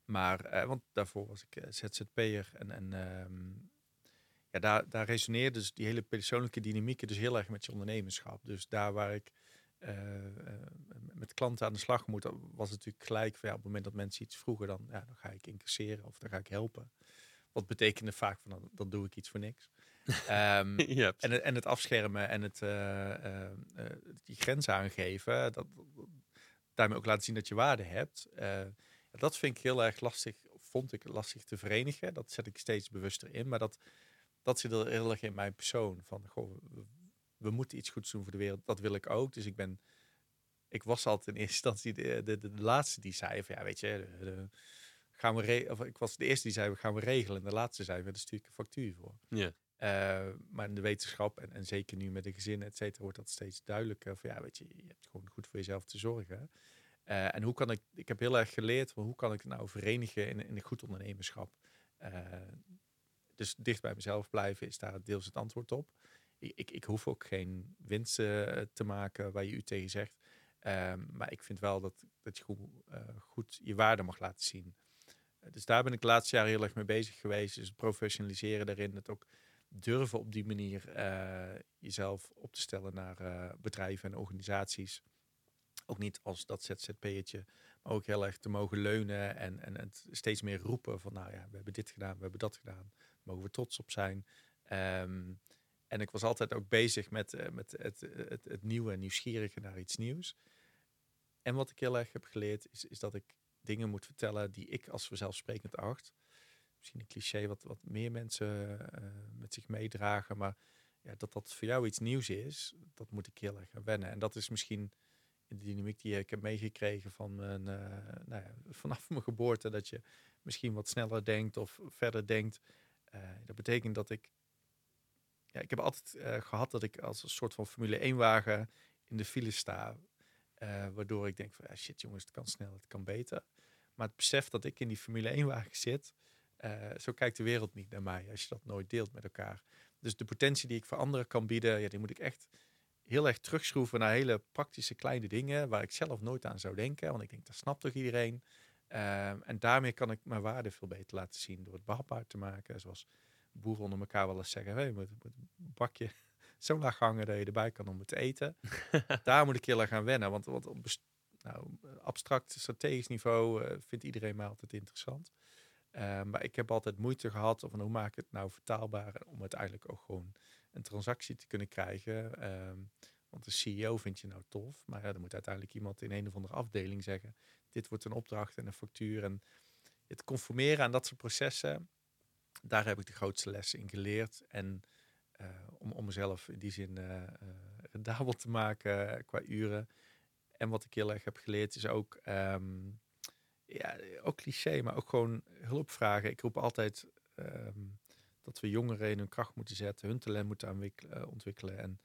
Maar, uh, want daarvoor was ik uh, ZZP'er en, en um, ja, daar, daar resoneerde dus die hele persoonlijke dynamiek dus heel erg met je ondernemerschap. Dus daar waar ik met klanten aan de slag moet, was het natuurlijk gelijk van ja, op het moment dat mensen iets vroegen, dan, ja, dan ga ik incasseren of dan ga ik helpen. wat betekende vaak van, dan, dan doe ik iets voor niks. Ehm, en, het, en het afschermen en het uh, die grens aangeven, dat, daarmee ook laten zien dat je waarde hebt. dat vind ik heel erg lastig, vond ik lastig te verenigen. Dat zet ik steeds bewuster in. Maar dat, dat zit er heel erg in mijn persoon. Van, goh, we, moeten iets goeds doen voor de wereld. Dat wil ik ook. Dus ik ben, ik was altijd in eerste instantie de, de, de, laatste die zei van, ja, weet je, de, gaan we of ik was de eerste die zei, we gaan we regelen. En de laatste zei, we er stuur ik een factuur voor. Ja. Uh, maar in de wetenschap en, en zeker nu met de gezinnen, et cetera, wordt dat steeds duidelijker. Van ja, weet je, je hebt gewoon goed voor jezelf te zorgen. Uh, en hoe kan ik, ik heb heel erg geleerd, van hoe kan ik het nou verenigen in, in een goed ondernemerschap? Uh, dus dicht bij mezelf blijven is daar deels het antwoord op. Ik, ik, ik hoef ook geen winsten te maken waar je u tegen zegt. Um, maar ik vind wel dat, dat je goed, goed je waarde mag laten zien. dus daar ben ik de laatste jaar heel erg mee bezig geweest. Dus professionaliseren daarin. Het ook durven op die manier uh, jezelf op te stellen naar uh, bedrijven en organisaties. Ook niet als dat ZZP'tje, maar ook heel erg te mogen leunen en, en steeds meer roepen van nou ja, we hebben dit gedaan, we hebben dat gedaan. Daar mogen we trots op zijn. Um, en ik was altijd ook bezig met, uh, met het, het, het, nieuwe, nieuwsgierige naar iets nieuws. En wat ik heel erg heb geleerd is, is dat ik dingen moet vertellen die ik als vanzelfsprekend acht misschien een cliché wat, wat meer mensen uh, met zich meedragen. Maar ja, dat dat voor jou iets nieuws is, dat moet ik heel erg wennen. En dat is misschien de dynamiek die ik heb meegekregen van mijn, uh, nou ja, vanaf mijn geboorte. Dat je misschien wat sneller denkt of verder denkt. Uh, dat betekent dat ik. Ja, ik heb altijd gehad dat ik als een soort van Formule 1 wagen in de file sta. waardoor ik denk van ja, shit jongens, het kan sneller, het kan beter. Maar het besef dat ik in die Formule 1 wagen zit, uh, zo kijkt de wereld niet naar mij als je dat nooit deelt met elkaar. Dus de potentie die ik voor anderen kan bieden, ja, die moet ik echt heel erg terugschroeven naar hele praktische kleine dingen waar ik zelf nooit aan zou denken. Want ik denk, dat snapt toch iedereen. Uh, en daarmee kan ik mijn waarde veel beter laten zien door het behapbaar te maken. Zoals boeren onder elkaar wel eens zeggen, hey, moet, moet een bakje zo laag hangen dat je erbij kan om het te eten. Daar moet ik heel erg aan wennen. Want, want op nou, abstract strategisch niveau uh, vindt iedereen mij altijd interessant. Uh, maar ik heb altijd moeite gehad van hoe maak ik het nou vertaalbaar om uiteindelijk ook gewoon een transactie te kunnen krijgen. Um, want de CEO vind je nou tof, maar ja, dan moet uiteindelijk iemand in een of andere afdeling zeggen: dit wordt een opdracht en een factuur. En het conformeren aan dat soort processen, daar heb ik de grootste lessen in geleerd. En uh, om, om mezelf in die zin uh, rendabel te maken qua uren. En wat ik heel erg heb geleerd is ook um, ja, ook cliché, maar ook gewoon hulp vragen. Ik roep altijd ehm, dat we jongeren in hun kracht moeten zetten, hun talent moeten uh, ontwikkelen en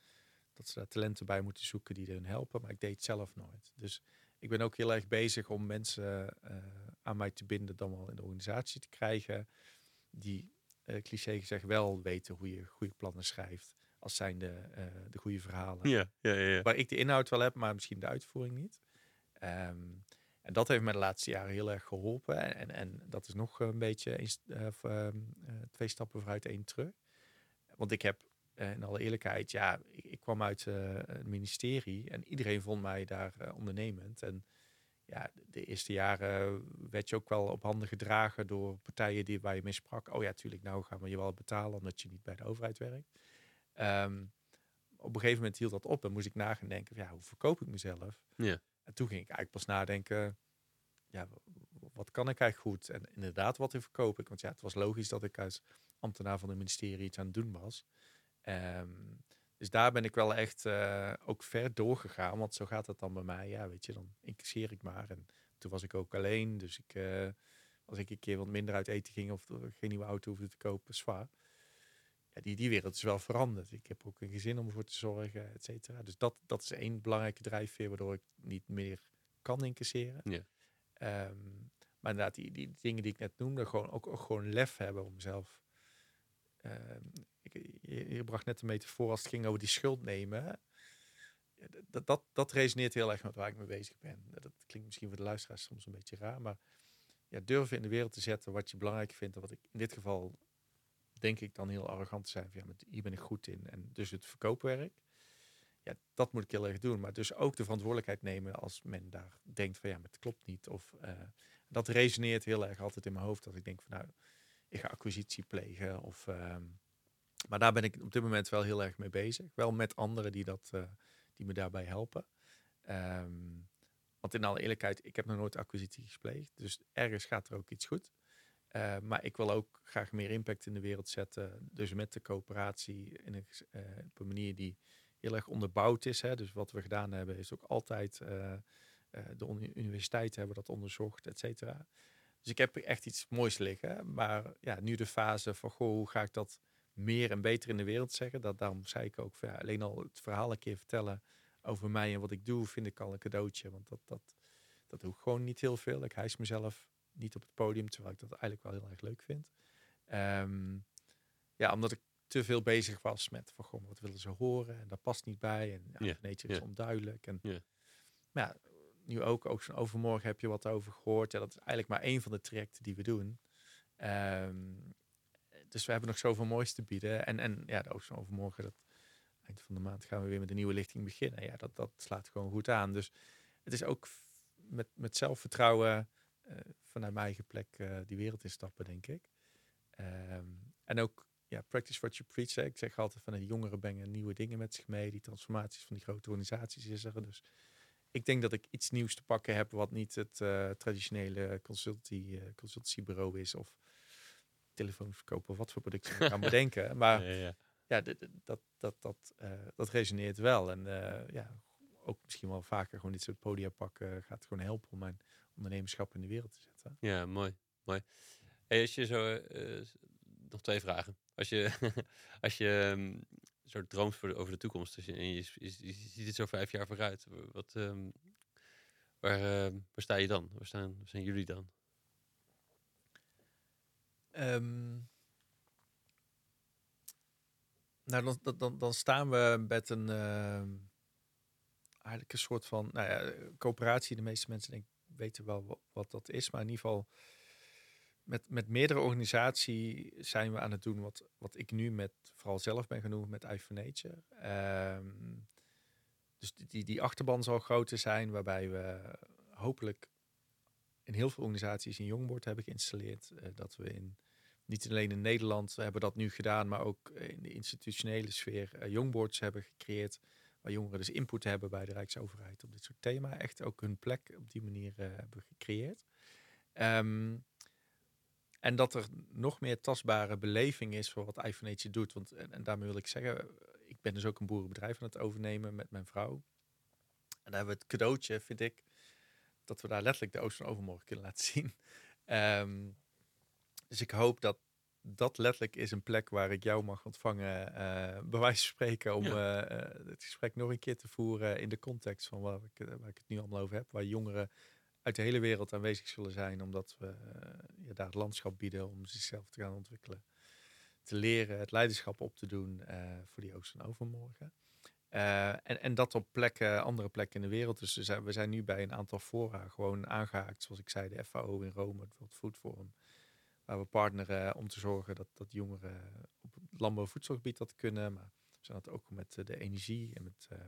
dat ze daar talenten bij moeten zoeken die hun helpen. Maar ik deed het zelf nooit. Dus ik ben ook heel erg bezig om mensen uh, aan mij te binden, dan wel in de organisatie te krijgen, die uh, cliché gezegd wel weten hoe je goede plannen schrijft. Als zijn de, de goede verhalen. Ja, ja, ja, Waar ik de inhoud wel heb, maar misschien de uitvoering niet. Um, en dat heeft me de laatste jaren heel erg geholpen. En, en dat is nog een beetje uh, twee stappen vooruit, één terug. Want ik heb, uh, in alle eerlijkheid, ja, ik, kwam uit het ministerie en iedereen vond mij daar ondernemend. En ja, de eerste jaren werd je ook wel op handen gedragen door partijen die, waar je mee sprak. Oh ja, tuurlijk, nou gaan we je wel betalen omdat je niet bij de overheid werkt. Um, op een gegeven moment hield dat op en moest ik nagaan denken, ja, hoe verkoop ik mezelf? Ja. En toen ging ik eigenlijk pas nadenken, ja, wat kan ik eigenlijk goed? En inderdaad, wat verkoop ik? Want ja, het was logisch dat ik als ambtenaar van het ministerie iets aan het doen was. Um, dus daar ben ik wel echt uh, ook ver doorgegaan, want zo gaat het dan bij mij. Ja, weet je, dan incasseer ik maar. En toen was ik ook alleen, dus ik, uh, als ik een keer wat minder uit eten ging of geen nieuwe auto hoefde te kopen, zwaar. Die, die wereld is wel veranderd. Ik heb ook een gezin om voor te zorgen, et cetera. Dus dat, dat is één belangrijke drijfveer waardoor ik niet meer kan incasseren. Ja. Um, maar inderdaad, die, die dingen die ik net noemde, gewoon ook, ook gewoon lef hebben om mezelf. Um, ik, je, je, bracht net een metafoor als het ging over die schuld nemen. Dat, dat, dat resoneert heel erg met waar ik mee bezig ben. Dat klinkt misschien voor de luisteraars soms een beetje raar, maar ja, durven in de wereld te zetten wat je belangrijk vindt. En wat ik in dit geval denk ik dan heel arrogant te zijn. Van, ja, met, hier ben ik goed in. En dus het verkoopwerk. Ja, dat moet ik heel erg doen. Maar dus ook de verantwoordelijkheid nemen als men daar denkt van ja, maar het klopt niet. Of uh, dat resoneert heel erg altijd in mijn hoofd. Dat ik denk van nou, ik ga acquisitie plegen. Of, ehm, maar daar ben ik op dit moment wel heel erg mee bezig. Wel met anderen die, dat, eh, die me daarbij helpen. Ehm, want in alle eerlijkheid, ik heb nog nooit acquisitie gepleegd. Dus ergens gaat er ook iets goed. Uh, maar ik wil ook graag meer impact in de wereld zetten. Dus met de coöperatie in een, uh, op een manier die heel erg onderbouwd is. Hè. Dus wat we gedaan hebben is ook altijd... Uh, de universiteiten hebben dat onderzocht, et cetera. Dus ik heb echt iets moois liggen. Maar ja, nu de fase van, goh, hoe ga ik dat meer en beter in de wereld zeggen? Dat, daarom zei ik ook, alleen al het verhaal een keer vertellen over mij en wat ik doe, vind ik al een cadeautje. Want dat, dat, dat doe ik gewoon niet heel veel. Ik hijs mezelf niet op het podium, terwijl ik dat eigenlijk wel heel erg leuk vind. Um, ja, omdat ik te veel bezig was met van, goh, wat willen ze horen? En dat past niet bij. En ja, yeah. is onduidelijk. En, yeah. Maar ja, nu ook, ook zo'n overmorgen heb je wat over gehoord. Ja, dat is eigenlijk maar één van de trajecten die we doen. Um, dus we hebben nog zoveel moois te bieden. En, en ja, de Ocean overmorgen, dat eind van de maand gaan we weer met een nieuwe lichting beginnen. Ja, dat, dat slaat gewoon goed aan. Dus het is ook met, met zelfvertrouwen vanuit mijn eigen plek uh, die wereld instappen, denk ik. Um, en ook ja, practice what you preach. Hè. Ik zeg altijd van de jongeren brengen nieuwe dingen met zich mee. Die transformaties van die grote organisaties is er. Dus ik denk dat ik iets nieuws te pakken heb wat niet het uh, traditionele consultie, consultancybureau is of telefoons verkopen of wat voor producten ik kan bedenken. Maar ja, ja. ja dat, dat, dat, uh, dat resoneert wel. En uh, ja, ook misschien wel vaker gewoon dit soort podia pakken gaat gewoon helpen om mijn ondernemerschap in de wereld te zetten. Ja, mooi. mooi. Hey, als je zo, uh, nog twee vragen. Als je, als je um, zo droomt voor de, over de toekomst en je, je, je, ziet het zo vijf jaar vooruit, wat, um, waar, waar sta je dan? Waar, staan, waar zijn jullie dan? Um, nou, dan, dan, dan staan we met een uh, eigenlijk een soort van nou ja, coöperatie. De meeste mensen denk, weten wel wat, dat is, maar in ieder geval met, met meerdere organisaties zijn we aan het doen wat, wat ik nu met vooral zelf ben genoemd met for Nature. Um, dus die, die achterban zal groter zijn, waarbij we hopelijk in heel veel organisaties een jongboard hebben geïnstalleerd. Uh, dat we in niet alleen in Nederland hebben dat nu gedaan, maar ook in de institutionele sfeer jongboards hebben gecreëerd. Jongeren dus input hebben bij de Rijksoverheid op dit soort thema. Echt ook hun plek op die manier uh, hebben gecreëerd. Um, en dat er nog meer tastbare beleving is voor wat iPhone doet. Want, en, daarmee wil ik zeggen, ik ben dus ook een boerenbedrijf aan het overnemen met mijn vrouw. En daar hebben we het cadeautje, vind ik, dat we daar letterlijk de Oosten overmorgen kunnen laten zien. Um, dus ik hoop dat dat letterlijk is een plek waar ik jou mag ontvangen, uh, bij wijze van spreken, om uh, het gesprek nog een keer te voeren in de context van waar ik, waar ik het nu allemaal over heb. Waar jongeren uit de hele wereld aanwezig zullen zijn, omdat we ja, daar het landschap bieden om zichzelf te gaan ontwikkelen. Te leren, het leiderschap op te doen voor die Oost- en overmorgen. en, en dat op plekken, andere plekken in de wereld. Dus we zijn, we zijn nu bij een aantal fora gewoon aangehaakt, zoals ik zei, de FAO in Rome, het World Food Forum waar we partneren om te zorgen dat, dat jongeren op het landbouw- en voedselgebied dat kunnen. Maar we zijn dat ook met eh, de energie en met uh,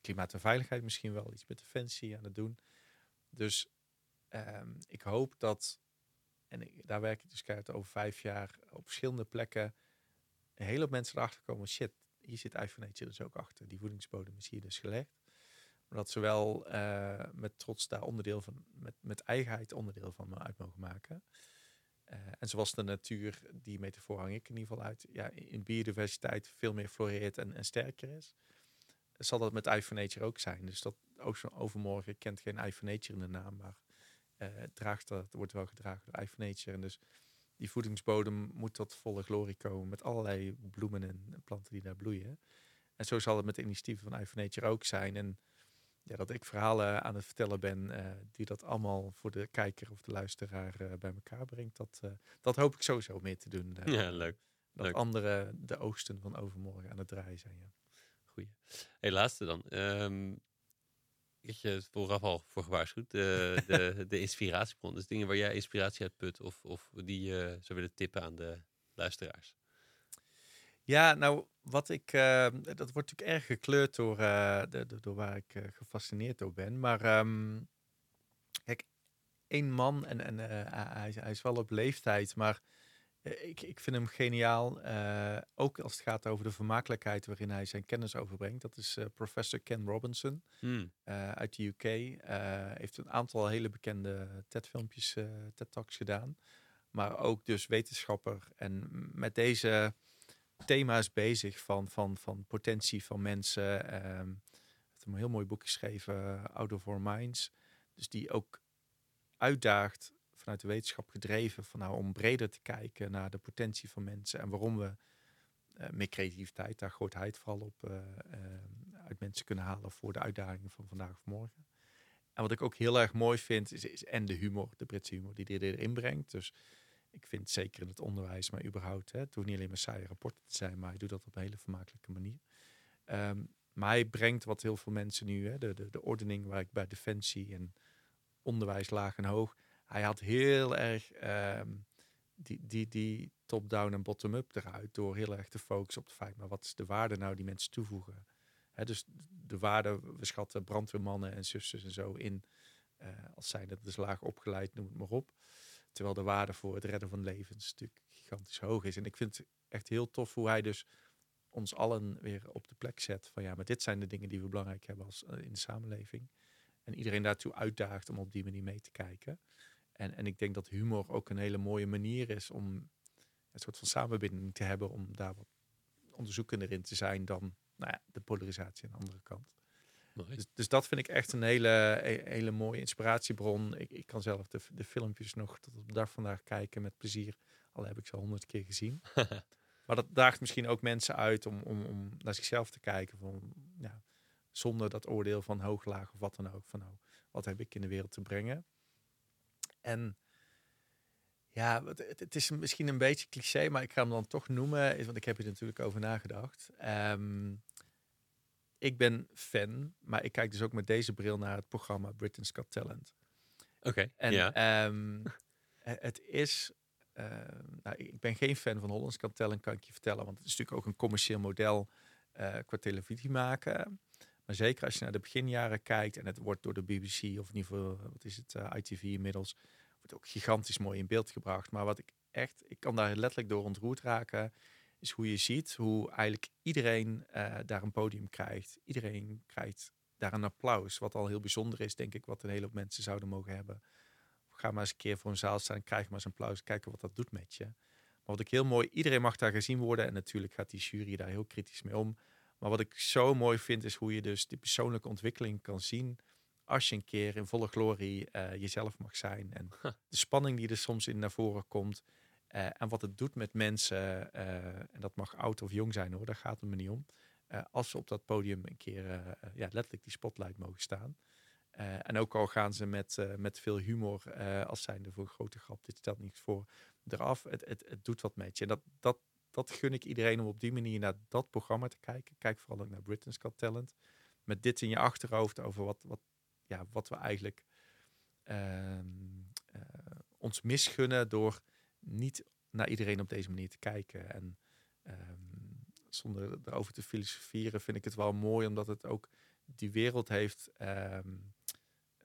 klimaat en veiligheid misschien wel iets met defensie aan het doen. Dus um, ik hoop dat, en daar werk ik dus keihard over vijf jaar, op verschillende plekken een hele mensen erachter komen, shit, hier zit iPhone dus ook achter. Die voedingsbodem is hier dus gelegd. Maar dat ze wel uh, met trots daar onderdeel van, met, met eigenheid onderdeel van me uit mogen maken. Uh, en zoals de natuur, die metafoor hang ik in ieder geval uit, ja, in biodiversiteit veel meer floreert en, en sterker is, zal dat met Eye Nature ook zijn. Dus dat Ocean Overmorgen kent geen Eye Nature in de naam, maar uh, draagt dat, wordt wel gedragen door Eye. En dus die voedingsbodem moet tot volle glorie komen met allerlei bloemen en planten die daar bloeien. En zo zal het met de initiatieven van Eye Nature ook zijn. En ja, dat ik verhalen aan het vertellen ben uh, die dat allemaal voor de kijker of de luisteraar uh, bij elkaar brengt. Dat, uh, dat hoop ik sowieso meer te doen. ja, leuk. Dat leuk. anderen de oosten van overmorgen aan het draaien zijn. Ja. Goeie. Hey, laatste dan. Um, ik je vooraf al voor gewaarschuwd. De, de, de inspiratiebron. Dus dingen waar jij inspiratie uit put of, of die je zou willen tippen aan de luisteraars. Ja, nou, wat ik, uh, dat wordt natuurlijk erg gekleurd door, uh, de, de, door waar ik uh, gefascineerd door ben. Maar um, kijk, één man, en, en hij, hij, is wel op leeftijd, maar ik, ik vind hem geniaal. Ook als het gaat over de vermakelijkheid waarin hij zijn kennis overbrengt. Dat is professor Ken Robinson hmm. uit de UK. heeft een aantal hele bekende TED-filmpjes, TED-talks gedaan. Maar ook dus wetenschapper. En met deze thema's bezig van, van, van potentie van mensen. Um, heeft een heel mooi boek geschreven, Out of Our Minds. Dus die ook uitdaagt vanuit de wetenschap gedreven van nou om breder te kijken naar de potentie van mensen en waarom we uh, meer creativiteit, daar het vooral op, uh, uit mensen kunnen halen voor de uitdagingen van vandaag of morgen. En wat ik ook heel erg mooi vind, is, is en de humor, de Britse humor die hij erin brengt. Dus ik vind zeker in het onderwijs, maar überhaupt, hè, het hoeft niet alleen maar saaie rapporten te zijn, maar hij doet dat op een hele vermakelijke manier. Um, maar hij brengt wat heel veel mensen nu, hè, de, de, de ordening waar ik bij Defensie en onderwijs laag en hoog, hij had heel erg ehm, die, die, die top-down en bottom-up eruit. Door heel erg te focussen op het feit, maar wat is de waarde nou die mensen toevoegen? Dus de waarde, we schatten brandweermannen en zusters en zo in. Uh, als zijn dat dus laag opgeleid, noem het maar op. Terwijl de waarde voor het redden van levens natuurlijk gigantisch hoog is. En ik vind het echt heel tof hoe hij dus ons allen weer op de plek zet. Van ja, maar dit zijn de dingen die we belangrijk hebben als, uh, in de samenleving. En iedereen daartoe uitdaagt om op die manier mee te kijken. En, en ik denk dat humor ook een hele mooie manier is om een soort van samenbinding te hebben, om daar wat onderzoekender in te zijn dan nou ja, de polarisatie aan de andere kant. Dus, dus, dat vind ik echt een hele, e-, hele mooie inspiratiebron. Ik, ik kan zelf de, de filmpjes nog tot op de dag vandaag kijken met plezier. Al heb ik ze honderd keer gezien. maar dat daagt misschien ook mensen uit om, om, om naar zichzelf te kijken. Van, ja, zonder dat oordeel van hoog, laag of wat dan ook. Van nou, wat heb ik in de wereld te brengen? En ja, het, het, is misschien een beetje cliché, maar ik ga hem dan toch noemen, want ik heb er natuurlijk over nagedacht. Um, ik ben fan, maar ik kijk dus ook met deze bril naar het programma Britain's Got Talent. Oké. en ja. um, het is. Uh, nou, ik ben geen fan van Hollands Got Talent, kan ik je vertellen, want het is natuurlijk ook een commercieel model uh, qua televisie maken. Maar zeker als je naar de beginjaren kijkt en het wordt door de BBC of in ieder geval, wat is het, uh, eh, ITV inmiddels, wordt ook gigantisch mooi in beeld gebracht. Maar wat ik echt, ik kan daar letterlijk door ontroerd raken, is hoe je ziet hoe eigenlijk iedereen uh, daar een podium krijgt. Iedereen krijgt daar een applaus, wat al heel bijzonder is, denk ik, wat een hele hoop mensen zouden mogen hebben. Ga maar eens een keer voor een zaal staan, krijg maar eens een applaus, kijken wat dat doet met je. Maar wat ik heel mooi, iedereen mag daar gezien worden en natuurlijk gaat die jury daar heel kritisch mee om. Maar wat ik zo mooi vind, is hoe je dus die persoonlijke ontwikkeling kan zien. Als je een keer in volle glorie uh, jezelf mag zijn. En de spanning die er soms in naar voren komt. Uh, en wat het doet met mensen. Uh, en dat mag oud of jong zijn hoor, daar gaat het me niet om. als ze op dat podium een keer ja, letterlijk die spotlight mogen staan. en ook al gaan ze met, met veel humor, als zijnde voor een grote grap, dit stelt niets voor, eraf. Het, het, het doet wat met je. En dat, dat, dat gun ik iedereen om op die manier naar dat programma te kijken. Kijk vooral ook naar Britain's Got Talent. Met dit in je achterhoofd over wat, wat, ja, wat we eigenlijk uh, ons misgunnen door niet naar iedereen op deze manier te kijken. En um, zonder erover te filosoferen vind ik het wel mooi, omdat het ook die wereld heeft, um,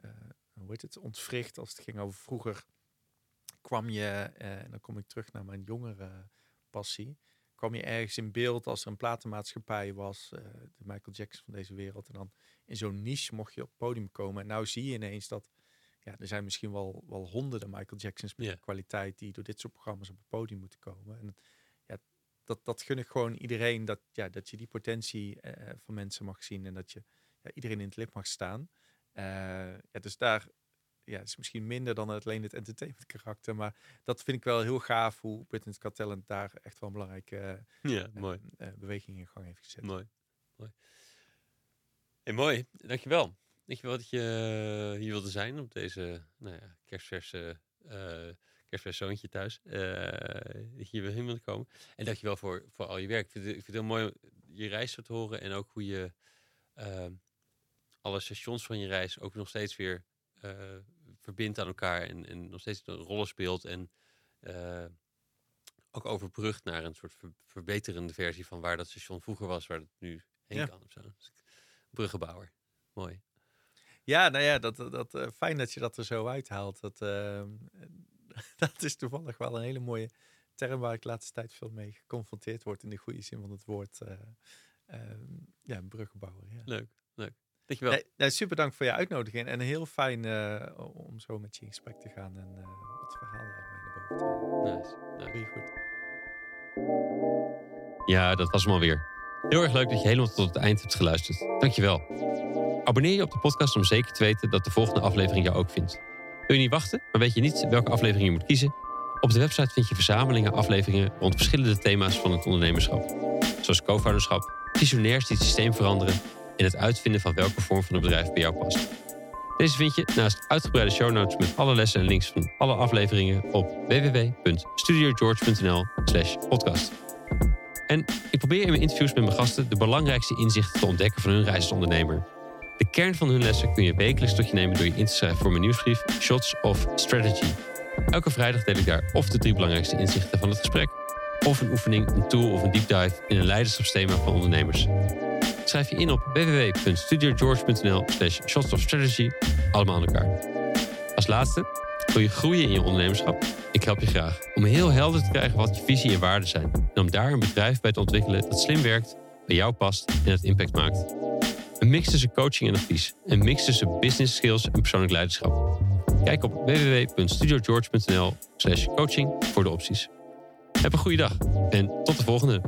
uh, hoe heet het, ontwricht als het ging over vroeger kwam je, eh, en dan kom ik terug naar mijn jongere passie. Kwam je ergens in beeld als er een platenmaatschappij was, uh, de Michael Jackson van deze wereld. En dan in zo'n niche mocht je op het podium komen. En nou zie je ineens dat ja, er zijn misschien wel, wel honderden Michael Jacksons met kwaliteit die door dit soort programma's op het podium moeten komen. En ja, dat, dat gun ik gewoon iedereen, dat, ja, dat je die potentie uh, van mensen mag zien en dat je ja, iedereen in het lip mag staan. Uh, ja, dus daar ja, is misschien minder dan alleen het entertainment karakter. Maar dat vind ik wel heel gaaf hoe Britain's Got Talent daar echt wel een belangrijke ja, mooi. Beweging in gang heeft gezet. Mooi. Mooi. Hey, mooi. Dankjewel. Dankjewel dat je hier wilde zijn op deze nou ja, kerstverse, uh, kerstvers zoontje thuis. dat je weer heen wilde komen. En dankjewel voor, voor al je werk. Ik vind, het, ik vind het heel mooi je reis te horen. En ook hoe je alle stations van je reis ook nog steeds weer verbindt aan elkaar en, en nog steeds een rol speelt. En uh, ook overbrugt naar een soort verbeterende versie van waar dat station vroeger was, waar het nu heen kan. Of zo. Dus bruggenbouwer. Mooi. Ja, nou ja, dat, dat, uh, fijn dat je dat er zo uithaalt. Dat, uh, dat is toevallig wel een hele mooie term waar ik de laatste tijd veel mee geconfronteerd word in de goede zin van het woord. Uh, ja, bruggenbouwer. Ja. Leuk, leuk. Dankjewel. Nee, nee, super dank voor je uitnodiging en heel fijn om zo met je in gesprek te gaan en het verhaal uit mij naar boven te halen. Nice. nice. goed. Ja, dat was hem alweer. Heel erg leuk dat je helemaal tot het eind hebt geluisterd. Dankjewel. Abonneer je op de podcast om zeker te weten dat de volgende aflevering jou ook vindt. Wil je niet wachten, maar weet je niet welke aflevering je moet kiezen? Op de website vind je verzamelingen afleveringen rond verschillende thema's van het ondernemerschap. Zoals co-founderschap, visionairs die het systeem veranderen en het uitvinden van welke vorm van een bedrijf bij jou past. Deze vind je naast uitgebreide show notes met alle lessen en links van alle afleveringen op www.studiogeorge.nl/podcast. En ik probeer in mijn interviews met mijn gasten de belangrijkste inzichten te ontdekken van hun reis als ondernemer. De kern van hun lessen kun je wekelijks tot je nemen door je in te schrijven voor mijn nieuwsbrief Shots of Strategy. Elke vrijdag deel ik daar of de drie belangrijkste inzichten van het gesprek, of een oefening, een tool of een deep dive in een leiderschapsthema van ondernemers. Schrijf je in op www.studiogeorge.nl slash shots of strategy, allemaal aan elkaar. Als laatste, wil je groeien in je ondernemerschap? Ik help je graag om heel helder te krijgen wat je visie en waarden zijn. En om daar een bedrijf bij te ontwikkelen dat slim werkt, bij jou past en het impact maakt. Een mix tussen coaching en advies. Een mix tussen business skills en persoonlijk leiderschap. Kijk op www.studiogeorge.nl slash coaching voor de opties. Heb een goede dag en tot de volgende.